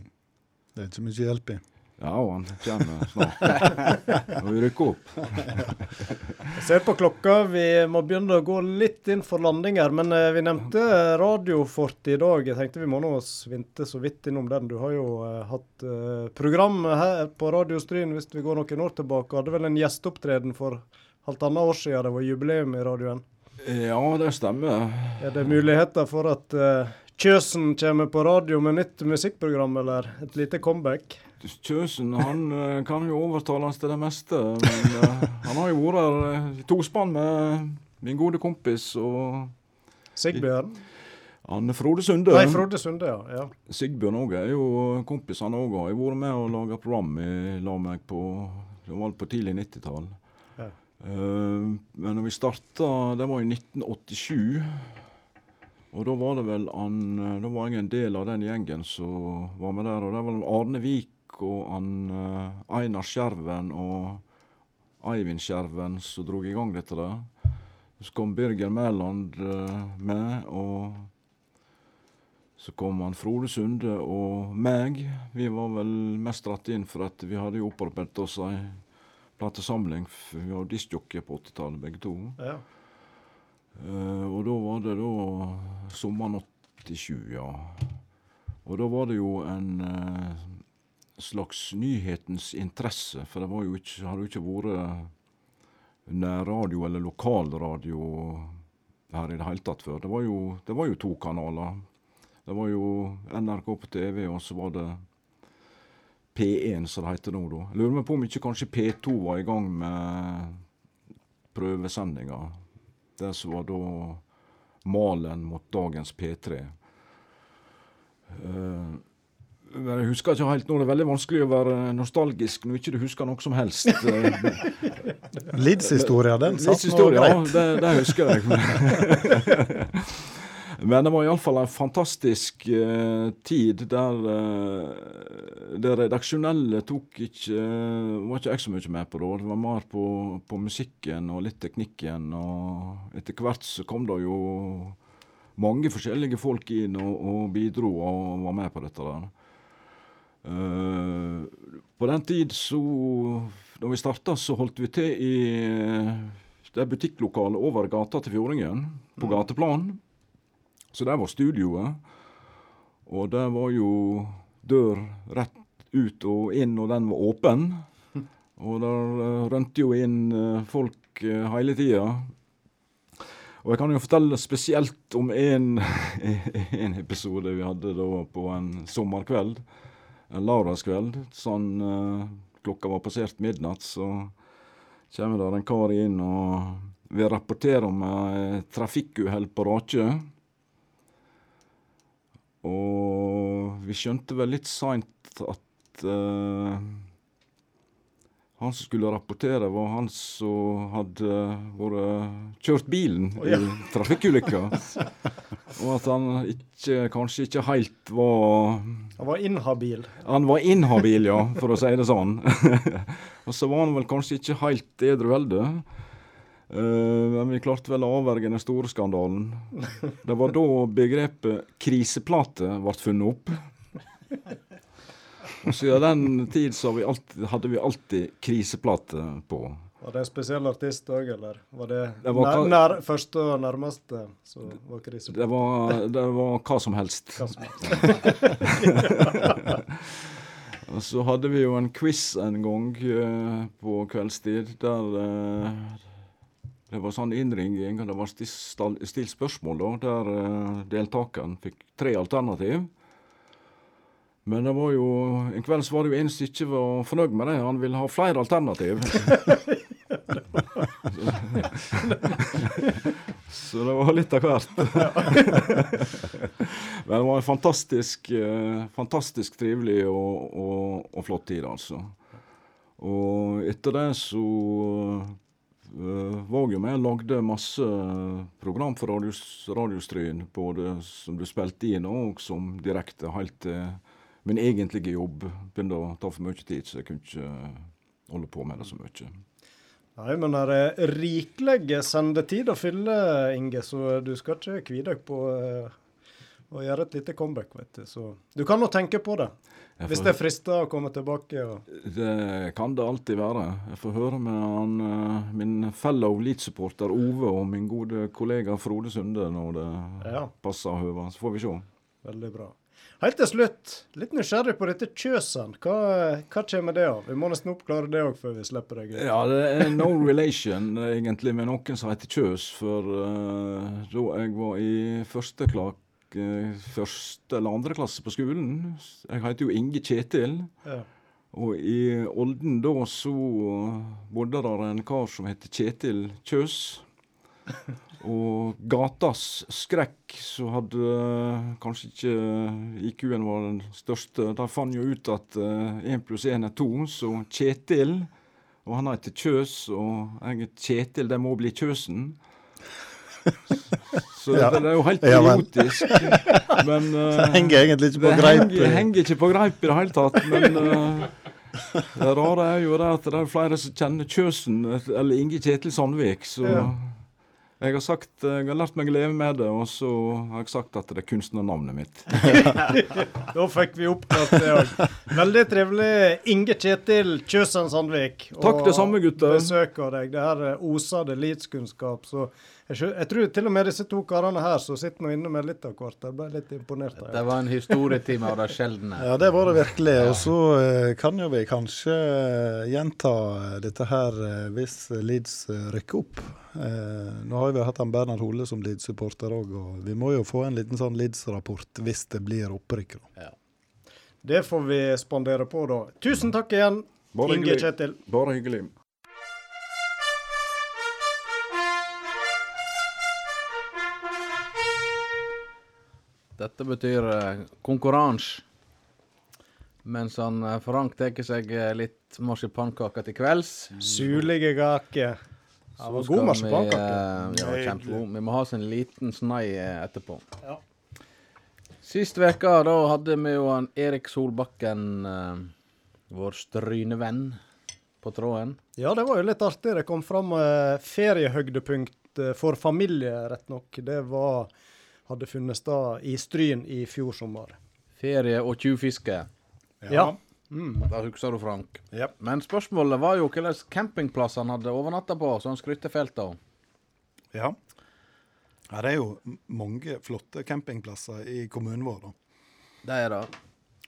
Det er ikke mye hjelp i.
Ja, han kommer snart. Når vi rykker opp.
Jeg ser på klokka, vi må begynne å gå litt inn for landing her. Men eh, vi nevnte Radiofort i dag. Jeg tenkte vi må nå svinte så vidt innom den. Du har jo eh, hatt eh, program her på Radio Stryn hvis vi går noen år tilbake. Hadde vel en gjesteopptreden for halvannet år siden. Det var jubileum i radioen.
Ja, det stemmer.
Er det muligheter for at uh, Kjøsen kommer på radio med nytt musikkprogram, eller et lite comeback?
Kjøsen han eh, kan jo overtales til det meste. Men uh, han har jo vært her i tospann med min gode kompis og
Sigbjørn?
han Frode Sunde.
Nei, Frode Sunde, ja. ja.
Sigbjørn òg er jo kompis, han òg. Har vært med og laga program i lag med meg på på tidlig 90-tall. Eh, men når vi starta, det var i 1987. Og da var det vel han eh, Da var jeg en del av den gjengen som var med der. Og det var Arne Vik og han eh, Einar Skjerven og Eivind Skjerven som dro i gang dette der. Så kom Birger Mæland med, og så kom han Frode Sunde og meg. Vi var vel mest dratt inn for at vi hadde jo opparbeidet oss ei platesamling. Vi var diskjockey på 80-tallet begge to.
ja.
Uh, og da var det da sommeren 87, ja. Og da var det jo en uh, slags nyhetens interesse, for det var jo ikke, hadde jo ikke vært nærradio eller lokalradio her i det hele tatt før. Det var jo, det var jo to kanaler. Det var jo NRK på TV, og så var det P1, som det heter nå, da. Jeg lurer meg på om ikke kanskje P2 var i gang med prøvesendinga. Det som var da malen mot dagens P3. Uh, jeg husker ikke helt nå. Det er veldig vanskelig å være nostalgisk når ikke du husker noe som helst.
Lids-historia, den satt nå
greit. ja. Det, det husker jeg. Men det var iallfall en fantastisk eh, tid der eh, det redaksjonelle tok ikke eh, var ikke jeg så mye med på da. Det var mer på, på musikken og litt teknikken. Og etter hvert så kom det jo mange forskjellige folk inn og, og bidro og var med på dette der. Eh, på den tid så Da vi starta, så holdt vi til i eh, det butikklokalet over gata til Fjordingen, på gateplan. Så der var studioet. Og der var jo dør rett ut og inn, og den var åpen. Og der rømte rønte jo inn eh, folk eh, hele tida. Og jeg kan jo fortelle spesielt om en, en episode vi hadde da på en sommerkveld. En lørdagskveld. Sånn eh, klokka var passert midnatt, så kommer der en kar inn og vil rapportere om et trafikkuhell på Rakjø. Og vi skjønte vel litt seint at uh, han som skulle rapportere, var han som hadde vært kjørt bilen i trafikkulykka. Og at han ikke, kanskje ikke helt var
Han var inhabil.
Han var inhabil, ja, for å si det sånn. og så var han vel kanskje ikke helt edru heller. Eh, men vi klarte vel å avverge den store skandalen. Det var da begrepet kriseplate ble funnet opp. Og siden den tid så vi alltid, hadde vi alltid kriseplate på.
Var det en spesiell artist òg, eller var det,
Det var
nær, nær første og nærmeste som var kriseplate?
Det var, det var hva som helst.
Hva som helst.
Og så hadde vi jo en quiz en gang eh, på kveldstid der eh, Det var sånn innringing, og det var stilt spørsmål da, der uh, deltakeren fikk tre alternativ. Men det var jo, en kveld så var det jo en som ikke var fornøyd med det. Han ville ha flere alternativ. så det var litt av hvert. Men det var en fantastisk, eh, fantastisk trivelig og, og, og flott tid, altså. Og etter det så var jo med og lagde masse program for radios, Radiostryn, både som du spilte inn og som direkte, helt til min egentlige jobb begynte å ta for mye tid, så jeg kunne ikke holde på med det så mye.
Nei, men det er rikelig sendetid å fylle, Inge, så du skal ikke kvie deg på eh, å gjøre et lite comeback, vet du. Så du kan nå tenke på det.
Jeg
Hvis
det
det frister å komme tilbake. Ja.
Det kan det alltid være. Jeg får høre med han, eh, min fellow Leeds-supporter Ove og min gode kollega Frode Sunde når det
Ja.
passer å høver. Så får vi se.
Veldig bra. Helt til slutt, litt nysgjerrig på dette Kjøsen. Hva, hva kommer det av? Vi må nesten oppklare det òg før vi slipper deg.
Ja, det er no relation egentlig med noen som heter Kjøs. For uh, da jeg var i første, klak, første eller andre klasse på skolen Jeg heter jo Inge Kjetil.
Ja.
Og i Olden da så bodde der en kar som heter Kjetil Kjøs. Og gatas skrekk, så hadde eh, kanskje ikke IQ-en var den største. De fant jo ut at én pluss én er to, så Kjetil Og han heter Kjøs, og jeg heter Kjetil, det må bli Kjøsen. Så
Ja.
det, er jo helt
Ja, men-
idiotisk. Men
Det
eh,
henger egentlig ikke på
det
greip.
Henger, henger ikke på greip i det hele tatt. Men uh, det rare er jo det at det er flere som kjenner Kjøsen, eller Inge Kjetil Sandvik. Så
Ja.
jeg har sagt, jeg har lært meg å leve med det, og så har jeg sagt at det er kunstnernavnet mitt.
Da fikk vi oppklart det òg. Veldig trivelig. Inge Kjetil Kjøsen Sandvik.
Takk, det samme, gutter.
Besøker deg. Det her oser det Leeds-kunnskap. Så jeg, tror til og med disse to karene her som sitter nå inne med litt av hvert, jeg ble litt imponert. av
Det var en historietime av det sjeldne.
Ja, det var det virkelig. Og så eh, kan jo vi kanskje eh, gjenta dette her eh, hvis Leeds eh, rykker opp. Nå har vi hatt han Bernhard Hole som Leeds-supporter òg, og vi må jo få en liten sånn Leeds-rapport hvis det blir opprykk. Ja.
Det får vi spandere på, da. Tusen takk igjen,
Bare
Inge
hyggelig.
Kjetil.
Bare hyggelig.
Dette betyr eh, konkurranse. Mens han eh, Frank tar seg eh, litt marsipankake til kvelds.
Sulige kaker. Ja, det var god marsipankake.
Ja, kjempegod. Vi må ha oss en liten snei etterpå.
Ja.
Sist veka da hadde vi jo han Erik Solbakken, eh, vår strynevenn, på tråden.
Ja, det var jo litt artig. Det kom fram eh, feriehøydepunkt eh, for familie, rett nok. Det var hadde funnet sted i Stryn i fjor sommer.
Ferie og tjuvfiske.
Ja. Mm.
Da husker du, Frank.
Yep.
Men spørsmålet var jo hvilken campingplass han hadde overnatta på, så han skrytte fælt av.
Ja. ja. Det er jo mange flotte campingplasser i kommunen vår, da.
Det er det.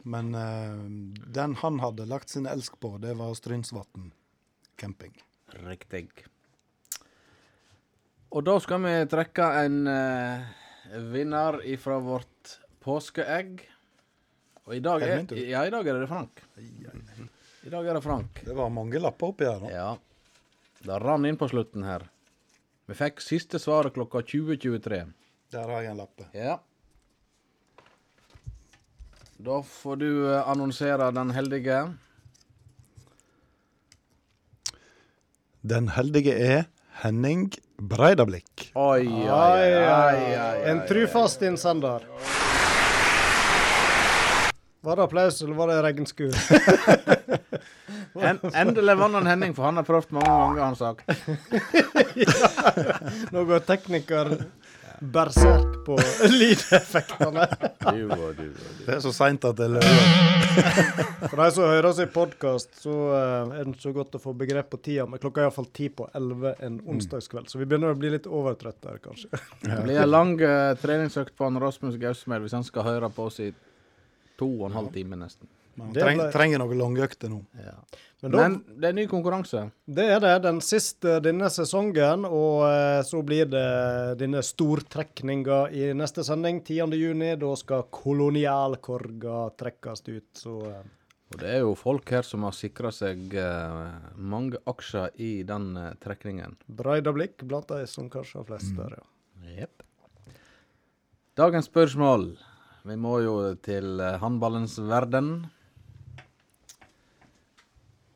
Men uh, den han hadde lagt sin elsk på, det var Strynsvatn camping.
Riktig. Og da skal vi trekke en eh, vinner ifra vårt påskeegg. Og i dag
Er
ja, i dag er det Frank. I dag er det Frank.
Det var mange lapper oppi her, da.
Ja. Det rann inn på slutten her. Vi fikk siste svaret klokka 20.23.
Der har jeg en lappe.
Ja. Da får du eh, annonsere den heldige.
Den heldige er Henning Breidablikk.
Oi, oi, oi,
En trufast innsender. Var det applaus, eller var det regnskur?
En, endelig vant han Henning, for han har prøvd mange ganger, har han sagt.
Nå går tekniker berserk på lydeffektene.
Det er så seint at det løper.
For de som hører oss i podkast, så eh, er det så godt å få begrep på tida, men klokka er iallfall ti på elleve en onsdagskveld, så vi begynner å bli litt overtrøtte her, kanskje.
Det blir en lang uh, treningsøkt på han Rasmus Gausmel hvis han skal høre på oss i to og en halv time nesten.
Men han treng,
ble-
trenger noen langøkter nå.
Men da,
Men det er ny konkurranse.
det er det. Den siste denne sesongen, og eh, så blir det denne stortrekninga i neste sending, 10. juni. Da skal kolonialkorga trekkes ut, så eh,
Og det er jo folk her som har sikra seg eh, mange aksjer i den eh, trekningen.
Breidablikk blant de som kanskje har flest der, ja.
Yep. Dagens spørsmål. Vi må jo til eh, håndballens verden.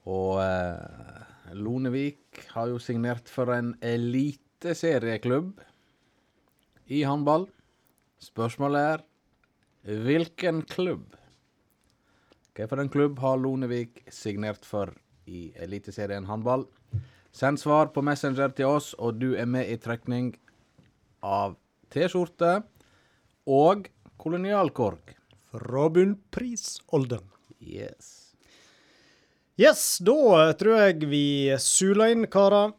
Og eh, Lonevik har jo signert for en eliteserieklubb i håndball. Spørsmålet er hvilken klubb? Hvilken klubb har Lonevik signert for i Eliteserien håndball? Send svar på Messenger til oss, og du er med i trekning av T-skjorte og kolonialkork.
Fra Bunnpris Olden.
Yes.
Yes, da tror jeg vi suler inn, karer.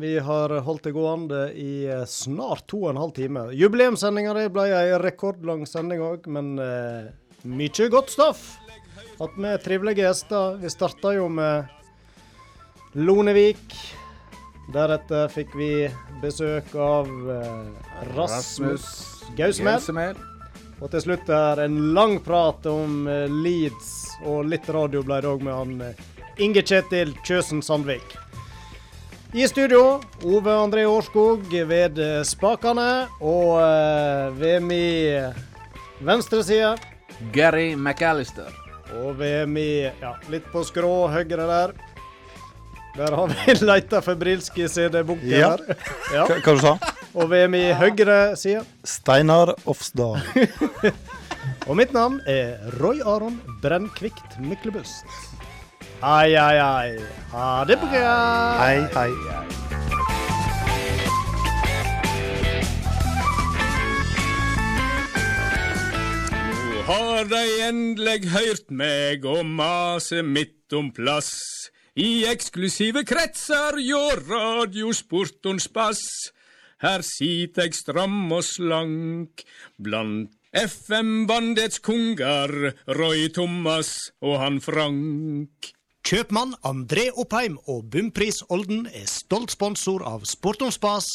Vi har holdt det gående i eh, snart to og en halv time. Jubileumssendinga di ble ei rekordlang sending òg, men eh, mye godt stoff. Hatt med trivelige gjester. Vi starta jo med Lonevik. Deretter fikk vi besøk av eh, Rasmus Gausmed.
Gausmed.
Og til slutt er en lang prat om eh, Leeds, og litt radio ble det òg med han eh, Inge Kjetil Kjøsen Sandvik. I studio Ove André Årskog ved spakene, og eh, ved min venstre side
Gary McAllister.
og ved min ja, litt på skrå høyre der. Der har vi leita febrilsk i CD-bunken
Ja.
her. Ja.
Hva, hva du sa
Og ved min høyre side
Steinar Ofsdal.
Og mitt navn er Roy Aron Brennkvikt Myklebust. Ai, ai, ai. Ha det bra.
Hei, hei.
Nå har dei endelig hørt meg og mase midt om plass. I eksklusive kretser hjå radiosportons bass. Her sit eg stram og slank blant FM-bandets kongar, Roy Thomas og han Frank.
Kjøpmann André Oppheim og Bumpris Olden er stolt sponsor av Sport om spas